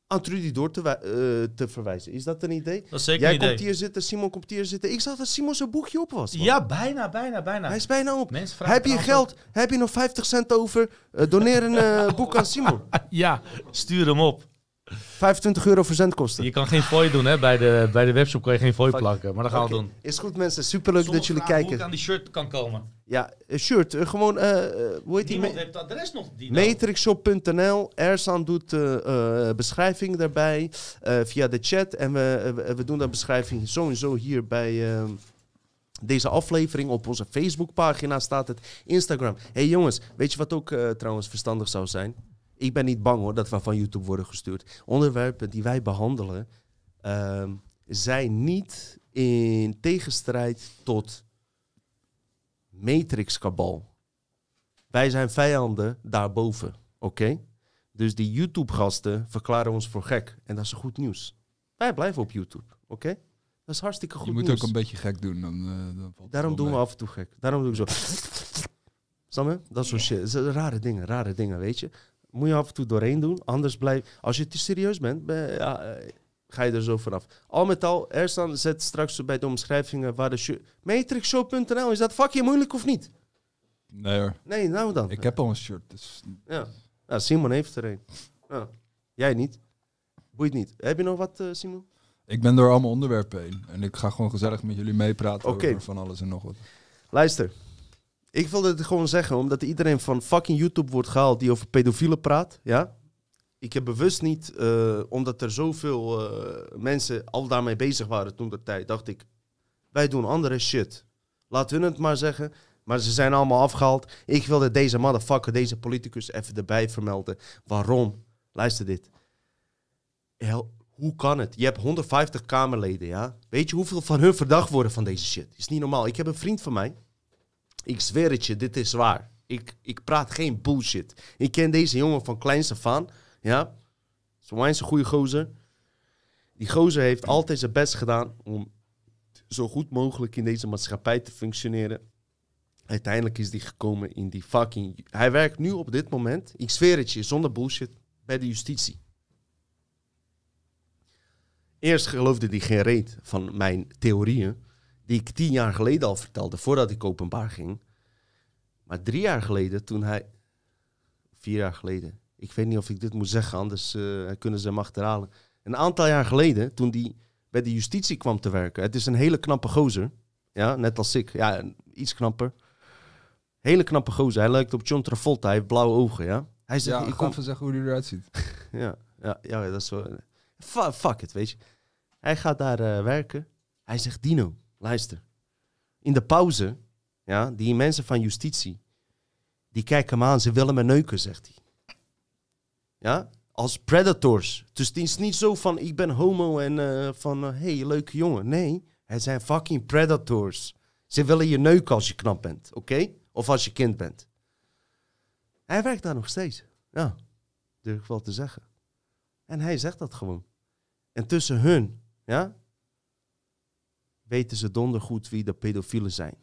aan Trudy door te, eh, te verwijzen. Is dat een idee? Dat is zeker Jij een idee. komt hier zitten, Simon komt hier zitten. Ik zag dat Simon zijn boekje op was. man. Ja, bijna, bijna, bijna. Hij is bijna op. Heb je geld? Heb je nog 50 cent over? Eh, doneer een boek aan Simon. Ja, stuur hem op. 25 euro verzendkosten. Je kan geen fooi doen, hè. Bij de, bij de webshop kan je geen fooi Fuck. plakken. Maar dat gaan we doen. Is goed mensen, superleuk dat Sommige jullie vragen Hoe kijken. ik aan die shirt kan komen. Ja, een shirt. eh, gewoon, eh, eh, hoe heet die? Niemand Ma- heeft het adres nog. Die. Matrixshop.nl. Ersan doet eh, eh, beschrijving daarbij eh, via de chat. En we, eh, we- doen de beschrijving sowieso hier bij eh, deze aflevering. Op onze Facebookpagina staat het. Instagram. hey jongens, weet je wat ook eh, trouwens verstandig zou zijn? Ik ben niet bang hoor dat we van YouTube worden gestuurd. Onderwerpen die wij behandelen ehm, zijn niet in tegenstrijd tot Matrix-kabal. Wij zijn vijanden daarboven, oké? Dus die YouTube-gasten verklaren ons voor gek. En dat is goed nieuws. Wij blijven op YouTube, oké? Dat is hartstikke goed Je moet nieuws. ook een beetje gek doen. Dan, eh, dan valt Daarom doen we af en toe gek. Daarom doe ik zo. Snap je? Dat soort shit. Rare dingen, rare dingen, weet je. Moet je af en toe doorheen doen. Anders blijf... Als je te serieus bent, ben- ja, eh, ga je er zo vanaf. Al met al, Ersan zet straks bij de omschrijvingen waar de... show- Matrixshow.nl, is dat fucking moeilijk of niet? Nee hoor. Nee, nou dan. Ik heb al een shirt. Dus Ja. ja, Simon heeft er een. Ja. Jij niet. Boeit niet. Heb je nog wat, eh, Simon? ik ben door allemaal onderwerpen heen. En ik ga gewoon gezellig met jullie meepraten over van alles en nog wat. Luister. Ik wilde het gewoon zeggen, omdat iedereen van fucking YouTube wordt gehaald die over pedofielen praat. Ja? Ik heb bewust niet, eh, omdat er zoveel eh, mensen al daarmee bezig waren toen de tijd, dacht ik, wij doen andere shit. Laat hun het maar zeggen. Maar ze zijn allemaal afgehaald. Ik wilde deze motherfucker, deze politicus even erbij vermelden. Waarom? Luister dit. Hoe kan het? Je hebt 150 Kamerleden, ja? Weet je hoeveel van hun verdacht worden van deze shit? Is niet normaal. Ik heb een vriend van mij. Ik zweer het je, dit is waar. Ik, ik praat geen bullshit. Ik ken deze jongen van kleins af aan. Ja? Zo is een goede gozer. Die gozer heeft altijd zijn best gedaan om zo goed mogelijk in deze maatschappij te functioneren. Uiteindelijk is die gekomen in die fucking... Hij werkt nu op dit moment, ik zweer het je, zonder bullshit, bij de justitie. Eerst geloofde hij geen reet van mijn theorieën, die ik tien jaar geleden al vertelde, voordat ik openbaar ging. Maar drie jaar geleden, toen hij... Vier jaar geleden. Ik weet niet of ik dit moet zeggen, anders eh, kunnen ze hem achterhalen. Een aantal jaar geleden, toen hij bij de justitie kwam te werken. Het is een hele knappe gozer. Ja, net als ik. Ja, iets knapper. Hele knappe gozer. Hij lijkt op John Travolta. Hij heeft blauwe ogen, ja. Hij zegt, Ja, ik kom... even zeggen hoe die eruit ziet. Ja, ja, ja, dat is zo. Fu- fuck it, weet je. Hij gaat daar eh, werken. Hij zegt, Dino, luister. In de pauze, ja, die mensen van justitie, die kijken hem aan, ze willen me neuken, zegt hij. Ja, als predators. Dus het is niet zo van, ik ben homo en eh, van, hé, hey, leuke jongen. Nee, het zijn fucking predators. Ze willen je neuken als je knap bent, oké? Of als je kind bent. Hij werkt daar nog steeds. Ja, durf ik wel te zeggen. En hij zegt dat gewoon. En tussen hun, ja, weten ze dondergoed wie de pedofielen zijn.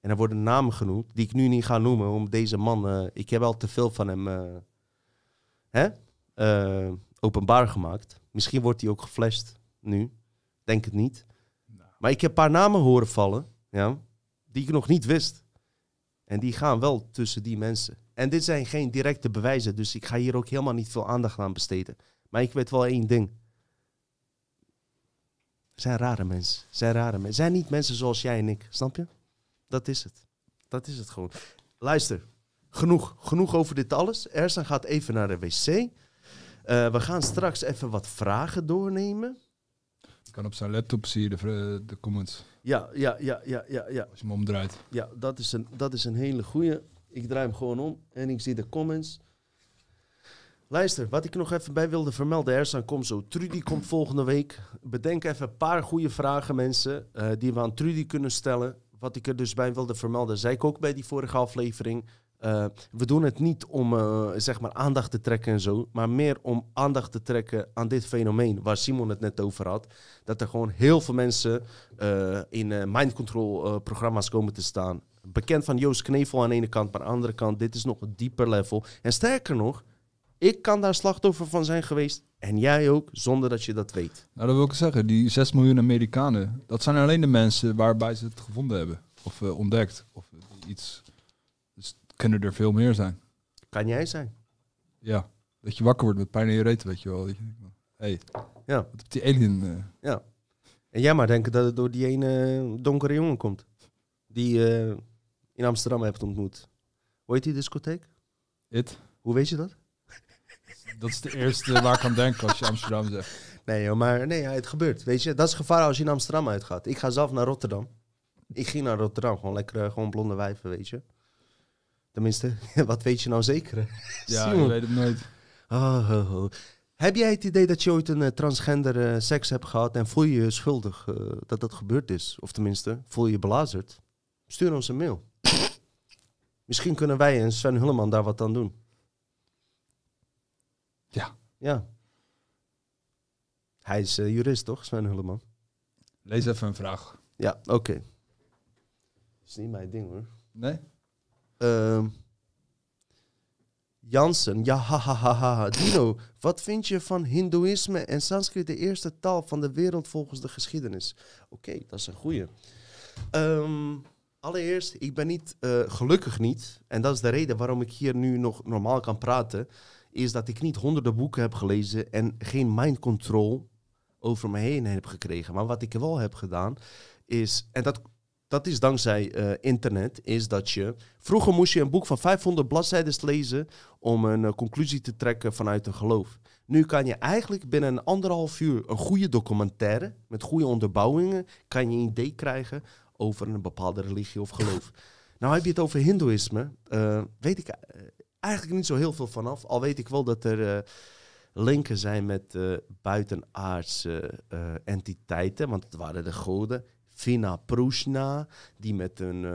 En er worden namen genoemd, die ik nu niet ga noemen, om deze man, eh, ik heb al te veel van hem, eh, hè, eh, openbaar gemaakt. Misschien wordt hij ook geflasht nu, denk het niet. Maar ik heb een paar namen horen vallen, ja, die ik nog niet wist. En die gaan wel tussen die mensen. En dit zijn geen directe bewijzen, dus ik ga hier ook helemaal niet veel aandacht aan besteden. Maar ik weet wel één ding. Zijn rare mensen. Zijn rare mensen. Zijn niet mensen zoals jij en ik, snap je? Dat is het. Dat is het gewoon. Luister, genoeg. Genoeg over dit alles. Ersan gaat even naar de wc. Eh, we gaan straks even wat vragen doornemen. Je kan op zijn laptop zie je de, de comments. Ja, ja, ja, ja, ja, ja. Als je hem omdraait. Ja, dat is een, dat is een hele goeie. Ik draai hem gewoon om en ik zie de comments. Luister, wat ik nog even bij wilde vermelden. Ersan komt zo. Trudy komt volgende week. Bedenk even een paar goede vragen, mensen, eh, die we aan Trudy kunnen stellen. Wat ik er dus bij wilde vermelden, zei ik ook bij die vorige aflevering. Eh, we doen het niet om eh, zeg maar aandacht te trekken en zo, maar meer om aandacht te trekken aan dit fenomeen waar Simon het net over had. Dat er gewoon heel veel mensen in mind control programma's komen te staan. Bekend van Joost Knevel aan de ene kant, maar aan de andere kant, dit is nog een dieper level. En sterker nog, ik kan daar slachtoffer van zijn geweest. En jij ook, zonder dat je dat weet. Nou, dat wil ik zeggen. Die 6 miljoen Amerikanen, dat zijn alleen de mensen waarbij ze het gevonden hebben. Of eh, ontdekt. Of eh, iets. Dus kunnen er veel meer zijn. Kan jij zijn? Ja. Dat je wakker wordt met pijn in je reet, weet je wel. Hey, Ja. wat heeft die alien... eh, Ja. En jij maar denken dat het door die ene donkere jongen komt. Die je in Amsterdam hebt ontmoet. Hoe heet die discotheek? it? Hoe weet je dat? Dat is de eerste waar ik aan denk als je Amsterdam zegt. Nee, joh, maar nee, ja, het gebeurt. Weet je, dat is gevaar als je in Amsterdam uitgaat. Ik ga zelf naar Rotterdam. Ik ging naar Rotterdam, gewoon lekker, eh, gewoon blonde wijven, weet je. Tenminste, wat weet je nou zeker? Ja, je weet het nooit. Oh, oh, oh. Heb jij het idee dat je ooit een eh, transgender eh, seks hebt gehad en voel je je schuldig dat dat gebeurd is? Of tenminste, voel je je belazerd? Stuur ons een mail. Misschien kunnen wij en Sven Hulleman daar wat aan doen. Ja. Ja. Hij is eh, jurist, toch, Sven Hulleman? Lees even een vraag. Ja, oké. is niet mijn ding, hoor. Nee? Ehm Jansen, ja, ha, ha, ha, ha. Dino, wat vind je van Hindoeïsme en Sanskrit, de eerste taal van de wereld volgens de geschiedenis? Oké, dat is een goeie. Ehm, Allereerst, ik ben niet, eh, gelukkig niet, en dat is de reden waarom ik hier nu nog normaal kan praten, is dat ik niet honderden boeken heb gelezen en geen mind control over me heen heb gekregen. Maar wat ik wel heb gedaan, is, en dat, dat is dankzij eh, internet, is dat je, vroeger moest je een boek van 500 bladzijden lezen om een eh, conclusie te trekken vanuit een geloof. Nu kan je eigenlijk binnen een anderhalf uur een goede documentaire met goede onderbouwingen, kan je een idee krijgen over een bepaalde religie of geloof. Nou heb je het over hindoeïsme, eh, weet ik eigenlijk niet zo heel veel vanaf. Al weet ik wel dat er eh, linken zijn met eh, buitenaardse eh, entiteiten, want het waren de goden. Vina Prushna, die met een,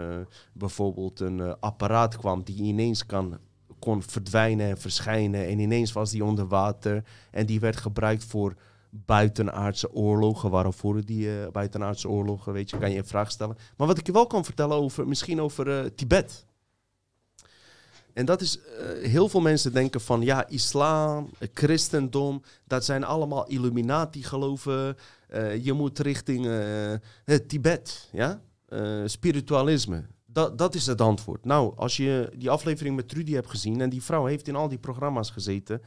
bijvoorbeeld een apparaat kwam die ineens kan, kon verdwijnen en verschijnen. En ineens was die onder water. En die werd gebruikt voor buitenaardse oorlogen. Waarom voeren die buitenaardse oorlogen? Weet je, kan je een vraag stellen. Maar wat ik je wel kan vertellen over, misschien over Tibet. En dat is, eh, heel veel mensen denken van, ja, islam, christendom, dat zijn allemaal Illuminati geloven. Eh, je moet richting het Tibet, ja, spiritualisme. Dat, dat is het antwoord. Nou, als je die aflevering met Trudy hebt gezien en die vrouw heeft in al die programma's gezeten,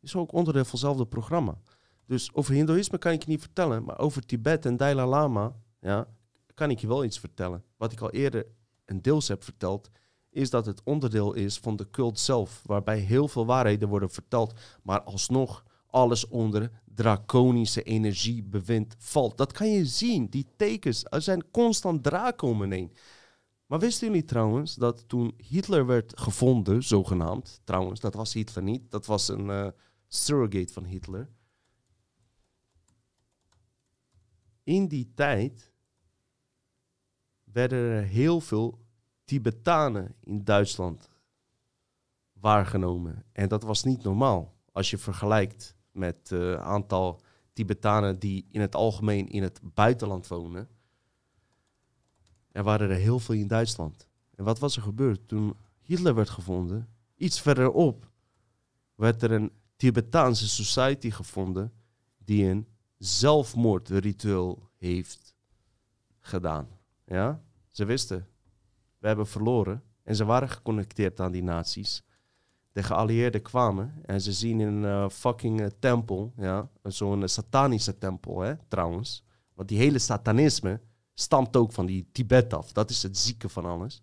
is ook onderdeel van hetzelfde programma. Dus over Hindoeïsme kan ik je niet vertellen, maar over Tibet en Dalai Lama, ja, kan ik je wel iets vertellen. Wat ik al eerder een deels heb verteld, is dat het onderdeel is van de cult zelf, waarbij heel veel waarheden worden verteld, maar alsnog alles onder draconische energiebewind valt. Dat kan je zien, die tekens. Er zijn constant draken om heen. Maar wisten jullie trouwens dat toen Hitler werd gevonden, zogenaamd, trouwens, dat was Hitler niet, dat was een eh, surrogate van Hitler. In die tijd werden er heel veel Tibetanen in Duitsland waargenomen. En dat was niet normaal als je vergelijkt met het aantal Tibetanen die in het algemeen in het buitenland wonen. Er waren er heel veel in Duitsland. En wat was er gebeurd toen Hitler werd gevonden? Iets verderop werd er een Tibetaanse society gevonden die een zelfmoordritueel heeft gedaan. Ja? Ze wisten, we hebben verloren. En ze waren geconnecteerd aan die nazi's. De geallieerden kwamen en ze zien in een eh, fucking eh, tempel, ja, zo'n eh, satanische tempel, hè, trouwens. Want die hele satanisme stamt ook van die Tibet af. Dat is het zieke van alles.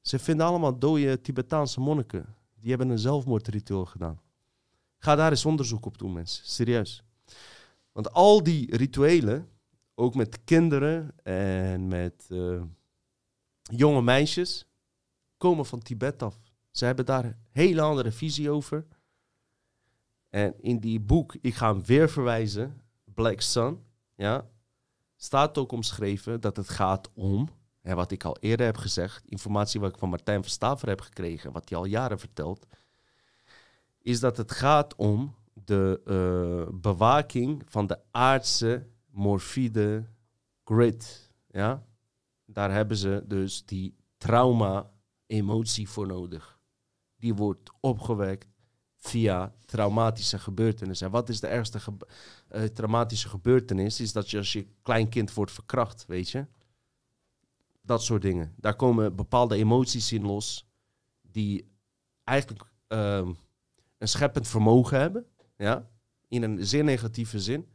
Ze vinden allemaal dode Tibetaanse monniken. Die hebben een zelfmoordritueel gedaan. Ga daar eens onderzoek op doen, mensen. Serieus. Want al die rituelen, ook met kinderen en met jonge meisjes, komen van Tibet af. Ze hebben daar een hele andere visie over. En in die boek, ik ga hem weer verwijzen, Black Sun, ja, staat ook omschreven dat het gaat om, hè, wat ik al eerder heb gezegd, informatie wat ik van Martijn van Staver heb gekregen, wat hij al jaren vertelt, is dat het gaat om de eh, bewaking van de aardse morfide grid. Ja? Daar hebben ze dus die trauma-emotie voor nodig. Die wordt opgewekt via traumatische gebeurtenissen. En wat is de ergste eh, traumatische gebeurtenis? Is dat je als je klein kind wordt verkracht, weet je? Dat soort dingen. Daar komen bepaalde emoties in los die eigenlijk ehm, een scheppend vermogen hebben, ja, in een zeer negatieve zin.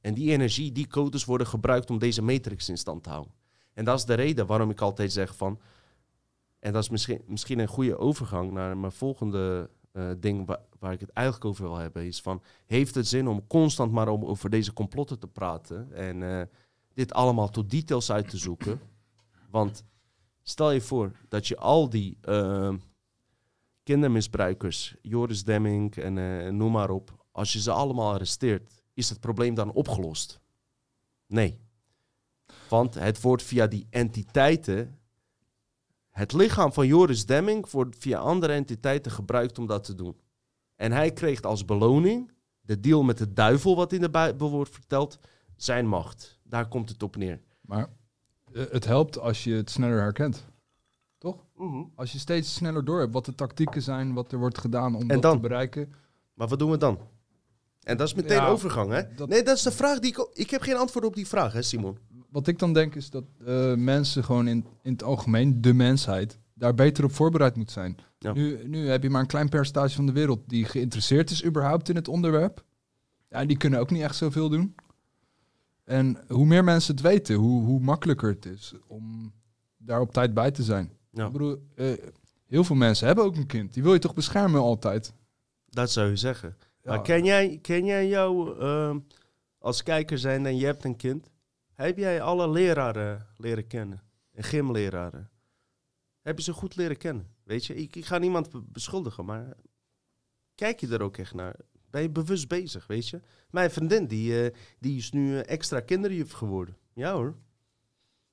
En die energie, die codes worden gebruikt om deze matrix in stand te houden. En dat is de reden waarom ik altijd zeg van, en dat is misschien, misschien een goede overgang naar mijn volgende eh, ding wa- waar ik het eigenlijk over wil hebben, is van, heeft het zin om constant maar om, over deze complotten te praten en eh, dit allemaal tot details uit te zoeken? Want stel je voor dat je al die eh, kindermisbruikers, Joris Demming en eh, noem maar op, als je ze allemaal arresteert, is het probleem dan opgelost? Nee. Want het wordt via die entiteiten, het lichaam van Joris Demming wordt via andere entiteiten gebruikt om dat te doen. En hij kreeg als beloning de deal met de duivel, wat in de Bijbel wordt verteld, zijn macht. Daar komt het op neer. Maar eh, het helpt als je het sneller herkent. Toch? Mhm. Als je steeds sneller door hebt wat de tactieken zijn, wat er wordt gedaan om En dat dan? te bereiken. Maar wat doen we dan? En dat is meteen Ja, overgang, hè? dat- Nee, dat is de vraag die ik... Ik heb geen antwoord op die vraag, hè, Simon? Wat ik dan denk is dat eh, mensen gewoon in, in het algemeen, de mensheid, daar beter op voorbereid moet zijn. Ja. Nu, nu heb je maar een klein percentage van de wereld die geïnteresseerd is überhaupt in het onderwerp. Ja, die kunnen ook niet echt zoveel doen. En hoe meer mensen het weten, hoe, hoe makkelijker het is om daar op tijd bij te zijn. Ja. Ik bedoel, eh, heel veel mensen hebben ook een kind. Die wil je toch beschermen altijd? Dat zou je zeggen. Ja. Maar ken jij, ken jij jou ehm, als kijker zijn en je hebt een kind? Heb jij alle leraren leren kennen? En gymleraren? Heb je ze goed leren kennen? Weet je, ik, ik ga niemand be- beschuldigen, maar kijk je er ook echt naar? Ben je bewust bezig, weet je? Mijn vriendin, die, eh, die is nu eh, extra kinderjuf geworden. Ja hoor.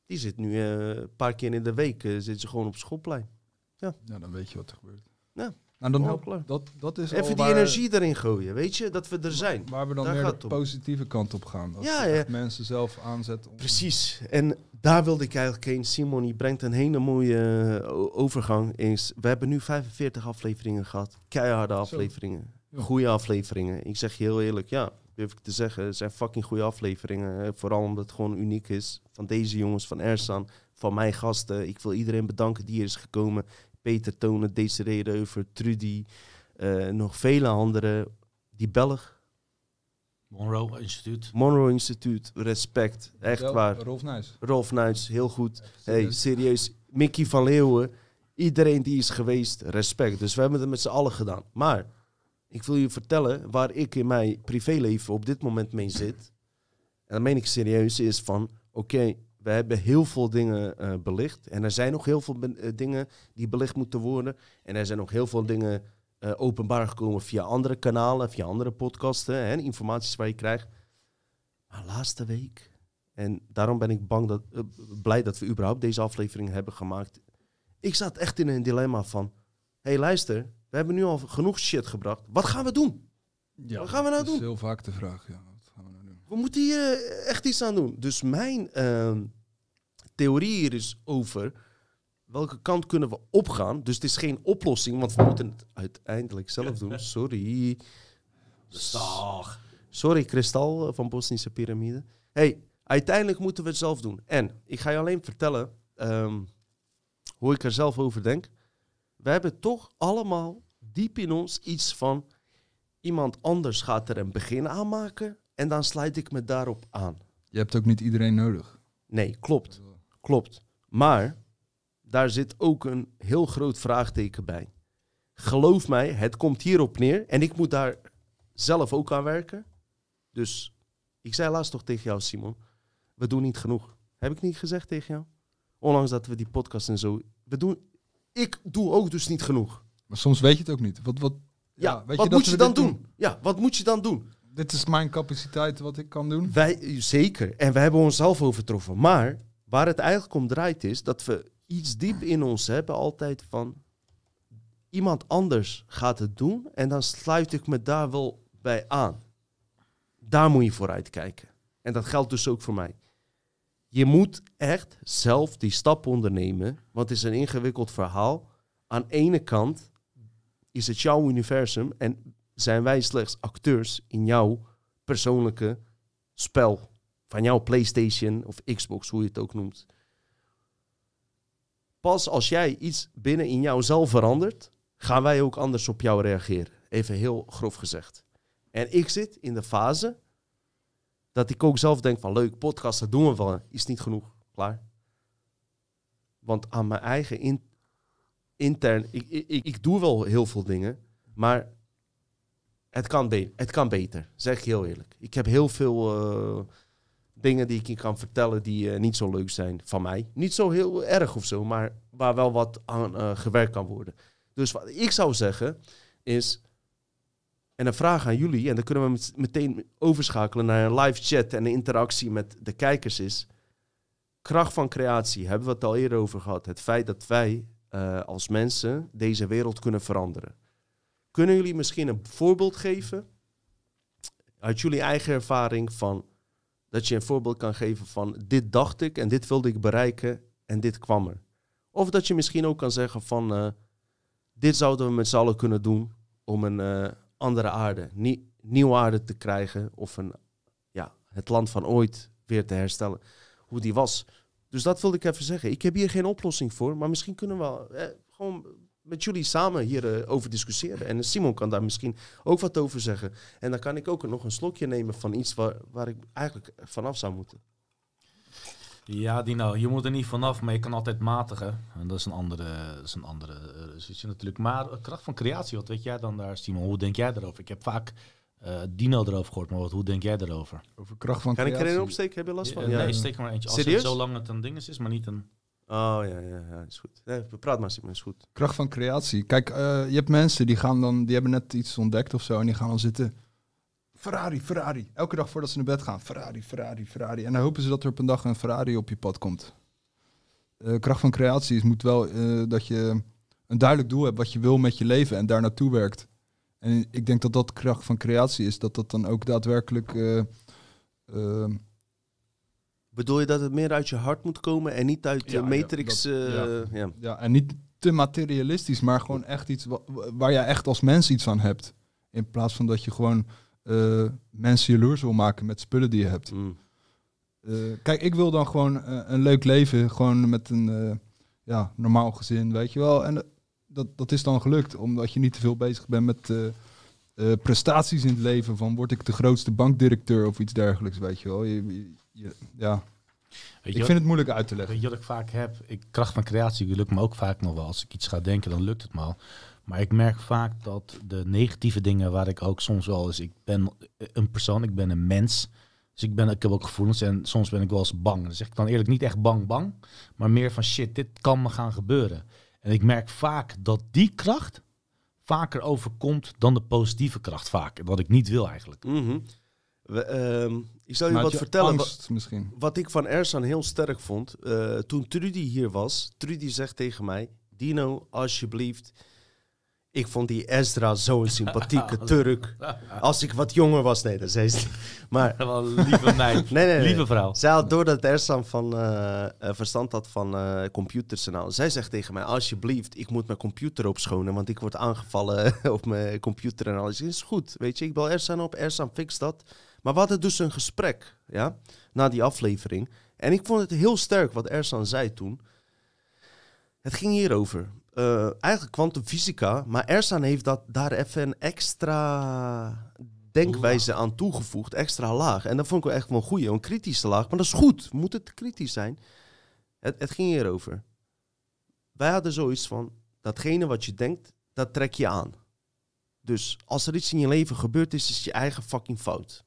Die zit nu eh, een paar keer in de week zit ze gewoon op schoolplein. Ja, dan weet je wat er gebeurt. Ja. Nou, dan Oh, dat, dat is Even die waar- energie erin gooien, weet je? Dat we er zijn. Waar we dan Daar meer de om. positieve kant op gaan. Dat Ja, mensen zelf aanzetten. Om... Precies. En daar wilde ik eigenlijk heen. Simon, die brengt een hele mooie eh, overgang. Eens, we hebben nu 45 afleveringen gehad. Keiharde afleveringen. Ja. Goede afleveringen. Ik zeg je heel eerlijk, ja, durf ik te zeggen. Het zijn fucking goede afleveringen. eh, Vooral omdat het gewoon uniek is. Van deze jongens, van Ersan, van mijn gasten. Ik wil iedereen bedanken die hier is gekomen. Peter Tonen, Desiree Reuver, Trudy. eh, nog vele anderen. Die Belg, Monroe Instituut. Monroe Instituut, respect. Echt Wel, waar. Rolf Nijs. Rolf Nuits, heel goed. Hey, serieus. Mickey van Leeuwen. Iedereen die is geweest, respect. Dus we hebben het met z'n allen gedaan. Maar ik wil je vertellen waar ik in mijn privéleven op dit moment mee zit. En dat meen ik serieus, is van... Oké, we hebben heel veel dingen eh, belicht. En er zijn nog heel veel eh, dingen die belicht moeten worden. En er zijn nog heel veel dingen eh, openbaar gekomen via andere kanalen, via andere podcasten. Hè, informaties waar je krijgt. Maar laatste week en daarom ben ik bang dat, blij dat we überhaupt deze aflevering hebben gemaakt. Ik zat echt in een dilemma van... Hé, hey, luister. We hebben nu al genoeg shit gebracht. Wat gaan we doen? Ja, Wat gaan we nou dat is doen? heel vaak de vraag. Ja, we moeten hier eh, echt iets aan doen. Dus mijn ehm, theorie hier is over... Welke kant kunnen we opgaan? Dus het is geen oplossing, want we moeten het uiteindelijk zelf doen. Sorry. Sorry, Kristal eh, van Bosnische Pyramide. hey, uiteindelijk moeten we het zelf doen. En ik ga je alleen vertellen ehm, hoe ik er zelf over denk. We hebben toch allemaal diep in ons iets van... iemand anders gaat er een begin aan maken... en dan sluit ik me daarop aan. Je hebt ook niet iedereen nodig. Nee, klopt. Klopt. Maar daar zit ook een heel groot vraagteken bij. Geloof mij, het komt hierop neer. En ik moet daar zelf ook aan werken. Dus ik zei laatst toch tegen jou, Simon. We doen niet genoeg. Heb ik niet gezegd tegen jou? Ondanks dat we die podcast en zo. We doen. Ik doe ook dus niet genoeg. Maar soms weet je het ook niet. Wat, wat, Ja, weet wat dat moet je dan dit doen? Ja, wat moet je dan doen? Dit is mijn capaciteit wat ik kan doen. Wij, zeker. En we hebben onszelf overtroffen. Maar waar het eigenlijk om draait is dat we iets diep in ons hebben altijd van... Iemand anders gaat het doen en dan sluit ik me daar wel bij aan. Daar moet je voor uitkijken. En dat geldt dus ook voor mij. Je moet echt zelf die stap ondernemen, want het is een ingewikkeld verhaal. Aan ene kant is het jouw universum en zijn wij slechts acteurs in jouw persoonlijke spel. Van jouw PlayStation of Xbox, hoe je het ook noemt. Pas als jij iets binnen in jouzelf verandert, gaan wij ook anders op jou reageren. Even heel grof gezegd. En ik zit in de fase dat ik ook zelf denk van leuk, podcast, dat doen we wel. Is niet genoeg. Klaar. Want aan mijn eigen in- intern, ik, ik, ik, ik doe wel heel veel dingen, maar het kan, het kan beter, zeg ik heel eerlijk. Ik heb heel veel eh, dingen die ik je kan vertellen die eh, niet zo leuk zijn van mij. Niet zo heel erg of zo, maar waar wel wat aan eh, gewerkt kan worden. Dus wat ik zou zeggen is, en een vraag aan jullie, en dan kunnen we met- meteen overschakelen naar een live chat en een interactie met de kijkers is, kracht van creatie, hebben we het al eerder over gehad. Het feit dat wij als mensen deze wereld kunnen veranderen. Kunnen jullie misschien een voorbeeld geven uit jullie eigen ervaring van dat je een voorbeeld kan geven van dit dacht ik en dit wilde ik bereiken en dit kwam er. Of dat je misschien ook kan zeggen van eh, dit zouden we met z'n allen kunnen doen om een eh, andere aarde, nie- nieuwe aarde te krijgen of een, ja, het land van ooit weer te herstellen. hoe die was. Dus dat wilde ik even zeggen. Ik heb hier geen oplossing voor, maar misschien kunnen we eh, gewoon met jullie samen hierover over discussiëren. En Simon kan daar misschien ook wat over zeggen. En dan kan ik ook nog een slokje nemen van iets waar, waar ik eigenlijk vanaf zou moeten. Ja, Dino, je moet er niet vanaf, maar je kan altijd matigen. En dat is een andere, dat is een andere eh, natuurlijk. Maar eh, kracht van creatie, wat weet jij dan daar, Simon? Hoe denk jij daarover? Ik heb vaak eh, Dino erover gehoord, maar wat, hoe denk jij daarover? Over kracht van Kan ik er creatie. een opsteken? Heb je last van? Eh, Ja. Nee, steek er maar eentje. Als Serieus? het zo lang het een ding is, maar niet een... Oh ja, ja, ja, is goed. Nee, praat maar, Simon, goed. Kracht van creatie. Kijk, eh, je hebt mensen die gaan dan, die hebben net iets ontdekt of zo en die gaan dan zitten. Ferrari, Ferrari. Elke dag voordat ze naar bed gaan. Ferrari, Ferrari, Ferrari. En dan hopen ze dat er op een dag een Ferrari op je pad komt. Eh, kracht van creatie is moet wel eh, dat je een duidelijk doel hebt wat je wil met je leven en daar naartoe werkt. En ik denk dat dat kracht van creatie is, dat dat dan ook daadwerkelijk. Bedoel je dat het meer uit je hart moet komen en niet uit de Ja, ja, Matrix? dat- eh, ja. ja. Ja, en niet te materialistisch, maar gewoon echt iets wa- wa- waar je echt als mens iets aan hebt. In plaats van dat je gewoon eh, mensen jaloers wil maken met spullen die je hebt. Mm. Eh, kijk, ik wil dan gewoon een leuk leven, gewoon met een eh, ja, normaal gezin, weet je wel. En dat, dat is dan gelukt, omdat je niet te veel bezig bent met eh, eh, prestaties in het leven. Van word ik de grootste bankdirecteur of iets dergelijks, weet je wel. Je- ja, Weet ik je vind het moeilijk uit te leggen. Weet je wat ik vaak heb? Ik, kracht van creatie lukt me ook vaak nog wel. Als ik iets ga denken, dan lukt het me al. Maar ik merk vaak dat de negatieve dingen waar ik ook soms wel eens... Ik ben een persoon, ik ben een mens. Dus ik, ben, ik heb ook gevoelens en soms ben ik wel eens bang. Dan zeg ik dan eerlijk niet echt bang bang. Maar meer van shit, dit kan me gaan gebeuren. En ik merk vaak dat die kracht vaker overkomt dan de positieve kracht vaak. Wat ik niet wil eigenlijk. Mhm. We, ehm, ik zal je wat je vertellen. wa- Angst misschien. Wat ik van Ersan heel sterk vond, eh, toen Trudy hier was, Trudy zegt tegen mij, Dino, alsjeblieft, ik vond die Ezra zo'n sympathieke Turk. Als ik wat jonger was, nee, dat zei ze. Maar, Wel lieve meid. nee, nee, nee. Lieve vrouw. Zij had door dat Ersan van eh, eh, verstand had van computers en al. Zij zegt tegen mij, alsjeblieft, ik moet mijn computer opschonen, want ik word aangevallen op mijn computer en alles. Is goed, weet je, ik bel Ersan op, Ersan fix dat. Maar we hadden dus een gesprek, ja, na die aflevering. En ik vond het heel sterk wat Ersan zei toen. Het ging hierover. Eh eigenlijk kwantumfysica, maar Ersan heeft dat daar even een extra denkwijze aan toegevoegd, extra laag. En dat vond ik wel echt wel een goeie, een kritische laag. Maar dat is goed, moet het kritisch zijn. Het, het ging hierover. Wij hadden zoiets van, datgene wat je denkt, dat trek je aan. Dus als er iets in je leven gebeurd is, is het je eigen fucking fout.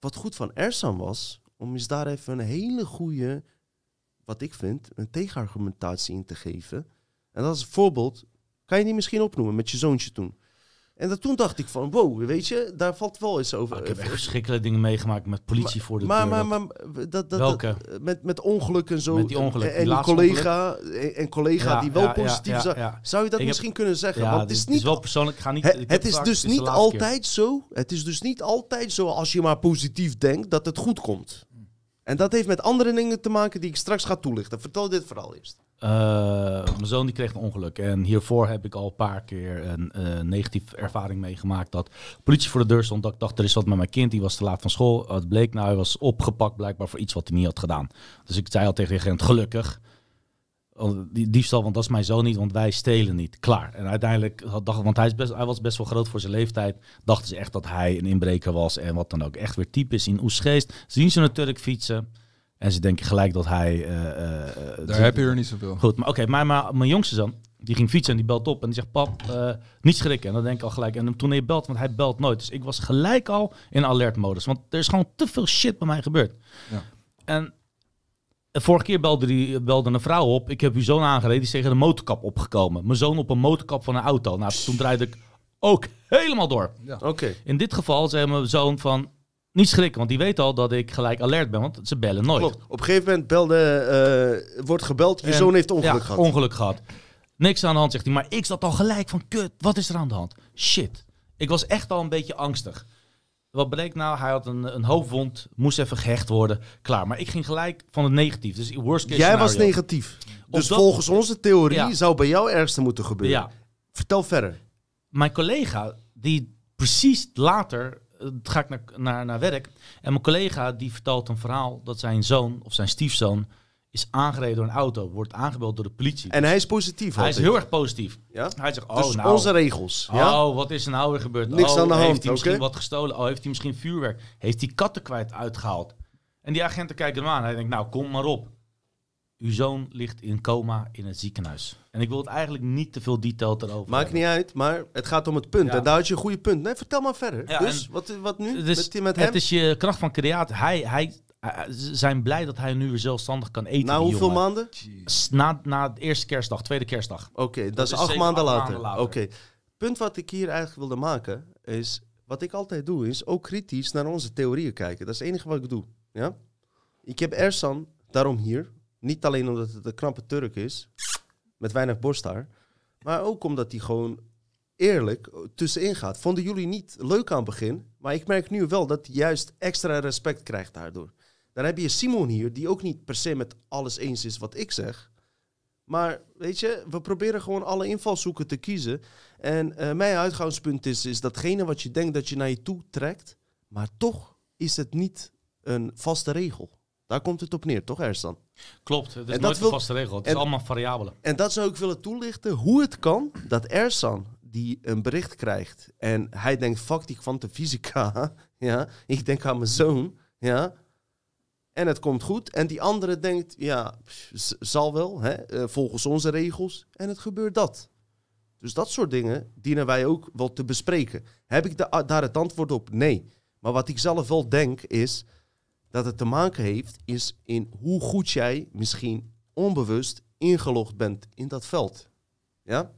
Wat goed van Ersan was, om eens daar even een hele goede, wat ik vind, een tegenargumentatie in te geven. En dat is een voorbeeld, kan je die misschien opnoemen met je zoontje toen. En dat, toen dacht ik van, wow, weet je, daar valt wel eens over. Maar ik heb echt verschrikkelijke dingen meegemaakt met politie voor de maar, deur. maar, Dat- maar, dat, dat, Welke? met, met ongeluk en zo. Met die ongeluk, En, die en collega, en, en collega Ja, die wel ja, positief ja, zou... ja. Zou je dat Ik heb- misschien kunnen zeggen? Want het is, niet, wel persoonlijk. Ik ga niet. het, is vaak- dus het is niet keer. altijd zo. Het is dus niet altijd zo als je maar positief denkt dat het goed komt. En dat heeft met andere dingen te maken die ik straks ga toelichten. Vertel dit verhaal eerst. Eh, mijn zoon die kreeg een ongeluk. En hiervoor heb ik al een paar keer een eh, negatieve ervaring meegemaakt. Dat politie voor de deur stond. Dat ik dacht, er is wat met mijn kind. Die was te laat van school. Het bleek nou, hij was opgepakt blijkbaar voor iets wat hij niet had gedaan. Dus ik zei al tegen de agent, gelukkig. Die diefstal, want dat is mijn zoon niet, want wij stelen niet. Klaar. En uiteindelijk, had- dacht, want hij, is best, hij was best wel groot voor zijn leeftijd, dachten ze echt dat hij een inbreker was en wat dan ook. Echt weer typisch in Oesgeest. Zien ze natuurlijk fietsen en ze denken gelijk dat hij... eh, eh, eh, Daar heb je er niet zoveel. Goed, maar oké, maar, maar mijn jongste zoon, die ging fietsen en die belt op en die zegt, pap, eh, niet schrikken. En dan denk ik al gelijk, en toen hij belt, want hij belt nooit. Dus ik was gelijk al in alertmodus, want er is gewoon te veel shit bij mij gebeurd. Ja. En de vorige keer belde, die, belde een vrouw op, ik heb uw zoon aangereden, die is tegen de motorkap opgekomen. Mijn zoon op een motorkap van een auto. Nou, toen draaide ik ook helemaal door. Oké. In dit geval zei mijn zoon van, niet schrikken, want die weet al dat ik gelijk alert ben, want ze bellen nooit. Klopt. Op een gegeven moment belde, eh, wordt gebeld, je En- zoon heeft ongeluk ja, gehad. ongeluk gehad. Niks aan de hand, zegt hij. Maar ik zat al gelijk van, kut, wat is er aan de hand? Shit. Ik was echt al een beetje angstig. Wat bleek nou? Hij had een, een hoofdwond, moest even gehecht worden. Klaar. Maar ik ging gelijk van het negatief. Dus worst case Jij was negatief. Dus dat- volgens onze theorie Ja. zou bij jou ergste moeten gebeuren. Ja. Vertel verder. Mijn collega, die precies later ga ik naar, naar, naar werk. En mijn collega die vertelt een verhaal dat zijn zoon of zijn stiefzoon is aangereden door een auto, wordt aangebeld door de politie. En hij is positief hij is heel erg positief. Ja? Hij zegt, oh dus nou, onze regels. Ja? oh wat is er nou weer gebeurd? Niks oh, aan de hand, Heeft hij misschien wat gestolen? Oh, heeft hij misschien vuurwerk? Heeft hij katten kwijt uitgehaald? En die agenten kijken hem aan. Hij denkt, nou kom maar op. Uw zoon ligt in coma in het ziekenhuis. En ik wil het eigenlijk niet te veel detail erover Maakt hebben. niet uit, maar het gaat om het punt. Ja. En daar had je een goede punt. Nee, vertel maar verder. Ja, dus, wat, wat nu? Dus met, met hem? het is je kracht van creatie. Hij, hij, ze zijn blij dat hij nu weer zelfstandig kan eten. Na hoeveel jongen. maanden? Na, na de eerste kerstdag, tweede kerstdag. Oké, dat, is is acht zeker maanden acht later. maanden later. Oké. Punt wat ik hier eigenlijk wilde maken is... Wat ik altijd doe, is ook kritisch naar onze theorieën kijken. Dat is het enige wat ik doe. Ja? Ik heb Ersan daarom hier. Niet alleen omdat het een knappe Turk is. Met weinig borsthaar. Maar ook omdat hij gewoon eerlijk tussenin gaat. Vonden jullie niet leuk aan het begin. Maar ik merk nu wel dat hij juist extra respect krijgt daardoor. Dan heb je Simon hier, die ook niet per se met alles eens is wat ik zeg. Maar weet je, we proberen gewoon alle invalshoeken te kiezen. En eh, mijn uitgangspunt is, is datgene wat je denkt dat je naar je toe trekt. Maar toch is het niet een vaste regel. Daar komt het op neer, toch Ersan? Klopt, het is nooit een wil- vaste regel. Het en- is allemaal variabelen. En dat zou ik willen toelichten hoe het kan dat Ersan, die een bericht krijgt en hij denkt, fuck die kwantumfysica, ja, ik denk aan mijn zoon, ja, en het komt goed. En die andere denkt, ja, zal wel, hè, eh, volgens onze regels, en het gebeurt dat. Dus dat soort dingen dienen wij ook wel te bespreken. Heb ik da- daar het antwoord op? Nee. Maar wat ik zelf wel denk is dat het te maken heeft is in hoe goed jij misschien onbewust ingelogd bent in dat veld. Ja?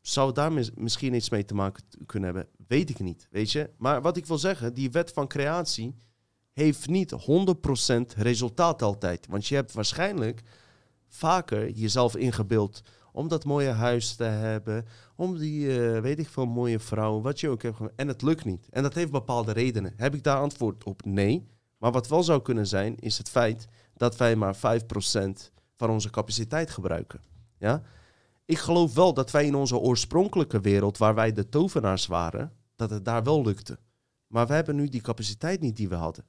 Zou het daar mis- misschien iets mee te maken kunnen hebben? Weet ik niet, weet je. Maar wat ik wil zeggen, die wet van creatie heeft niet 100% resultaat altijd. Want je hebt waarschijnlijk vaker jezelf ingebeeld om dat mooie huis te hebben, om die, eh, weet ik veel, mooie vrouw, wat je ook hebt. En het lukt niet. En dat heeft bepaalde redenen. Heb ik daar antwoord op? Nee. Maar wat wel zou kunnen zijn, is het feit dat wij maar 5% van onze capaciteit gebruiken. Ja? Ik geloof wel dat wij in onze oorspronkelijke wereld, waar wij de tovenaars waren, dat het daar wel lukte. Maar we hebben nu die capaciteit niet die we hadden.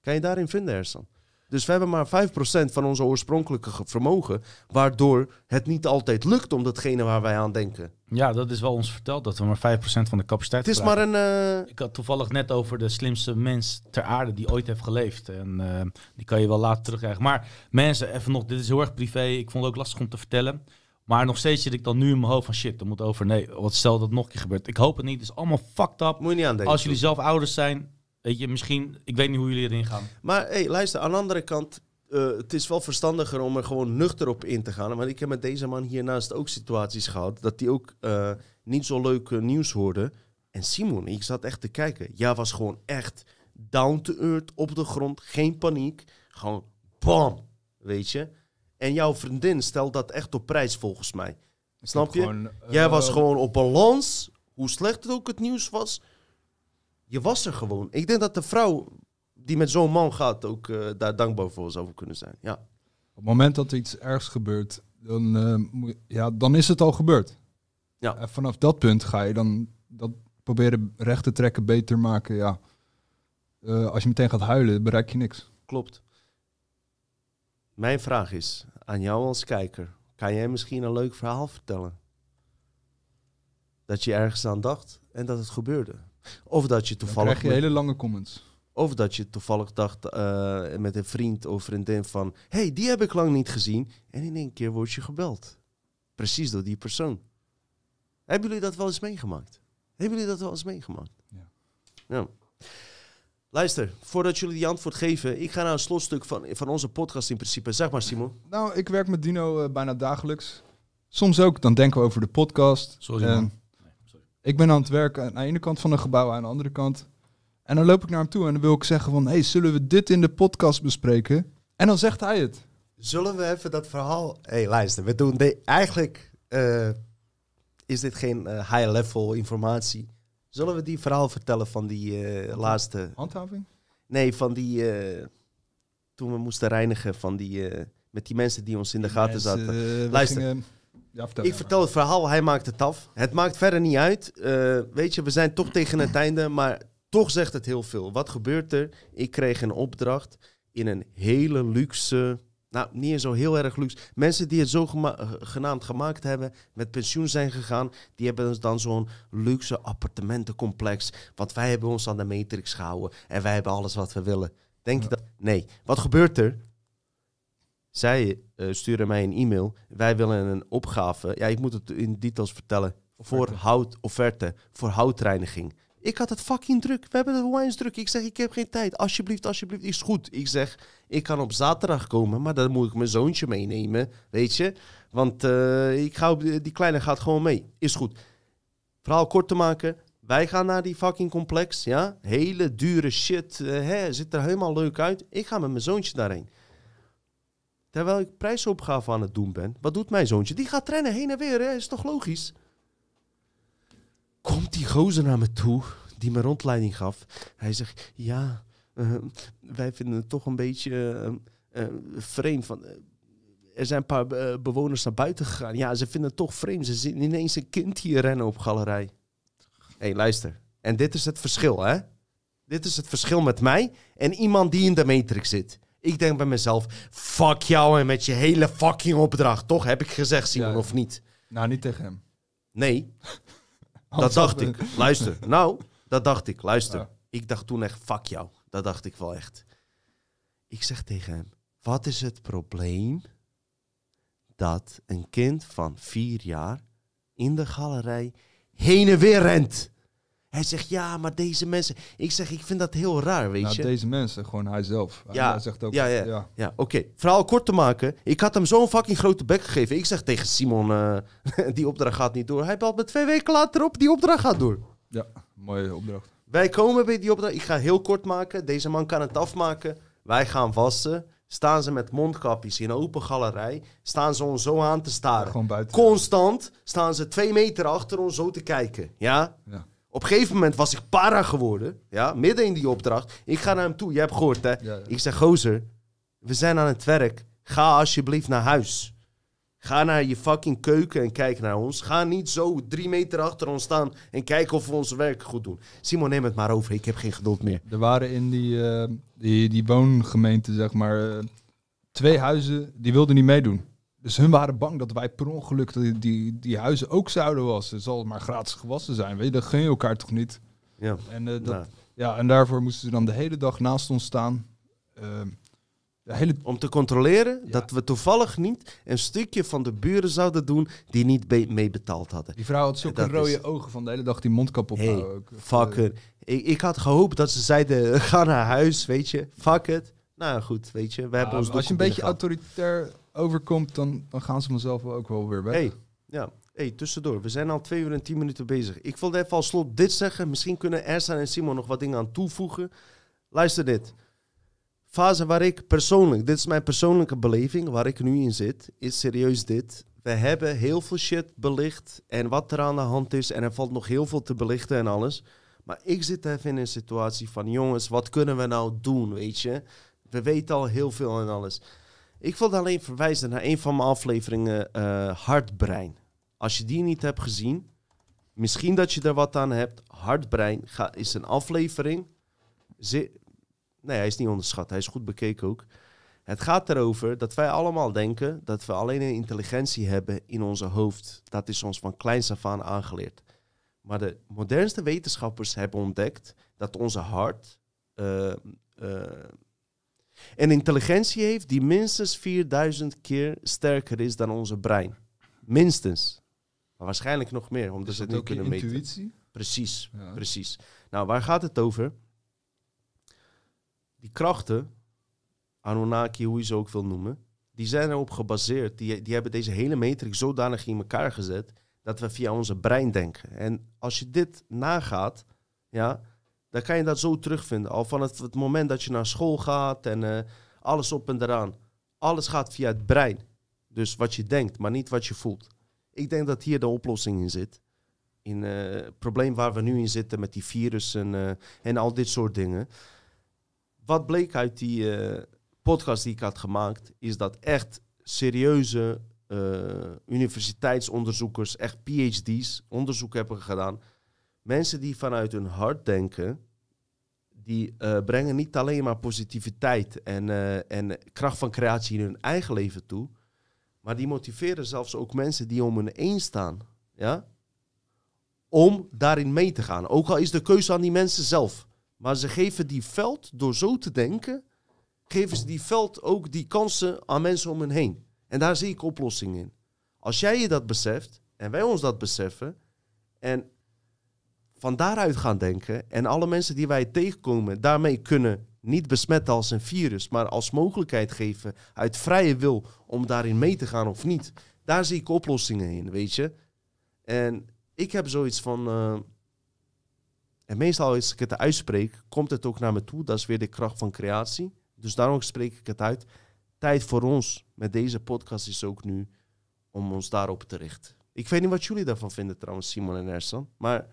Kan je daarin vinden, Ersan? Dus we hebben maar 5% van onze oorspronkelijke ge- vermogen, waardoor het niet altijd lukt om datgene waar wij aan denken. Ja, dat is wel ons verteld, dat we maar 5% van de capaciteit Het is maar een... eh, Ik had toevallig net over de slimste mens ter aarde die ooit heeft geleefd. En eh, die kan je wel later terugkrijgen. Maar mensen, even nog, dit is heel erg privé. Ik vond het ook lastig om te vertellen. Maar nog steeds zit ik dan nu in mijn hoofd van shit, er moet over. Nee, wat stel dat het nog een keer gebeurt. Ik hoop het niet. Het is allemaal fucked up. moet je niet aan denken. Als jullie zelf ouders zijn, weet je, misschien, ik weet niet hoe jullie erin gaan. Maar hey, luister, aan de andere kant, eh, het is wel verstandiger om er gewoon nuchter op in te gaan. Want ik heb met deze man hiernaast ook situaties gehad dat hij ook eh, niet zo leuk nieuws hoorde. En Simon, ik zat echt te kijken. Jij was gewoon echt down to earth, op de grond, geen paniek. Gewoon bam, weet je. En jouw vriendin stelt dat echt op prijs volgens mij. Snap je? Gewoon, eh, Jij was gewoon op balans, hoe slecht het ook het nieuws was. Je was er gewoon. Ik denk dat de vrouw die met zo'n man gaat ook eh, daar dankbaar voor zou kunnen zijn. Ja. Op het moment dat er iets ergs gebeurt, dan, eh, ja, dan is het al gebeurd. Ja. En vanaf dat punt ga je dan dat proberen recht te trekken, beter maken. Ja. Eh, als je meteen gaat huilen, bereik je niks. Klopt. Mijn vraag is aan jou als kijker. Kan jij misschien een leuk verhaal vertellen? Dat je ergens aan dacht en dat het gebeurde. Of dat je Dan toevallig, krijg je met- hele lange comments. of dat je toevallig dacht eh, met een vriend of vriendin van... hey, die heb ik lang niet gezien. En in één keer word je gebeld. Precies door die persoon. Hebben jullie dat wel eens meegemaakt? Hebben jullie dat wel eens meegemaakt? Ja. ja. Luister, voordat jullie die antwoord geven... ik ga naar een slotstuk van, van onze podcast in principe. Zeg maar, Simon. Nou, ik werk met Dino eh, bijna dagelijks. Soms ook, dan denken we over de podcast. Sorry, En man. Ik ben aan het werken aan de ene kant van een gebouw, aan de andere kant. En dan loop ik naar hem toe en dan wil ik zeggen van... hey, zullen we dit in de podcast bespreken? En dan zegt hij het. Zullen we even dat verhaal... Hé, hey, luister, we doen de... Eigenlijk eh, is dit geen eh, high-level informatie. Zullen we die verhaal vertellen van die eh, laatste... Handhaving? Nee, van die... toen we moesten reinigen van die... met die mensen die ons in de gaten zaten. Luister. Ja, vertel. Ik vertel het verhaal, hij maakt het af. Het maakt verder niet uit. Eh, weet je, we zijn toch tegen het einde, maar toch zegt het heel veel. Wat gebeurt er? Ik kreeg een opdracht in een hele luxe... Nou, niet eens zo heel erg luxe. Mensen die het zo gema- eh, genaamd gemaakt hebben, met pensioen zijn gegaan, die hebben dus dan zo'n luxe appartementencomplex. Want wij hebben ons aan de matrix gehouden en wij hebben alles wat we willen. Denk je dat? Nee. Wat gebeurt er? Zij eh, sturen mij een e-mail. Wij willen een opgave. Ja, ik moet het in details vertellen. Voor hout, offerte, voor houtreiniging. Ik had het fucking druk. We hebben het wines druk. Ik zeg, ik heb geen tijd. Alsjeblieft, alsjeblieft, is goed. Ik zeg, ik kan op zaterdag komen, maar dan moet ik mijn zoontje meenemen, weet je. Want eh, ik ga op, die kleine gaat gewoon mee. Is goed. Verhaal kort te maken. Wij gaan naar die fucking complex, ja. Hele dure shit, eh, hè, ziet er helemaal leuk uit. Ik ga met mijn zoontje daarheen. Terwijl ik prijsopgave aan het doen ben. Wat doet mijn zoontje? Die gaat rennen heen en weer, hè? Is toch logisch? Komt die gozer naar me toe, die me rondleiding gaf. Hij zegt, ja, eh, wij vinden het toch een beetje eh, eh, vreemd. Van, er zijn een paar bewoners naar buiten gegaan. Ja, ze vinden het toch vreemd. Ze zien ineens een kind hier rennen op galerij. Hé, hey, luister. En dit is het verschil, hè? Dit is het verschil met mij en iemand die in de matrix zit. Ik denk bij mezelf, fuck jou en met je hele fucking opdracht. Toch heb ik gezegd, Simon, Ja. of niet? Nou, niet tegen hem. Nee, dat dacht ik. Luister, nou, dat dacht ik. Luister. Ja. Ik dacht toen echt, fuck jou. Dat dacht ik wel echt. Ik zeg tegen hem, wat is het probleem dat een kind van vier jaar in de galerij heen en weer rent? Hij zegt, ja, maar deze mensen... Ik zeg, ik vind dat heel raar, weet Nou, je. deze mensen, gewoon hij zelf. Ja, hij zegt ook, ja, ja. ja. Ja, oké. Verhaal kort te maken. Ik had hem zo'n fucking grote bek gegeven. Ik zeg tegen Simon, eh, die opdracht gaat niet door. Hij belt me twee weken later op, die opdracht gaat door. Ja, mooie opdracht. Wij komen bij die opdracht. Ik ga heel kort maken. Deze man kan het afmaken. Wij gaan wassen. Staan ze met mondkapjes in een open galerij. Staan ze ons zo aan te staren. Gewoon buiten. Constant staan ze twee meter achter ons zo te kijken. Ja? Ja. Op een gegeven moment was ik para geworden. Ja? Midden in die opdracht. Ik ga naar hem toe. Je hebt gehoord, hè? ja. Ik zeg, gozer, we zijn aan het werk. Ga alsjeblieft naar huis. Ga naar je fucking keuken en kijk naar ons. Ga niet zo drie meter achter ons staan en kijken of we ons werk goed doen. Simon, neem het maar over. Ik heb geen geduld meer. Er waren in die, eh, die, die woongemeente, zeg maar, eh, twee huizen die wilden niet meedoen. Dus hun waren bang dat wij per ongeluk die, die, die huizen ook zouden wassen. Het zal maar gratis gewassen zijn. Weet je, dat gun je elkaar toch niet? Ja, En, eh, dat, nou, ja, en daarvoor moesten ze dan de hele dag naast ons staan. Eh, de hele, om te controleren Ja. dat we toevallig niet een stukje van de buren zouden doen die niet be- mee betaald hadden. die vrouw had zulke rode is- ogen van de hele dag die mondkap Hey, ophouden. ook. Fucker. Ik, ik had gehoopt dat ze zeiden, ga naar huis, weet je. Fuck it. Nou goed, weet je. We Ja, hebben ons als je een beetje autoritair overkomt, dan, gaan ze wel ook wel weer weg. Hey, ja. Hey, tussendoor. We zijn al twee uur en tien minuten bezig. Ik wilde even als slot dit zeggen. Misschien kunnen Ersan en Simon nog wat dingen aan toevoegen. Luister dit. Fase waar ik persoonlijk, dit is mijn persoonlijke beleving, waar ik nu in zit, is serieus dit. We hebben heel veel shit belicht en wat er aan de hand is. En er valt nog heel veel te belichten en alles. Maar ik zit even in een situatie van, jongens, wat kunnen we nou doen, weet je? We weten al heel veel en alles. Ik wilde alleen verwijzen naar een van mijn afleveringen, eh Hartbrein. Als je die niet hebt gezien, misschien dat je er wat aan hebt. Hartbrein is een aflevering. Nee, hij is niet onderschat. Hij is goed bekeken ook. Het gaat erover dat wij allemaal denken dat we alleen een intelligentie hebben in onze hoofd. Dat is ons van kleins af aan aangeleerd. Maar de modernste wetenschappers hebben ontdekt dat onze hart eh, eh, een intelligentie heeft die minstens 4000 keer sterker is dan onze brein. Minstens. Maar waarschijnlijk nog meer, omdat ze het niet kunnen meten. intuïtie? Precies, Ja. precies. Nou, waar gaat het over? Die krachten, Anunnaki, hoe je ze ook wil noemen, die zijn erop gebaseerd. Die, die hebben deze hele matrix zodanig in elkaar gezet dat we via onze brein denken. En als je dit nagaat, ja, dan kan je dat zo terugvinden. Al van het, het moment dat je naar school gaat en eh, alles op en eraan. Alles gaat via het brein. Dus wat je denkt, maar niet wat je voelt. Ik denk dat hier de oplossing in zit in eh, het probleem waar we nu in zitten met die virussen eh, en al dit soort dingen. Wat bleek uit die podcast die ik had gemaakt, is dat echt serieuze universiteitsonderzoekers, echt PhD's, onderzoek hebben gedaan. Mensen die vanuit hun hart denken, die eh, brengen niet alleen maar positiviteit en, eh, en kracht van creatie in hun eigen leven toe, maar die motiveren zelfs ook mensen die om hun heen staan. Ja? Om daarin mee te gaan. Ook al is de keuze aan die mensen zelf. Maar ze geven die veld, door zo te denken, geven ze die veld ook die kansen aan mensen om hen heen. En daar zie ik oplossingen in. Als jij je dat beseft, en wij ons dat beseffen, en van daaruit gaan denken, en alle mensen die wij tegenkomen daarmee kunnen niet besmetten als een virus, maar als mogelijkheid geven uit vrije wil om daarin mee te gaan of niet. Daar zie ik oplossingen in, weet je. En ik heb zoiets van. eh, en meestal als ik het uitspreek, komt het ook naar me toe. Dat is weer de kracht van creatie. Dus daarom spreek ik het uit. Tijd voor ons met deze podcast is ook nu om ons daarop te richten. Ik weet niet wat jullie daarvan vinden trouwens, Simon en Ersan. Maar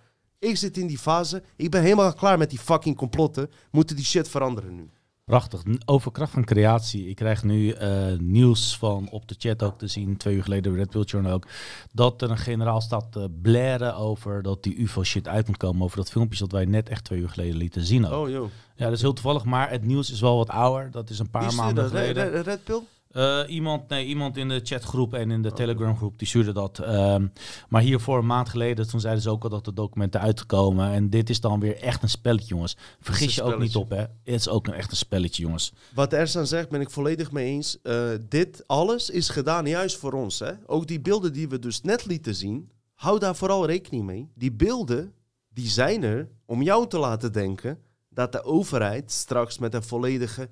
ik zit in die fase. Ik ben helemaal klaar met die fucking complotten. Moeten die shit veranderen nu. Prachtig. Over kracht van creatie. Ik krijg nu eh, nieuws van op de chat ook te zien, twee uur geleden Red Pill Journal ook, dat er een generaal staat te blaren over dat die UFO-shit uit moet komen. Over dat filmpje dat wij net echt twee uur geleden lieten zien ook. Oh joh. Ja, dat is heel toevallig, maar het nieuws is wel wat ouder. Dat is een paar stuurde maanden dat? geleden. Red, Red Pill? Eh, iemand, nee, iemand in de chatgroep en in de Telegram-groep die stuurde dat. Ehm, maar hiervoor een maand geleden, toen zeiden ze ook al dat de documenten uitkomen. En dit is dan weer echt een spelletje, jongens. Vergis je ook niet op, hè? Het is ook een echt een spelletje, jongens. Wat Ersan zegt, ben ik volledig mee eens. Eh, dit alles is gedaan juist voor ons. Hè? Ook die beelden die we dus net lieten zien, hou daar vooral rekening mee. Die beelden, die zijn er om jou te laten denken dat de overheid straks met een volledige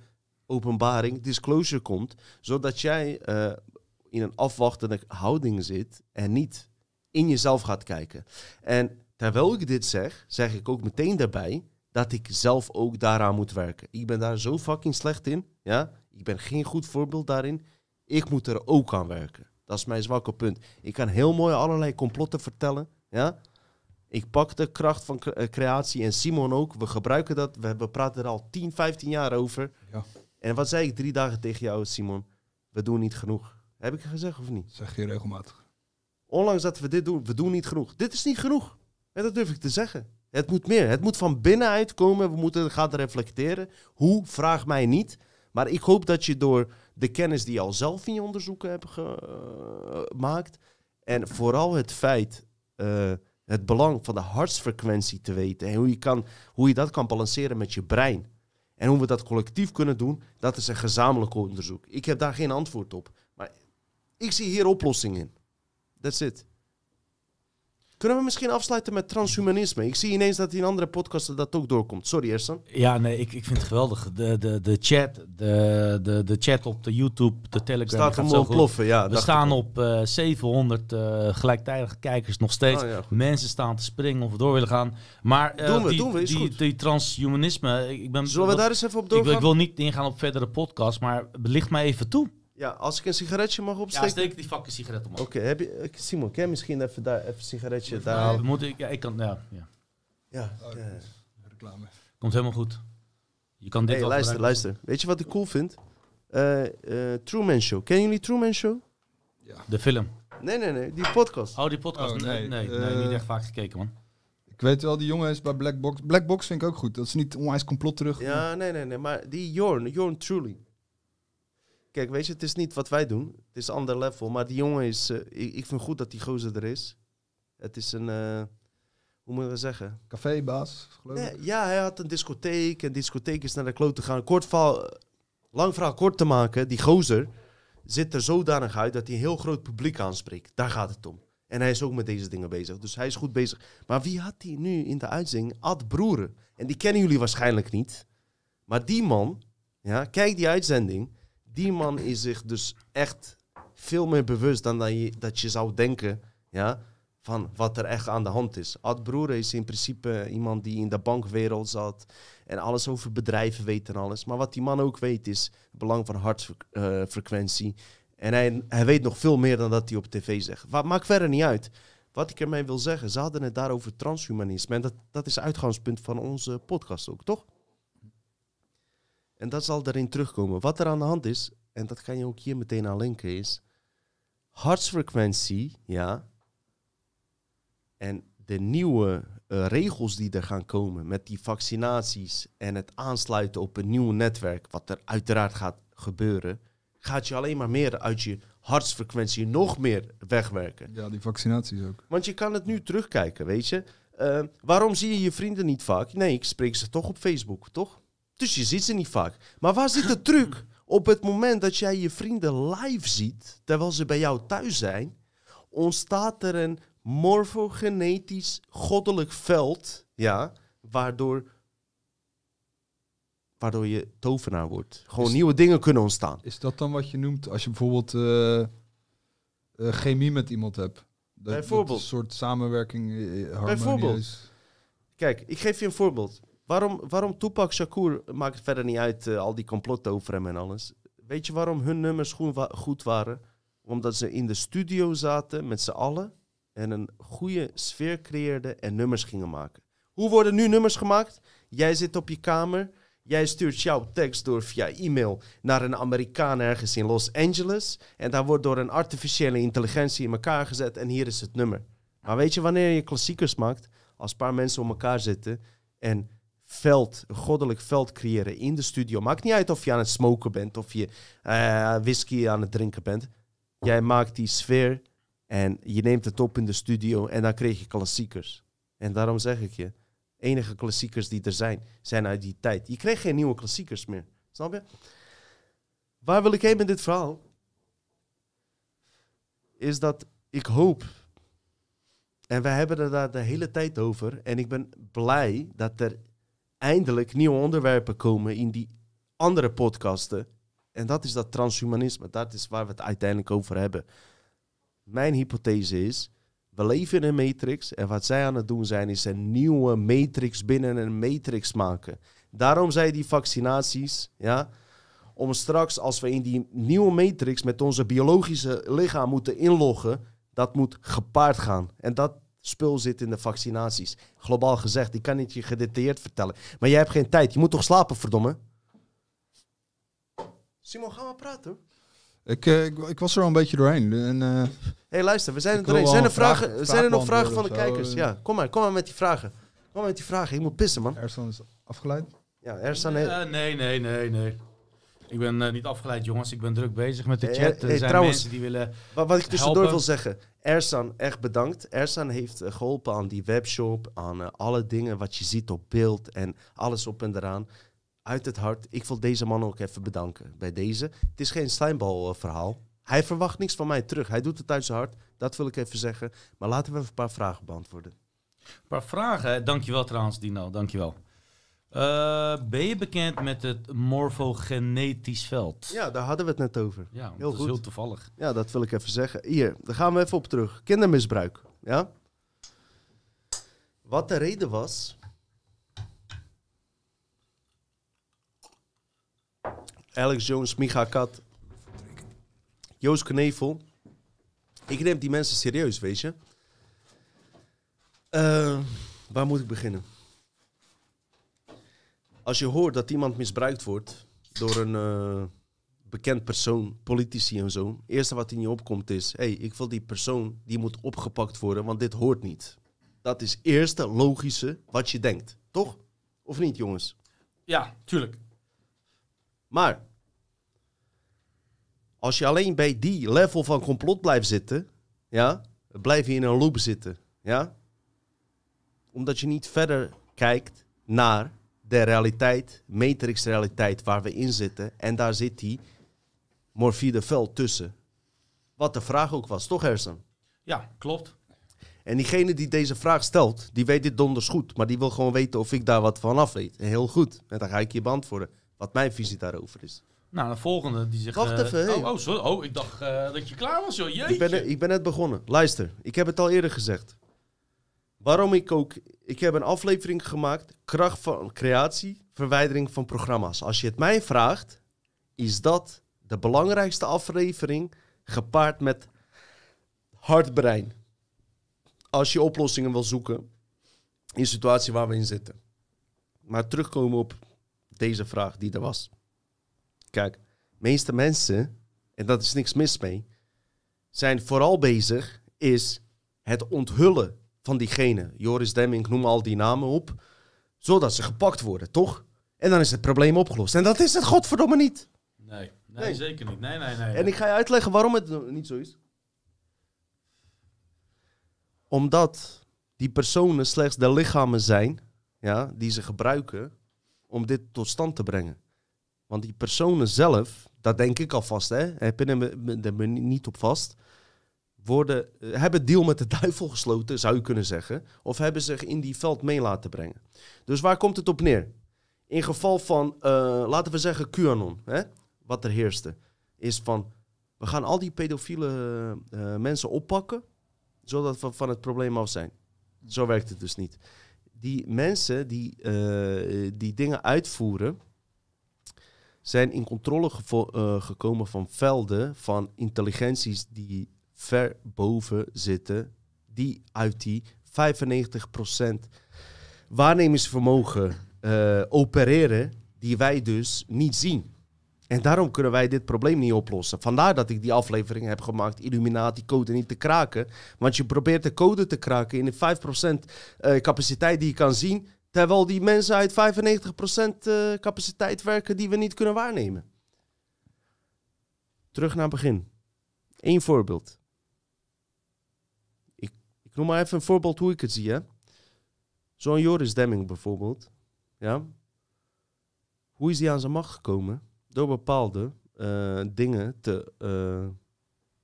openbaring, disclosure komt, zodat jij eh, in een afwachtende houding zit en niet in jezelf gaat kijken. En terwijl ik dit zeg, zeg ik ook meteen daarbij dat ik zelf ook daaraan moet werken. Ik ben daar zo fucking slecht in. Ja? Ik ben geen goed voorbeeld daarin. Ik moet er ook aan werken. Dat is mijn zwakke punt. Ik kan heel mooi allerlei complotten vertellen. Ja? Ik pak de kracht van eh, creatie en Simon ook. We gebruiken dat. We, we praten er al 10, 15 jaar over. Ja. En wat zei ik drie dagen tegen jou, Simon? We doen niet genoeg. Heb ik het gezegd of niet? Zeg je regelmatig. Ondanks dat we dit doen, we doen niet genoeg. Dit is niet genoeg. En dat durf ik te zeggen. Het moet meer. Het moet van binnenuit komen. We moeten gaan reflecteren. Hoe? Vraag mij niet. Maar ik hoop dat je door de kennis die je al zelf in je onderzoeken hebt gemaakt. en vooral het feit, eh, het belang van de hartsfrequentie te weten. En hoe je, kan, hoe je dat kan balanceren met je brein. En hoe we dat collectief kunnen doen, dat is een gezamenlijk onderzoek. Ik heb daar geen antwoord op. Maar ik zie hier oplossingen in. That's it. Kunnen we misschien afsluiten met transhumanisme? Ik zie ineens dat in andere podcasten dat ook doorkomt. Sorry, Ersan. Ja, nee, ik, ik vind het geweldig. De, de, de chat, de, de, de chat op de YouTube, de Telegram. Staat gaat zo ontploffen, ja. We staan ik op eh 700 eh, gelijktijdige kijkers nog steeds. Oh, ja. Mensen staan te springen of we door willen gaan. Maar eh, Doen we, die, doen we, is die, goed. die transhumanisme, ik ben... Zullen we daar eens even op doorgaan? ik wil niet ingaan op verdere podcast, maar belicht mij even toe. Ja, als ik een sigaretje mag Ja, opsteken. steek die fucking sigaret op. Oké, heb je... eh, Simon, kan je misschien even daar even een sigaretje daar Ja, halen? we moeten, ja, ik kan, ja, ja. Ja. Oh, ja. Reclame. Komt helemaal goed. Je kan dit Hey, wel luister, gebruiken. luister. Weet je wat ik cool vind? Eh, eh, Truman Show. Kennen jullie Truman Show? De film. Nee, nee, nee. Die podcast. Oh, die podcast. Oh, nee, nee. nee, nee, niet echt vaak gekeken, man. Ik weet wel, die jongen is bij Black Box. Black Box vind ik ook goed. Dat is niet onwijs complot terug. Ja, nee, nee, nee. Maar die Jorn, Jorn Truly. Kijk, weet je, het is niet wat wij doen. Het is een ander level. Maar die jongen is... eh, ik, ik vind goed dat die gozer er is. Het is een... eh, hoe moeten we zeggen? Cafébaas, geloof ik. Nee, ja, hij had een discotheek. En discotheek is naar de kloot gegaan. Kort verhaal, eh, lang verhaal kort te maken. Die gozer zit er zodanig uit dat hij een heel groot publiek aanspreekt. Daar gaat het om. En hij is ook met deze dingen bezig. Dus hij is goed bezig. Maar wie had hij nu in de uitzending? Ad Broeren. En die kennen jullie waarschijnlijk niet. Maar die man, ja, kijk die uitzending. Die man is zich dus echt veel meer bewust dan dat je, dat je zou denken. Ja, van wat er echt aan de hand is. Ad Broeren is in principe iemand die in de bankwereld zat en alles over bedrijven weet en alles. Maar wat die man ook weet is het belang van hartfrequentie. En hij, hij weet nog veel meer dan dat hij op tv zegt. Wat maakt verder niet uit. Wat ik ermee wil zeggen, ze hadden het daar over transhumanisme. En dat, dat is het uitgangspunt van onze podcast ook, toch? En dat zal erin terugkomen. Wat er aan de hand is, en dat kan je ook hier meteen aan linken, is... hartsfrequentie, ja, en de nieuwe eh, regels die er gaan komen met die vaccinaties en het aansluiten op een nieuw netwerk, wat er uiteraard gaat gebeuren, gaat je alleen maar meer uit je hartsfrequentie nog meer wegwerken. Ja, die vaccinaties ook. Want je kan het nu terugkijken, weet je. Eh, waarom zie je je vrienden niet vaak? Nee, ik spreek ze toch op Facebook, toch? Dus je ziet ze niet vaak. Maar waar zit de truc? Op het moment dat jij je vrienden live ziet, terwijl ze bij jou thuis zijn, ontstaat er een morfogenetisch goddelijk veld, ja, waardoor, waardoor je tovenaar wordt. Gewoon Is- nieuwe dingen kunnen ontstaan. Is dat dan wat je noemt als je bijvoorbeeld eh, chemie met iemand hebt? Dat, Bijvoorbeeld. Dat soort samenwerking eh, harmonieus. Bijvoorbeeld. Kijk, ik geef je een voorbeeld. Waarom, waarom Tupac Shakur maakt het verder niet uit, eh, al die complotten over hem en alles. Weet je waarom hun nummers goed, goed waren? Omdat ze in de studio zaten met z'n allen en een goede sfeer creëerden en nummers gingen maken. Hoe worden nu nummers gemaakt? Jij zit op je kamer, jij stuurt jouw tekst door via e-mail naar een Amerikaan ergens in Los Angeles en daar wordt door een artificiële intelligentie in elkaar gezet en hier is het nummer. Maar weet je wanneer je klassiekers maakt? Als een paar mensen om elkaar zitten en veld, een goddelijk veld creëren in de studio. Maakt niet uit of je aan het smoken bent of je eh, whisky aan het drinken bent. Jij maakt die sfeer en je neemt het op in de studio en dan kreeg je klassiekers. En daarom zeg ik je, enige klassiekers die er zijn, zijn uit die tijd. Je kreeg geen nieuwe klassiekers meer. Snap je? Waar wil ik heen met dit verhaal? Is dat ik hoop en we hebben het daar de hele tijd over. En ik ben blij dat er eindelijk nieuwe onderwerpen komen in die andere podcasten. En dat is dat transhumanisme. Dat is waar we het uiteindelijk over hebben. Mijn hypothese is, we leven in een matrix. En wat zij aan het doen zijn, is een nieuwe matrix binnen een matrix maken. Daarom zijn die vaccinaties, ja, om straks als we in die nieuwe matrix met onze biologische lichaam moeten inloggen, dat moet gepaard gaan. En dat spul zit in de vaccinaties. Globaal gezegd, ik kan het je gedetailleerd vertellen. Maar jij hebt geen tijd. Je moet toch slapen, verdomme? Simon, gaan we praten? Ik, eh, ik, ik was er al een beetje doorheen. En, eh, Hé, hey, luister, we zijn er doorheen. Zijn er, vragen, vraag- zijn er nog vragen van de kijkers? Ja, kom maar, kom maar met die vragen. Kom maar met die vragen. Ik moet pissen, man. Ersan is afgeleid. Ja, er staan... Eh, nee, nee, nee, nee. Ik ben eh, niet afgeleid, jongens. Ik ben druk bezig met de Hey, chat. Er hey, zijn trouwens- mensen die willen... Wat, wat ik tussendoor helpen. wil zeggen. Ersan, echt bedankt. Ersan heeft eh, geholpen aan die webshop, aan eh, alle dingen wat je ziet op beeld en alles op en eraan. Uit het hart. Ik wil deze man ook even bedanken bij deze. Het is geen slijmbal eh, verhaal. Hij verwacht niks van mij terug. Hij doet het uit zijn hart. Dat wil ik even zeggen. Maar laten we even een paar vragen beantwoorden. Een paar vragen. Dankjewel trouwens, Dino. Dankjewel. Eh ben je bekend met het morfogenetisch veld? Ja, daar hadden we het net over. Ja, Heel dat is goed. heel toevallig. Ja, dat wil ik even zeggen. Hier, daar gaan we even op terug. Kindermisbruik. Ja? Wat de reden was. Alex Jones, Micha Kat, Joost Knevel. Ik neem die mensen serieus, weet je. Eh, waar moet ik beginnen? Als je hoort dat iemand misbruikt wordt door een eh, bekend persoon, politici en zo. Het eerste wat in je opkomt is: hey, ik wil die persoon die moet opgepakt worden, want dit hoort niet. Dat is het eerste logische wat je denkt, toch? Of niet, jongens? Ja, tuurlijk. Maar als je alleen bij die level van complot blijft zitten, ja, blijf je in een loop zitten, ja, omdat je niet verder kijkt naar de realiteit, matrix-realiteit waar we in zitten, en daar zit die morfide veld tussen. Wat de vraag ook was, toch, Hersen? Ja, klopt. En diegene die deze vraag stelt, die weet dit donders goed. Maar die wil gewoon weten of ik daar wat van af weet. En heel goed. En dan ga ik je beantwoorden wat mijn visie daarover is. Nou, de volgende die zegt... Wacht eh, even, hey. Oh, oh, sorry. oh, ik dacht eh, dat je klaar was, joh. Jeetje. Ik ben, ik ben net begonnen. Luister, ik heb het al eerder gezegd. Waarom ik ook... Ik heb een aflevering gemaakt. Kracht van creatie, verwijdering van programma's. Als je het mij vraagt, is dat de belangrijkste aflevering gepaard met hard brein. Als je oplossingen wil zoeken in de situatie waar we in zitten. Maar terugkomen op deze vraag die er was. Kijk, meeste mensen, en dat is niks mis mee, zijn vooral bezig is het onthullen van diegene. Joris Demming, noem al die namen op. Zodat ze gepakt worden, toch? En dan is het probleem opgelost. En dat is het godverdomme niet. Nee, nee, Nee. zeker niet. Nee, nee, nee. En ik ga je uitleggen waarom het niet zo is. Omdat die personen slechts de lichamen zijn ja, die ze gebruiken om dit tot stand te brengen. Want die personen zelf, dat denk ik alvast, hè, ik ben er niet op vast, worden, eh, hebben deal met de duivel gesloten, zou je kunnen zeggen. Of hebben zich in die veld mee laten brengen. Dus waar komt het op neer? In geval van, eh, laten we zeggen, QAnon, hè, wat er heerste, is van, we gaan al die pedofiele eh, mensen oppakken, zodat we van het probleem af zijn. Zo werkt het dus niet. Die mensen die die dingen uitvoeren, zijn in controle gekomen van velden van intelligenties die ver boven zitten, die uit die 95% waarnemingsvermogen eh, opereren, die wij dus niet zien. En daarom kunnen wij dit probleem niet oplossen. Vandaar dat ik die aflevering heb gemaakt, Illuminati code niet te kraken. Want je probeert de code te kraken in de 5% eh, capaciteit die je kan zien, terwijl die mensen uit 95% eh, capaciteit werken die we niet kunnen waarnemen. Terug naar het begin. Eén voorbeeld. Ik, noem maar even een voorbeeld hoe ik het zie. Zo'n Joris Demming bijvoorbeeld. Ja? Hoe is hij aan zijn macht gekomen? Door bepaalde eh, dingen te. eh,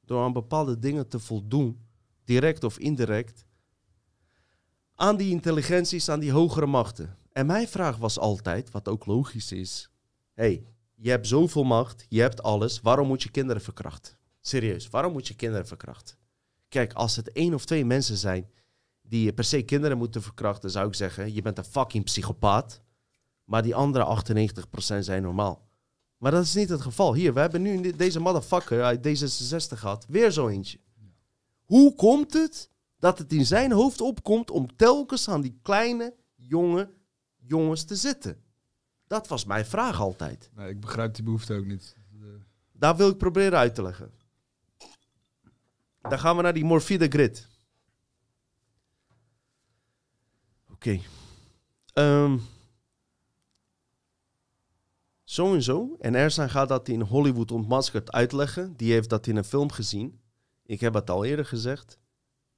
door aan bepaalde dingen te voldoen, direct of indirect, aan die intelligenties, aan die hogere machten. En mijn vraag was altijd, wat ook logisch is: hey, je hebt zoveel macht, je hebt alles, waarom moet je kinderen verkrachten? Serieus, waarom moet je kinderen verkrachten? Kijk, als het één of twee mensen zijn die per se kinderen moeten verkrachten, zou ik zeggen: je bent een fucking psychopaat. Maar die andere 98% zijn normaal. Maar dat is niet het geval. Hier, we hebben nu deze motherfucker uit D66 gehad. Weer zo eentje. Hoe komt het dat het in zijn hoofd opkomt om telkens aan die kleine, jonge jongens te zitten? Dat was mijn vraag altijd. Nee, ik begrijp die behoefte ook niet. Daar wil ik proberen uit te leggen. Dan gaan we naar die morbide grid. Oké. Ehm. zo en zo. En Ersan gaat dat in Hollywood ontmaskerd uitleggen. Die heeft dat in een film gezien. Ik heb het al eerder gezegd.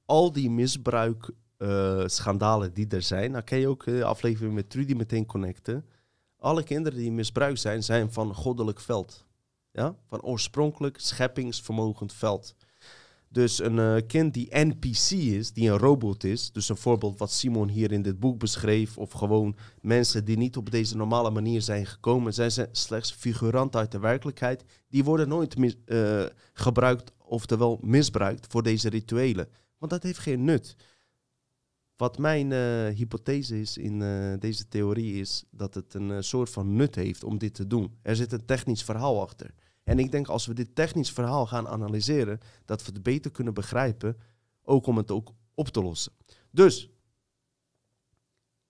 Al die misbruik eh, die er zijn. Nou kan je ook de aflevering met Trudy meteen connecten. Alle kinderen die misbruikt zijn, zijn van goddelijk veld. Ja? Van oorspronkelijk scheppingsvermogend veld. Dus een eh, kind die NPC is, die een robot is, dus een voorbeeld wat Simon hier in dit boek beschreef, of gewoon mensen die niet op deze normale manier zijn gekomen, zijn ze slechts figuranten uit de werkelijkheid, die worden nooit mis- eh, gebruikt, oftewel misbruikt voor deze rituelen. Want dat heeft geen nut. Wat mijn eh, hypothese is in deze theorie is dat het een soort van nut heeft om dit te doen. Er zit een technisch verhaal achter. En ik denk als we dit technisch verhaal gaan analyseren, dat we het beter kunnen begrijpen, ook om het ook op te lossen. Dus,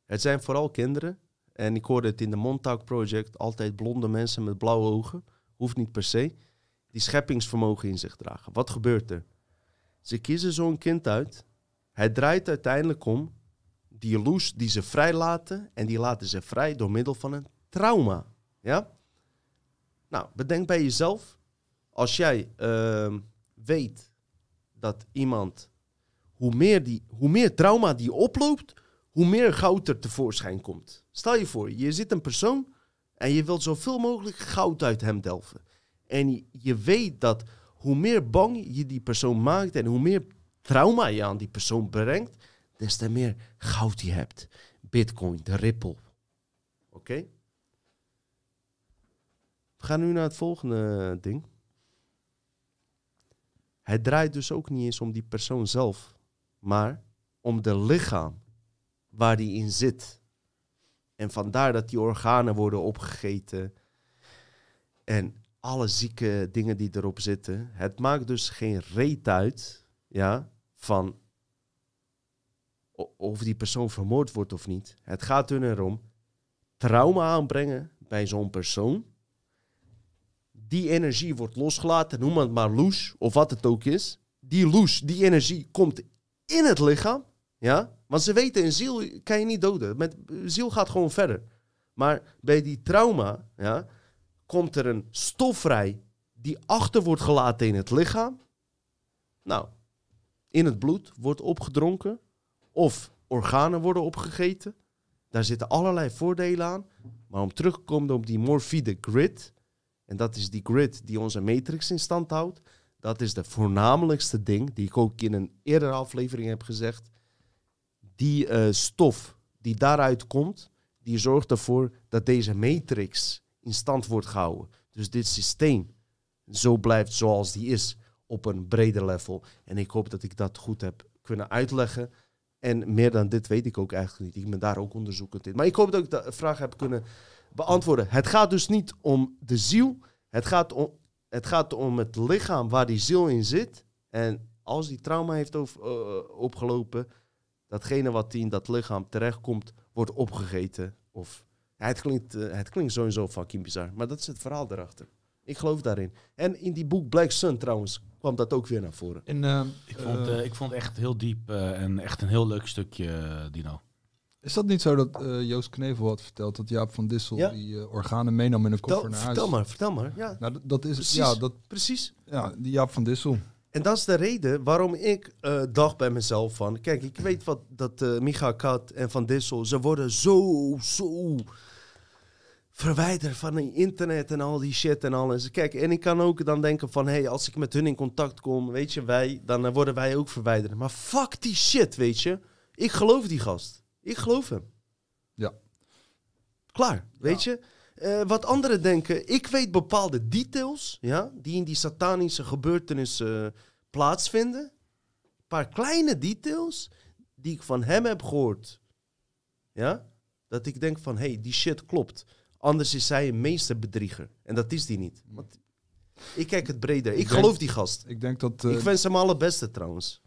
het zijn vooral kinderen. En ik hoorde het in de Montauk Project, altijd blonde mensen met blauwe ogen. Hoeft niet per se. Die scheppingsvermogen in zich dragen. Wat gebeurt er? Ze kiezen zo'n kind uit. Hij draait uiteindelijk om. Die loes die ze vrijlaten. En die laten ze vrij door middel van een trauma. Ja? Nou, bedenk bij jezelf. Als jij ehm, weet dat iemand... Hoe meer, die, hoe meer trauma die oploopt, hoe meer goud er tevoorschijn komt. Stel je voor, je zit een persoon en je wilt zoveel mogelijk goud uit hem delven. En je, weet dat hoe meer bang je die persoon maakt en hoe meer trauma je aan die persoon brengt, des te meer goud je hebt. Bitcoin, de Ripple. Oké? We gaan nu naar het volgende ding. Het draait dus ook niet eens om die persoon zelf, maar om de lichaam waar die in zit. En vandaar dat die organen worden opgegeten en alle zieke dingen die erop zitten. Het maakt dus geen reet uit, ja, van of die persoon vermoord wordt of niet. Het gaat er erom trauma aanbrengen bij zo'n persoon. Die energie wordt losgelaten, noem het maar loes of wat het ook is. die loes, die energie komt in het lichaam. Ja? Want ze weten, een ziel kan je niet doden. Met, ziel gaat gewoon verder. Maar bij die trauma ja, komt er een stof vrij die achter wordt gelaten in het lichaam. Nou, in het bloed wordt opgedronken. Of organen worden opgegeten. Daar zitten allerlei voordelen aan. Maar om terug te komen op die morfide grid. En dat is die grid die onze matrix in stand houdt. Dat is de voornamelijkste ding, die ik ook in een eerdere aflevering heb gezegd. Die eh, stof die daaruit komt, die zorgt ervoor dat deze matrix in stand wordt gehouden. Dus dit systeem zo blijft zoals die is op een breder level. En ik hoop dat ik dat goed heb kunnen uitleggen. En meer dan dit weet ik ook eigenlijk niet. Ik ben daar ook onderzoekend in. Maar ik hoop dat ik de vraag heb kunnen beantwoorden. Het gaat dus niet om de ziel. Het gaat om het, gaat om het lichaam waar die ziel in zit. En als die trauma heeft over- eh, opgelopen, datgene wat in dat lichaam terechtkomt, wordt opgegeten. Of, ja, het, klinkt, eh, het klinkt sowieso fucking bizar, maar dat is het verhaal erachter. Ik geloof daarin. En in die boek Black Sun trouwens kwam dat ook weer naar voren. Eh, Ik vond, eh, eh, ik vond het echt heel diep eh, en echt een heel leuk stukje, eh, Dino. Is dat niet zo dat eh, Joost Knevel had verteld dat Jaap van Dissel Ja. die eh, organen meenam in een koffer naar huis? vertel maar, vertel maar. Ja, Nou, dat- is Precies. ja, dat, precies. ja, die Jaap van Dissel. En dat is de reden waarom ik eh, dacht bij mezelf van... Kijk, ik weet wat dat Micha Kat en Van Dissel... ze worden zo, zo verwijderd van het internet en al die shit en alles. Kijk, en ik kan ook dan denken van... Hé, hey, als ik met hun in contact kom, weet je, wij... dan worden wij ook verwijderd. Maar fuck die shit, weet je. Ik geloof die gast. Ik geloof hem. Ja. Klaar, weet je. Eh, wat anderen denken, ik weet bepaalde details, ja, die in die satanische gebeurtenissen eh, plaatsvinden. Een paar kleine details die ik van hem heb gehoord. Ja, dat ik denk van, hé, hey, die shit klopt. Anders is hij een meesterbedrieger. En dat is die niet. Want ik kijk het breder. Ik, Ik denk- geloof die gast. Ik denk dat... eh, ik wens hem alle beste trouwens.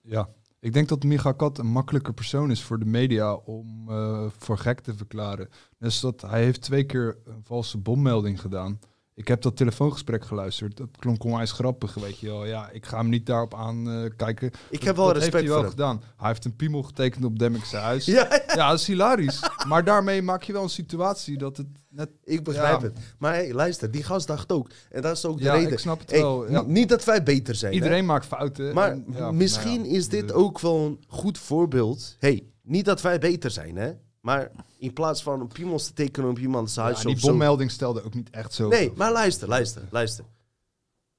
Ja, ik denk dat Micha Kat een makkelijker persoon is voor de media om eh, voor gek te verklaren. Dus dat hij heeft twee keer een valse bommelding gedaan. Ik heb dat telefoongesprek geluisterd. Dat klonk onwijs grappig, weet je wel. Ja, ik ga hem niet daarop aan eh, kijken. Ik heb wel dat respect heeft hij voor wel hem. gedaan. Hij heeft een piemel getekend op Demmingse huis. Ja, ja, Ja, dat is hilarisch. maar daarmee maak je wel een situatie dat het net... ik begrijp Ja. het. Maar hey, luister, die gast dacht ook. En dat is ook de Ja, reden. ik snap het Hey, wel. Ja. Niet dat wij beter zijn. hè? Iedereen maakt fouten. Maar en, misschien nou is dit ook wel een goed voorbeeld. hey, niet dat wij beter zijn, hè? Maar in plaats van een piemels te tekenen op iemands Ja, huis die zo. bommelding stelde ook niet echt zo. Nee, maar luister, luister, luister.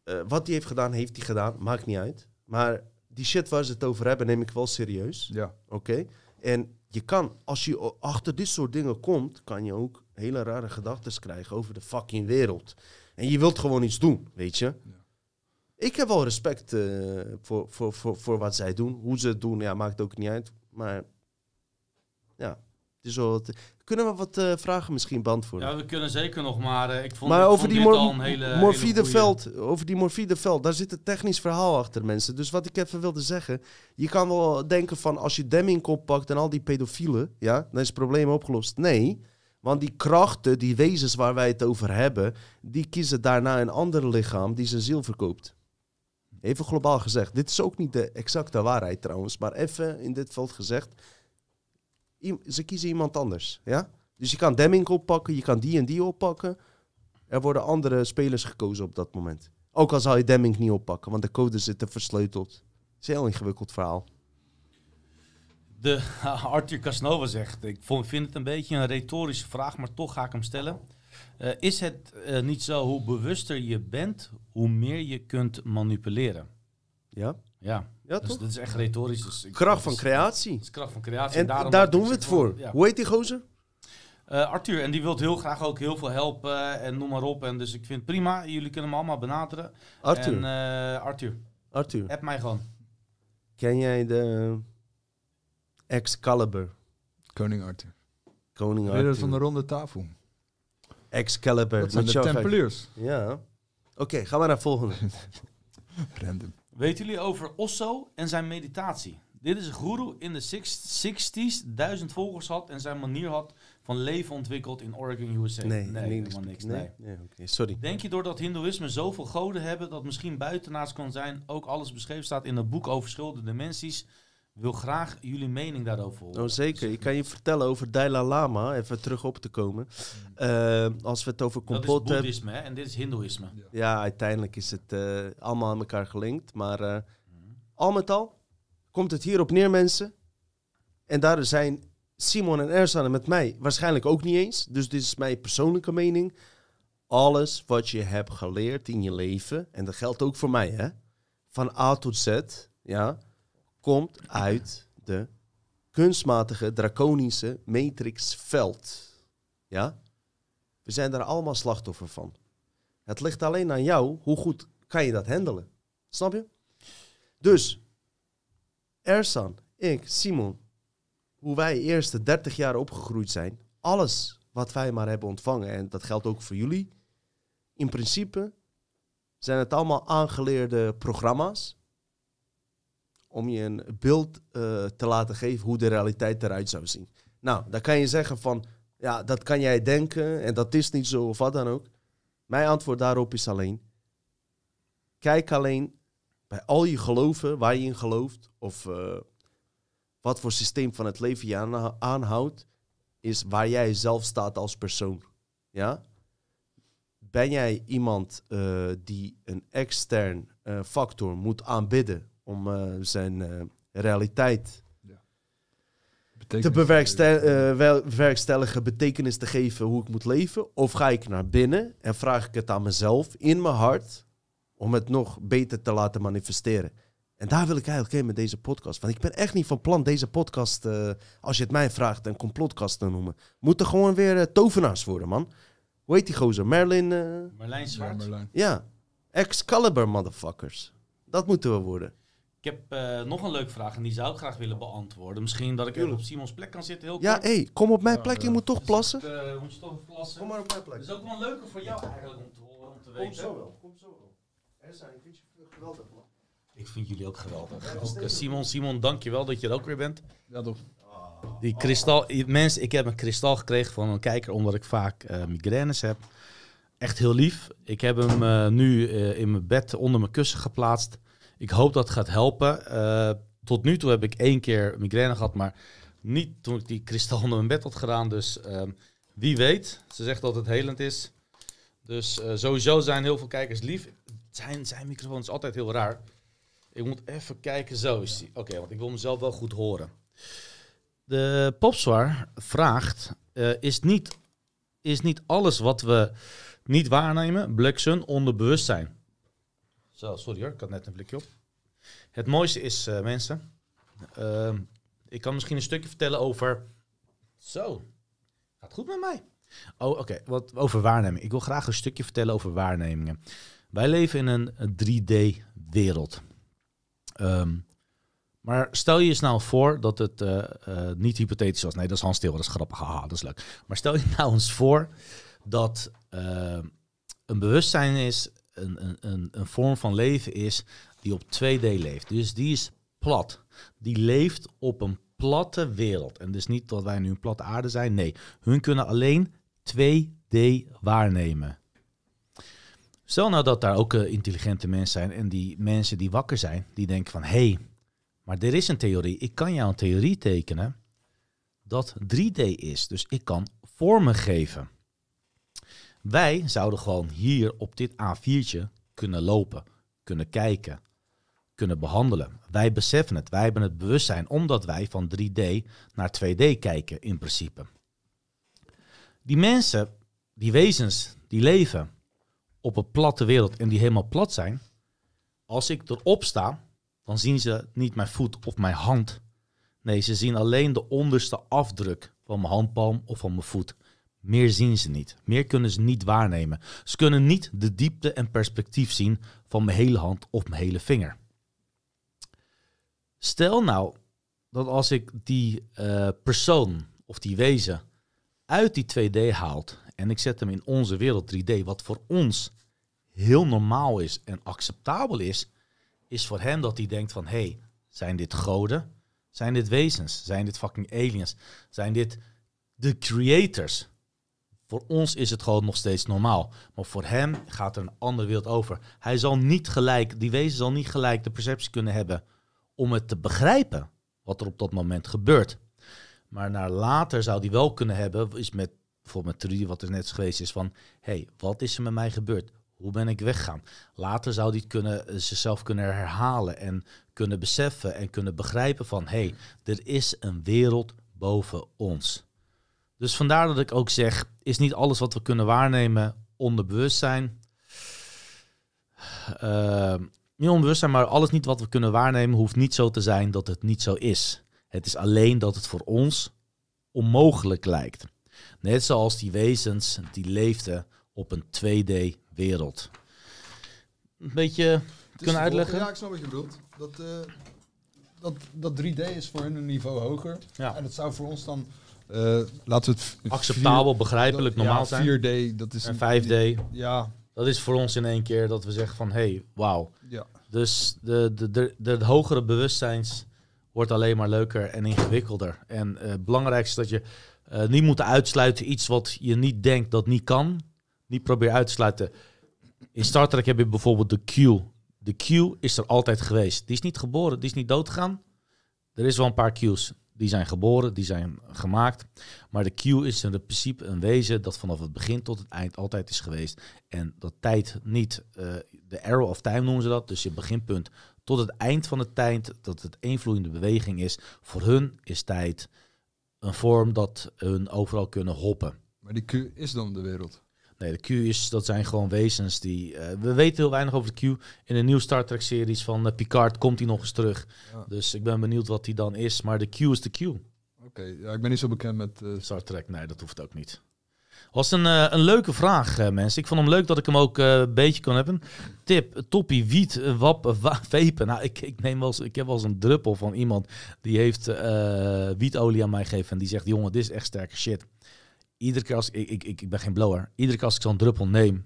Eh, wat hij heeft gedaan, heeft hij gedaan. Maakt niet uit. Maar die shit waar ze het over hebben, neem ik wel serieus. Ja. Oké? En je kan, als je achter dit soort dingen komt, kan je ook hele rare gedachten krijgen over de fucking wereld. En je wilt gewoon iets doen, weet je? Ik heb wel respect eh, voor, voor, voor, voor wat zij doen. Hoe ze het doen, ja, maakt ook niet uit. Maar ja, wat, Kunnen we wat eh, vragen misschien beantwoorden? Ja, we kunnen zeker nog, maar eh, ik vond, maar over vond die dit mor al een hele, hele morfideveld, over die morfideveld, daar zit een technisch verhaal achter, mensen. Dus wat ik even wilde zeggen, je kan wel denken van als je Demming oppakt en al die pedofielen, ja, dan is het probleem opgelost. Nee, want die krachten, die wezens waar wij het over hebben, die kiezen daarna een ander lichaam die zijn ziel verkoopt. Even globaal gezegd. Dit is ook niet de exacte waarheid trouwens, maar even in dit veld gezegd. Ze kiezen iemand anders, ja? Dus je kan Demming oppakken, je kan die en die oppakken. Er worden andere spelers gekozen op dat moment. Ook al zou je Demming niet oppakken, want de code zit er versleuteld. Het is een heel ingewikkeld verhaal. De Arthur Casanova zegt, ik vond- vind het een beetje een retorische vraag, maar toch ga ik hem stellen. Eh, is het eh, niet zo, hoe bewuster je bent, hoe meer je kunt manipuleren? Ja? Ja, Ja, dus toch? dat is echt retorisch. Dus ik- Kracht van is- creatie. is kracht van creatie. En daarom daar doen we het voor. ja. Hoe heet die gozer? Eh, Arthur, en die wil heel graag ook heel veel helpen en noem maar op. En dus ik vind het prima, jullie kunnen hem allemaal benaderen. Arthur. En eh, Arthur, Arthur. app mij gewoon. Ken jij de Excalibur? Koning Arthur. Koning Ridder van de Arthur. ronde tafel. Excalibur. Dat zijn de Tempeliers. Ja. Oké, gaan we naar de volgende. Random. Weten jullie over Osso en zijn meditatie? Dit is een guru in de six- 60s, duizend volgers had en zijn manier had van leven ontwikkeld in Oregon, USA? Nee, nee helemaal niks. Nee. sorry. Denk je doordat Hindoeïsme zoveel goden hebben dat misschien buitenaards kan zijn, ook alles beschreven staat in het boek over verschillende dimensies? Wil graag jullie mening daarover horen. Oh, zeker. Ik kan je vertellen over Dalai Lama, even terug op te komen. Eh, als we het over dat is complot hebben. boeddhisme hè? en dit is hindoeïsme. Ja, uiteindelijk is het eh, allemaal aan elkaar gelinkt. Maar eh, al met al komt het hierop neer, mensen. En daar zijn Simon en Ersan met mij waarschijnlijk ook niet eens. Dus dit is mijn persoonlijke mening. Alles wat je hebt geleerd in je leven, en dat geldt ook voor mij, hè, van A tot Z, ja, komt uit de kunstmatige, draconische matrixveld. Ja? We zijn daar allemaal slachtoffer van. Het ligt alleen aan jou, hoe goed kan je dat handelen. Snap je? Dus, Ersan, ik, Simon, hoe wij eerste 30 jaar opgegroeid zijn, alles wat wij maar hebben ontvangen, en dat geldt ook voor jullie, in principe zijn het allemaal aangeleerde programma's om je een beeld eh, te laten geven hoe de realiteit eruit zou zien. Nou, dan kan je zeggen van, ja, dat kan jij denken en dat is niet zo of wat dan ook. Mijn antwoord daarop is alleen, kijk alleen bij al je geloven, waar je in gelooft, of eh, wat voor systeem van het leven je aan- aanhoudt, is waar jij zelf staat als persoon. Ja? Ben jij iemand eh, die een extern factor moet aanbidden om eh, zijn eh, realiteit te eh, wel- bewerkstelligen, betekenis te geven hoe ik moet leven? Of ga ik naar binnen en vraag ik het aan mezelf in mijn hart om het nog beter te laten manifesteren? En daar wil ik eigenlijk heen met deze podcast. Want ik ben echt niet van plan deze podcast, eh, als je het mij vraagt, een complotkast te noemen. Moeten gewoon weer tovenaars worden, man. Hoe heet die gozer? Merlin? eh, Marlijn Ja, Zwart. Merlijn. ja. Excalibur, motherfuckers. Dat moeten we worden. Ik heb eh, nog een leuke vraag en die zou ik graag willen beantwoorden. Misschien dat ik even op Simons plek kan zitten, heel Ja, hé, hey, kom op mijn plek. Je ja. moet toch plassen. Eh, moet je toch even plassen? maar op mijn plek. Dat is ook wel leuker voor jou eigenlijk om te horen, om te weten. wel, kom zo wel. Er zijn, ik vind je geweldig, man. Ik vind jullie ook geweldig. Ook, eh, Simon, Simon, dankjewel dat je er ook weer bent. Ja, toch. Die kristal, mensen, ik heb een kristal gekregen van een kijker omdat ik vaak eh, migraines heb. Echt heel lief. Ik heb hem eh, nu eh, in mijn bed onder mijn kussen geplaatst. Ik hoop dat het gaat helpen. Eh, tot nu toe heb ik één keer migraine gehad, maar niet toen ik die kristal onder mijn bed had gedaan. Dus ehm, wie weet. Ze zegt dat het helend is. Dus eh, sowieso zijn heel veel kijkers lief. Zijn, zijn microfoon is altijd heel raar. Ik moet even kijken. Zo is die. Oké, want ik wil mezelf wel goed horen. De popzwaar vraagt: eh, is, niet, is niet alles wat we niet waarnemen, Black Sun, onderbewustzijn? Sorry hoor, ik had net een blikje op. Het mooiste is, eh, mensen, ehm, ik kan misschien een stukje vertellen over. Zo, gaat goed met mij. Oh, oké, wat over waarneming. Ik wil graag een stukje vertellen over waarnemingen. Wij leven in een 3D-wereld. Ehm, maar stel je eens nou voor dat het eh, eh, niet hypothetisch was. Nee, dat is Hans Til, dat is grappig. Haha, dat is leuk. Maar stel je nou eens voor dat eh, een bewustzijn is, een, een, een, vorm van leven is die op 2D leeft. Dus die is plat. Die leeft op een platte wereld. En dus niet dat wij nu een platte aarde zijn. Nee, hun kunnen alleen 2D waarnemen. Stel nou dat daar ook eh, intelligente mensen zijn en die mensen die wakker zijn, die denken van hé, hey, maar er is een theorie. Ik kan jou een theorie tekenen dat 3D is. Dus ik kan vormen geven. Wij zouden gewoon hier op dit A4'tje kunnen lopen, kunnen kijken, kunnen behandelen. Wij beseffen het, wij hebben het bewustzijn, omdat wij van 3D naar 2D kijken in principe. Die mensen, die wezens, die leven op een platte wereld en die helemaal plat zijn. Als ik erop sta, dan zien ze niet mijn voet of mijn hand. Nee, ze zien alleen de onderste afdruk van mijn handpalm of van mijn voet. Meer zien ze niet. Meer kunnen ze niet waarnemen. Ze kunnen niet de diepte en perspectief zien van mijn hele hand of mijn hele vinger. Stel nou dat als ik die eh, persoon of die wezen uit die 2D haalt en ik zet hem in onze wereld 3D, wat voor ons heel normaal is en acceptabel is, is voor hem dat hij denkt van, hé, hey, zijn dit goden? Zijn dit wezens? Zijn dit fucking aliens? Zijn dit de creators. Voor ons is het gewoon nog steeds normaal. Maar voor hem gaat er een andere wereld over. Hij zal niet gelijk, die wezen zal niet gelijk de perceptie kunnen hebben om het te begrijpen wat er op dat moment gebeurt. Maar naar later zou die wel kunnen hebben, is met bijvoorbeeld met Trudy, wat er net geweest is, van hey, wat is er met mij gebeurd? Hoe ben ik weggegaan? Later zou die kunnen, eh, zichzelf kunnen herhalen en kunnen beseffen en kunnen begrijpen van hey, er is een wereld boven ons. Dus vandaar dat ik ook zeg, is niet alles wat we kunnen waarnemen onderbewustzijn. Uh, niet onbewustzijn, maar alles niet wat we kunnen waarnemen hoeft niet zo te zijn dat het niet zo is. Het is alleen dat het voor ons onmogelijk lijkt. Net zoals die wezens die leefden op een 2D-wereld. Een beetje kunnen uitleggen? Ja, ik snap wat je bedoelt. Dat, eh, dat, dat 3D is voor hun een niveau hoger. Ja. En dat zou voor ons dan, laten we het... Acceptabel, vier- begrijpelijk, dat- normaal ja, zijn. 4D, dat is... En een- 5D. Ja, Dat is voor ons in één keer dat we zeggen van, hey, wauw. ja. Dus de, de, de, de, hogere bewustzijns wordt alleen maar leuker en ingewikkelder. En eh, het belangrijkste is dat je eh, niet moet uitsluiten iets wat je niet denkt dat niet kan. Niet probeer uit te sluiten. In Star Trek heb je bijvoorbeeld de Q. De Q is er altijd geweest. Die is niet geboren, die is niet doodgegaan. Er is wel een paar Q's. Die zijn geboren, die zijn gemaakt. Maar de Q is in principe een wezen dat vanaf het begin tot het eind altijd is geweest. En dat tijd niet, eh, de arrow of time noemen ze dat. Dus je beginpunt tot het eind van de tijd, dat het eenvloeiende beweging is. Voor hun is tijd een vorm dat hun overal kunnen hoppen. Maar die Q is dan de wereld. Nee, de Q is, dat zijn gewoon wezens die... eh, we weten heel weinig over de Q. In de nieuwe Star Trek series van eh, Picard komt hij nog eens terug. Ja. Dus ik ben benieuwd wat hij dan is. Maar de Q is de Q. Oké, ja, ik ben niet zo bekend met... eh, Star Trek, nee, dat hoeft ook niet. Was een, een leuke vraag, mensen. Ik vond hem leuk dat ik hem ook een beetje kon hebben. Tip, toppie, wiet, wap, wa- vapen. Nou, ik, ik, neem wel eens, ik heb wel eens een druppel van iemand die heeft wietolie aan mij gegeven. En die zegt, jongen, dit is echt sterke shit. Iedere keer als ik, ik, ik, ik ben geen blower. Iedere keer als ik zo'n druppel neem,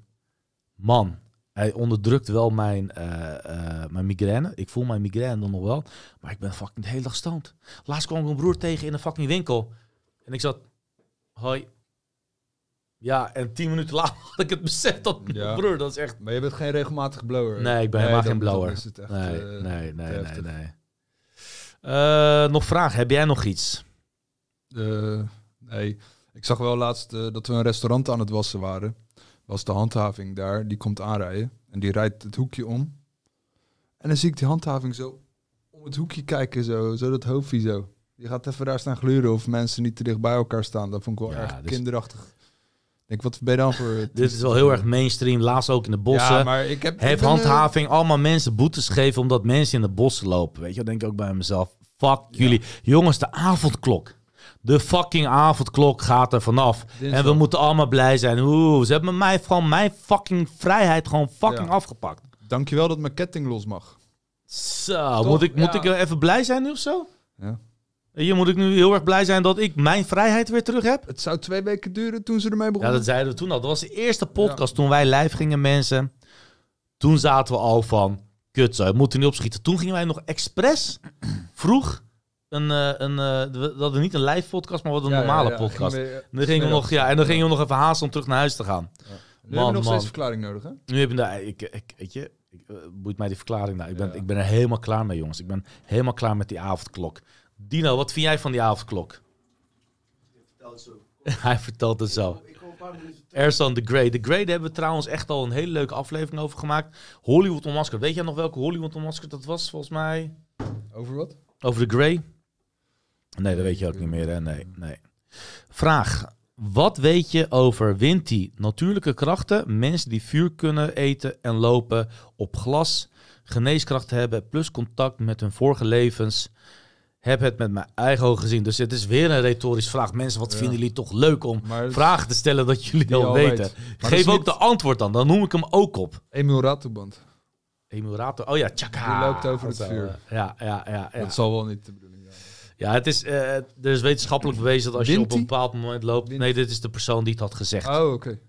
man, hij onderdrukt wel mijn, eh, eh, mijn migraine. Ik voel mijn migraine dan nog wel. Maar ik ben fucking de hele dag stoned. Laatst kwam ik mijn broer tegen in een fucking winkel. En ik zat, hoi. Ja, en tien minuten later had ik het besef dat Ja. mijn broer, dat is echt... Maar je bent geen regelmatig blower. Nee, ik ben helemaal geen blower. echt, nee, eh, nee, nee, nee, nee. Eh, nog vraag, heb jij nog iets? Nee, ik zag wel laatst eh, dat we een restaurant aan het wassen waren. Was de handhaving daar, die komt aanrijden. En die rijdt het hoekje om. En dan zie ik die handhaving zo om het hoekje kijken, zo, zo dat hoofdje zo. Die gaat even daar staan gluren of mensen niet te dicht bij elkaar staan. Dat vond ik wel Ja, erg dus- kinderachtig. Ik denk, wat ben je dan voor... Dit is wel heel erg mainstream, laatst ook in de bossen. Ja, maar ik heb... Heeft eh, handhaving allemaal mensen boetes gegeven omdat mensen in de bossen lopen. Weet je, dan denk ik ook bij mezelf. Fuck jullie. Jongens, de avondklok. De fucking avondklok gaat er vanaf. Dinsdag. En we moeten allemaal blij zijn. Oeh, ze hebben mij gewoon mijn fucking vrijheid gewoon fucking Ja. afgepakt. Dankjewel dat mijn ketting los mag. Zo, Toch? moet ik, moet Ja. ik even blij zijn nu of zo? Ja. Hier moet ik nu heel erg blij zijn dat ik mijn vrijheid weer terug heb. Het zou twee weken duren toen ze ermee Ja, begonnen. dat zeiden we toen al. Dat was de eerste podcast toen wij live gingen, mensen. Toen zaten we al van, kut zo, we moeten nu opschieten. Toen gingen wij nog expres vroeg een, eh, een eh, we hadden niet een live podcast, maar hadden een Ja, normale ja. podcast. En dan gingen we nog, ja, en dan gingen we nog even haasten om terug naar huis te gaan. Nu heb je nog man. steeds verklaring nodig, hè? Nu heb je daar, ik, ik, weet je, ik, eh, boeit mij die verklaring nou. Ik ben, Ja. ik ben er helemaal klaar mee, jongens. Ik ben helemaal klaar met die avondklok. Dino, wat vind jij van die avondklok? Hij vertelt het zo. Ersan the Grey. The Grey, daar hebben we trouwens echt al een hele leuke aflevering over gemaakt. Hollywood Onmaskerd. Weet jij nog welke Hollywood Onmaskerd dat was, volgens mij? Over wat? Over The Grey? Nee, dat weet je ook niet meer, hè? Nee, nee. Vraag. Wat weet je over Winti? Natuurlijke krachten, mensen die vuur kunnen eten en lopen op glas, geneeskrachten hebben, plus contact met hun vorige levens. Heb het met mijn eigen ogen gezien. Dus het is weer een retorische vraag. Mensen, wat Ja. vinden jullie toch leuk om vragen te stellen dat jullie al weten? weet. Geef ook niet- de antwoord dan. Dan noem ik hem ook op. Emil Ratelband. Emiraten. Oh ja, tjaka. Die loopt over het vuur. eh, Ja, ja, ja. ja. Dat zal wel niet de bedoeling. Ja, het is, eh, er is wetenschappelijk bewezen dat als je op een bepaald moment loopt... Wint Nee, dit is de persoon die het had gezegd. Oh, oké.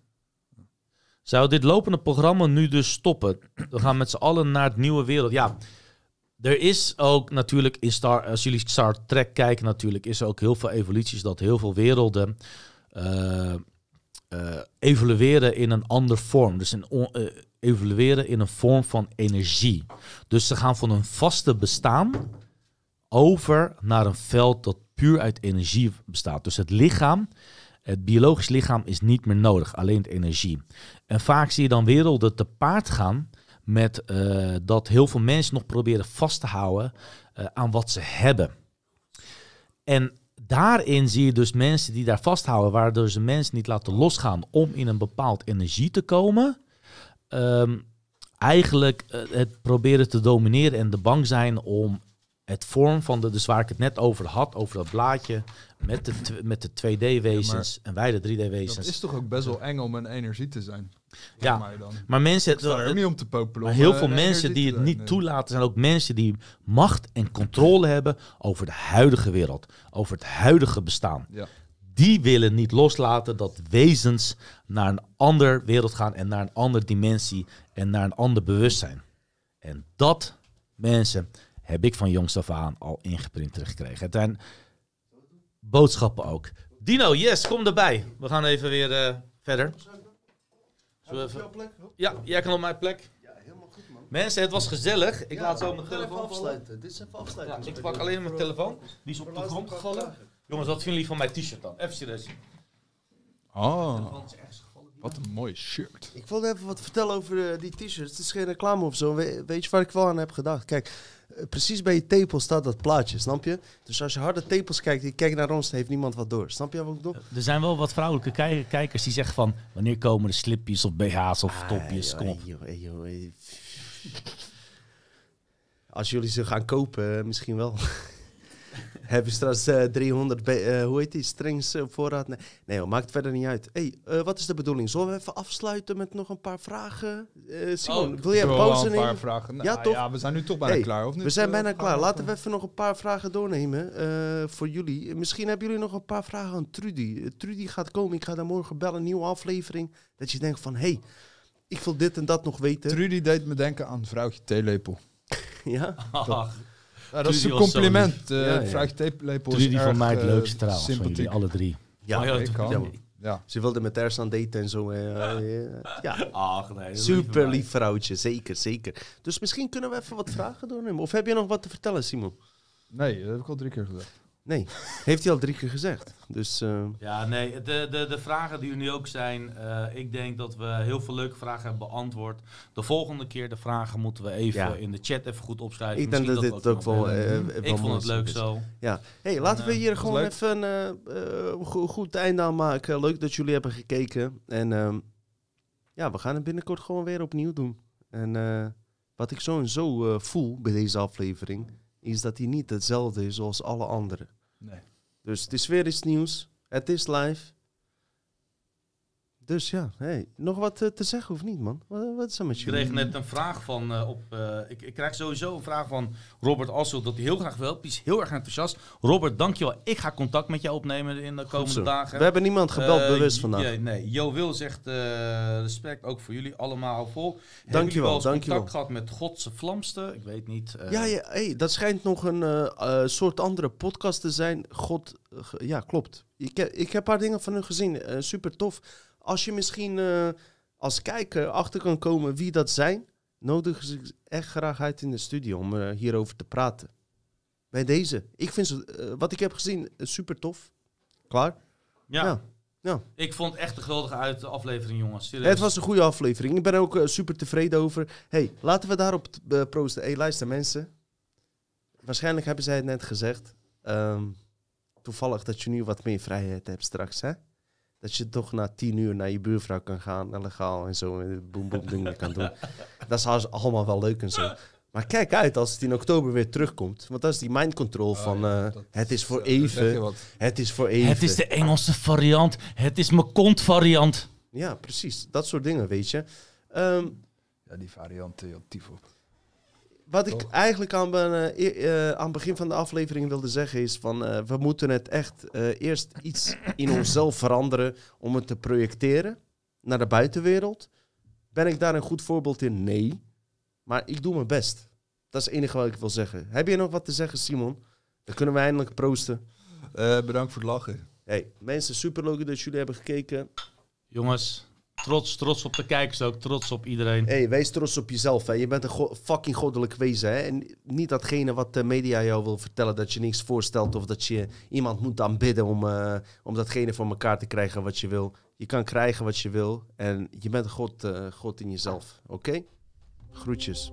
Zou dit lopende programma nu dus stoppen? We gaan met z'n allen naar het nieuwe wereld. Ja, er is ook natuurlijk in Star, als jullie Star Trek kijken, natuurlijk is er ook heel veel evoluties dat heel veel werelden eh, eh, evolueren in een andere vorm. Dus een on- eh, evolueren in een vorm van energie. Dus ze gaan van een vaste bestaan over naar een veld dat puur uit energie bestaat. Dus het lichaam, het biologisch lichaam is niet meer nodig, alleen het energie. En vaak zie je dan werelden te paard gaan met eh, dat heel veel mensen nog proberen vast te houden eh, aan wat ze hebben. En daarin zie je dus mensen die daar vasthouden, waardoor ze mensen niet laten losgaan om in een bepaald energie te komen. Ehm, eigenlijk eh, het proberen te domineren en de bang zijn om het vorm van de, dus waar ik het net over had, over dat blaadje met de, met de 2D-wezens en wij de 3D-wezens. Dat is toch ook best wel eng om een energie te zijn. Ja, mij dan. Maar mensen, sta er niet om te popelen. maar heel eh, veel mensen die het niet nee. toelaten, zijn ook mensen die macht en controle hebben over de huidige wereld, over het huidige bestaan. Ja. Die willen niet loslaten dat wezens naar een andere wereld gaan en naar een andere dimensie en naar een ander bewustzijn. En dat, mensen, heb ik van jongs af aan al ingeprint teruggekregen. Het zijn boodschappen ook. Dino, yes, kom erbij. We gaan even weer eh, verder. Zullen we even- Ja, jij kan op mijn plek. Mensen, het was gezellig. Ik laat zo mijn telefoon vallen. Dit is even Ja, afsluiten. ik pak alleen mijn telefoon. Die is op de grond gevallen. Jongens, wat vinden jullie van mijn t-shirt dan? Even serieus. Oh, wat een mooi shirt. Ik wilde even wat vertellen over eh, die t-shirts. Het is geen reclame of zo. We- weet je waar ik wel aan heb gedacht? Kijk, precies bij je tepels staat dat plaatje, snap je? Dus als je harde tepels kijkt, die kijkt naar ons, dan heeft niemand wat door. Snap je wat ik bedoel? Er zijn wel wat vrouwelijke kij- kijkers die zeggen van... wanneer komen de slipjes of BH's of Ah, topjes? joh, Kom op. hey, joh, joh. Als jullie ze gaan kopen, misschien wel. Heb je straks eh, 300, be- eh, hoe heet die, strings op voorraad? Nee, nee maakt verder niet uit. hey, eh, wat is de bedoeling? Zullen we even afsluiten met nog een paar vragen? Eh, Simon, Oh, wil jij pauze een paar nemen? vragen. Ja, Nou, toch? Ja, we zijn nu toch bijna Hey, klaar, of niet? We zijn Eh, bijna klaar. Laten we even nog een paar vragen doornemen eh, voor jullie. Misschien hebben jullie nog een paar vragen aan Trudy. Eh, Trudy gaat komen. Ik ga daar morgen bellen. Een nieuwe aflevering. Dat je denkt van, hé, hey, ik wil dit en dat nog eh, weten. Trudy deed me denken aan vrouwtje theelepel. ja? Ach, Ja, dat is een compliment. eh Ja, ja. Trudy van mij het eh, leukste trouwens van Sympathiek. jullie, alle drie. Ja, ja, ik kan. ja. Ja. Ze wilde met Ersan daten en zo. eh, ja, Ach, nee. super lief vrouwtje. Zeker, zeker. Dus misschien kunnen we even wat vragen doornemen. Of heb je nog wat te vertellen, Simon? Nee, dat heb ik al drie keer gezegd. Nee, heeft hij al drie keer gezegd. Dus eh, Ja, nee, de, de, de vragen die er nu ook zijn, eh, ik denk dat we heel veel leuke vragen hebben beantwoord. De volgende keer de vragen moeten we even Ja. in de chat even goed opschrijven. ik denk dat dit ook wel... eh, wel ik vond het leuk is. zo. Ja, hey, laten we hier gewoon leuk. even een go- goed einde aan maken. Leuk dat jullie hebben gekeken. En ehm, ja, we gaan het binnenkort gewoon weer opnieuw doen. En wat ik zo en zo voel bij deze aflevering, is dat hij niet hetzelfde is als alle anderen. Nee. Dus het is weer iets nieuws. Het is live. Dus ja, hey, nog wat eh, te zeggen of niet, man? Wat, wat is er met Ik jullie? kreeg net een vraag van eh, op. eh, ik, ik krijg sowieso een vraag van Robert Assel dat hij heel graag wil. Die is heel erg enthousiast. Robert, dankjewel. Ik ga contact met jou opnemen in de komende dagen. We hebben niemand gebeld Eh, bewust vandaag. ja, nee, Jo Wil zegt eh, respect ook voor jullie allemaal vol. Hebben jullie Dankjewel, wel eens dankjewel. contact gehad met Godse Vlamste? Ik weet niet. eh, Ja, ja hey, dat schijnt nog een eh, eh, soort andere podcast te zijn. God, eh, ja, klopt. Ik heb, ik heb een paar dingen van hun gezien. Eh, super tof. Als je misschien eh, als kijker achter kan komen wie dat zijn, nodig ze echt graag uit in de studio om eh, hierover te praten. Bij deze. Ik vind ze, eh, wat ik heb gezien, super tof. Klaar? Ja. Ja. Ja. Ik vond het echt een geweldige uit aflevering, jongens. Serieus. Het was een goede aflevering. Ik ben er ook super tevreden over. hey, laten we daarop proosten. hey, luister mensen. Waarschijnlijk hebben zij het net gezegd. Ehm, toevallig dat je nu wat meer vrijheid hebt straks, hè? Dat je toch na tien uur naar je buurvrouw kan gaan, en legaal en zo, en boem boem dingen kan doen. Dat is allemaal wel leuk en zo. Maar kijk uit als het in oktober weer terugkomt. Want dat is die mind control van ja, eh, het is voor je even. Het is voor even. Het is de Engelse variant. Het is mijn kont variant. Ja, precies. Dat soort dingen, weet je. Ehm, Ja, die variant, uh, tifo. Wat ik Toch? eigenlijk aan, ben, eh, eh, aan het begin van de aflevering wilde zeggen is van eh, we moeten het echt eh, eerst iets in onszelf veranderen om het te projecteren naar de buitenwereld. Ben ik daar een goed voorbeeld in? Nee. Maar ik doe mijn best. Dat is het enige wat ik wil zeggen. Heb je nog wat te zeggen, Simon? Dan kunnen we eindelijk proosten. Eh, bedankt voor het lachen. Hey, mensen, super leuk dat jullie hebben gekeken. Jongens, trots, trots op de kijkers ook. Trots op iedereen. Hey, wees trots op jezelf. Hè. Je bent een fucking goddelijk wezen. Hè. En niet datgene wat de media jou wil vertellen, dat je niks voorstelt of dat je iemand moet aanbidden om, eh, om datgene voor elkaar te krijgen wat je wil. Je kan krijgen wat je wil en je bent god, eh, god in jezelf. Oké? Groetjes.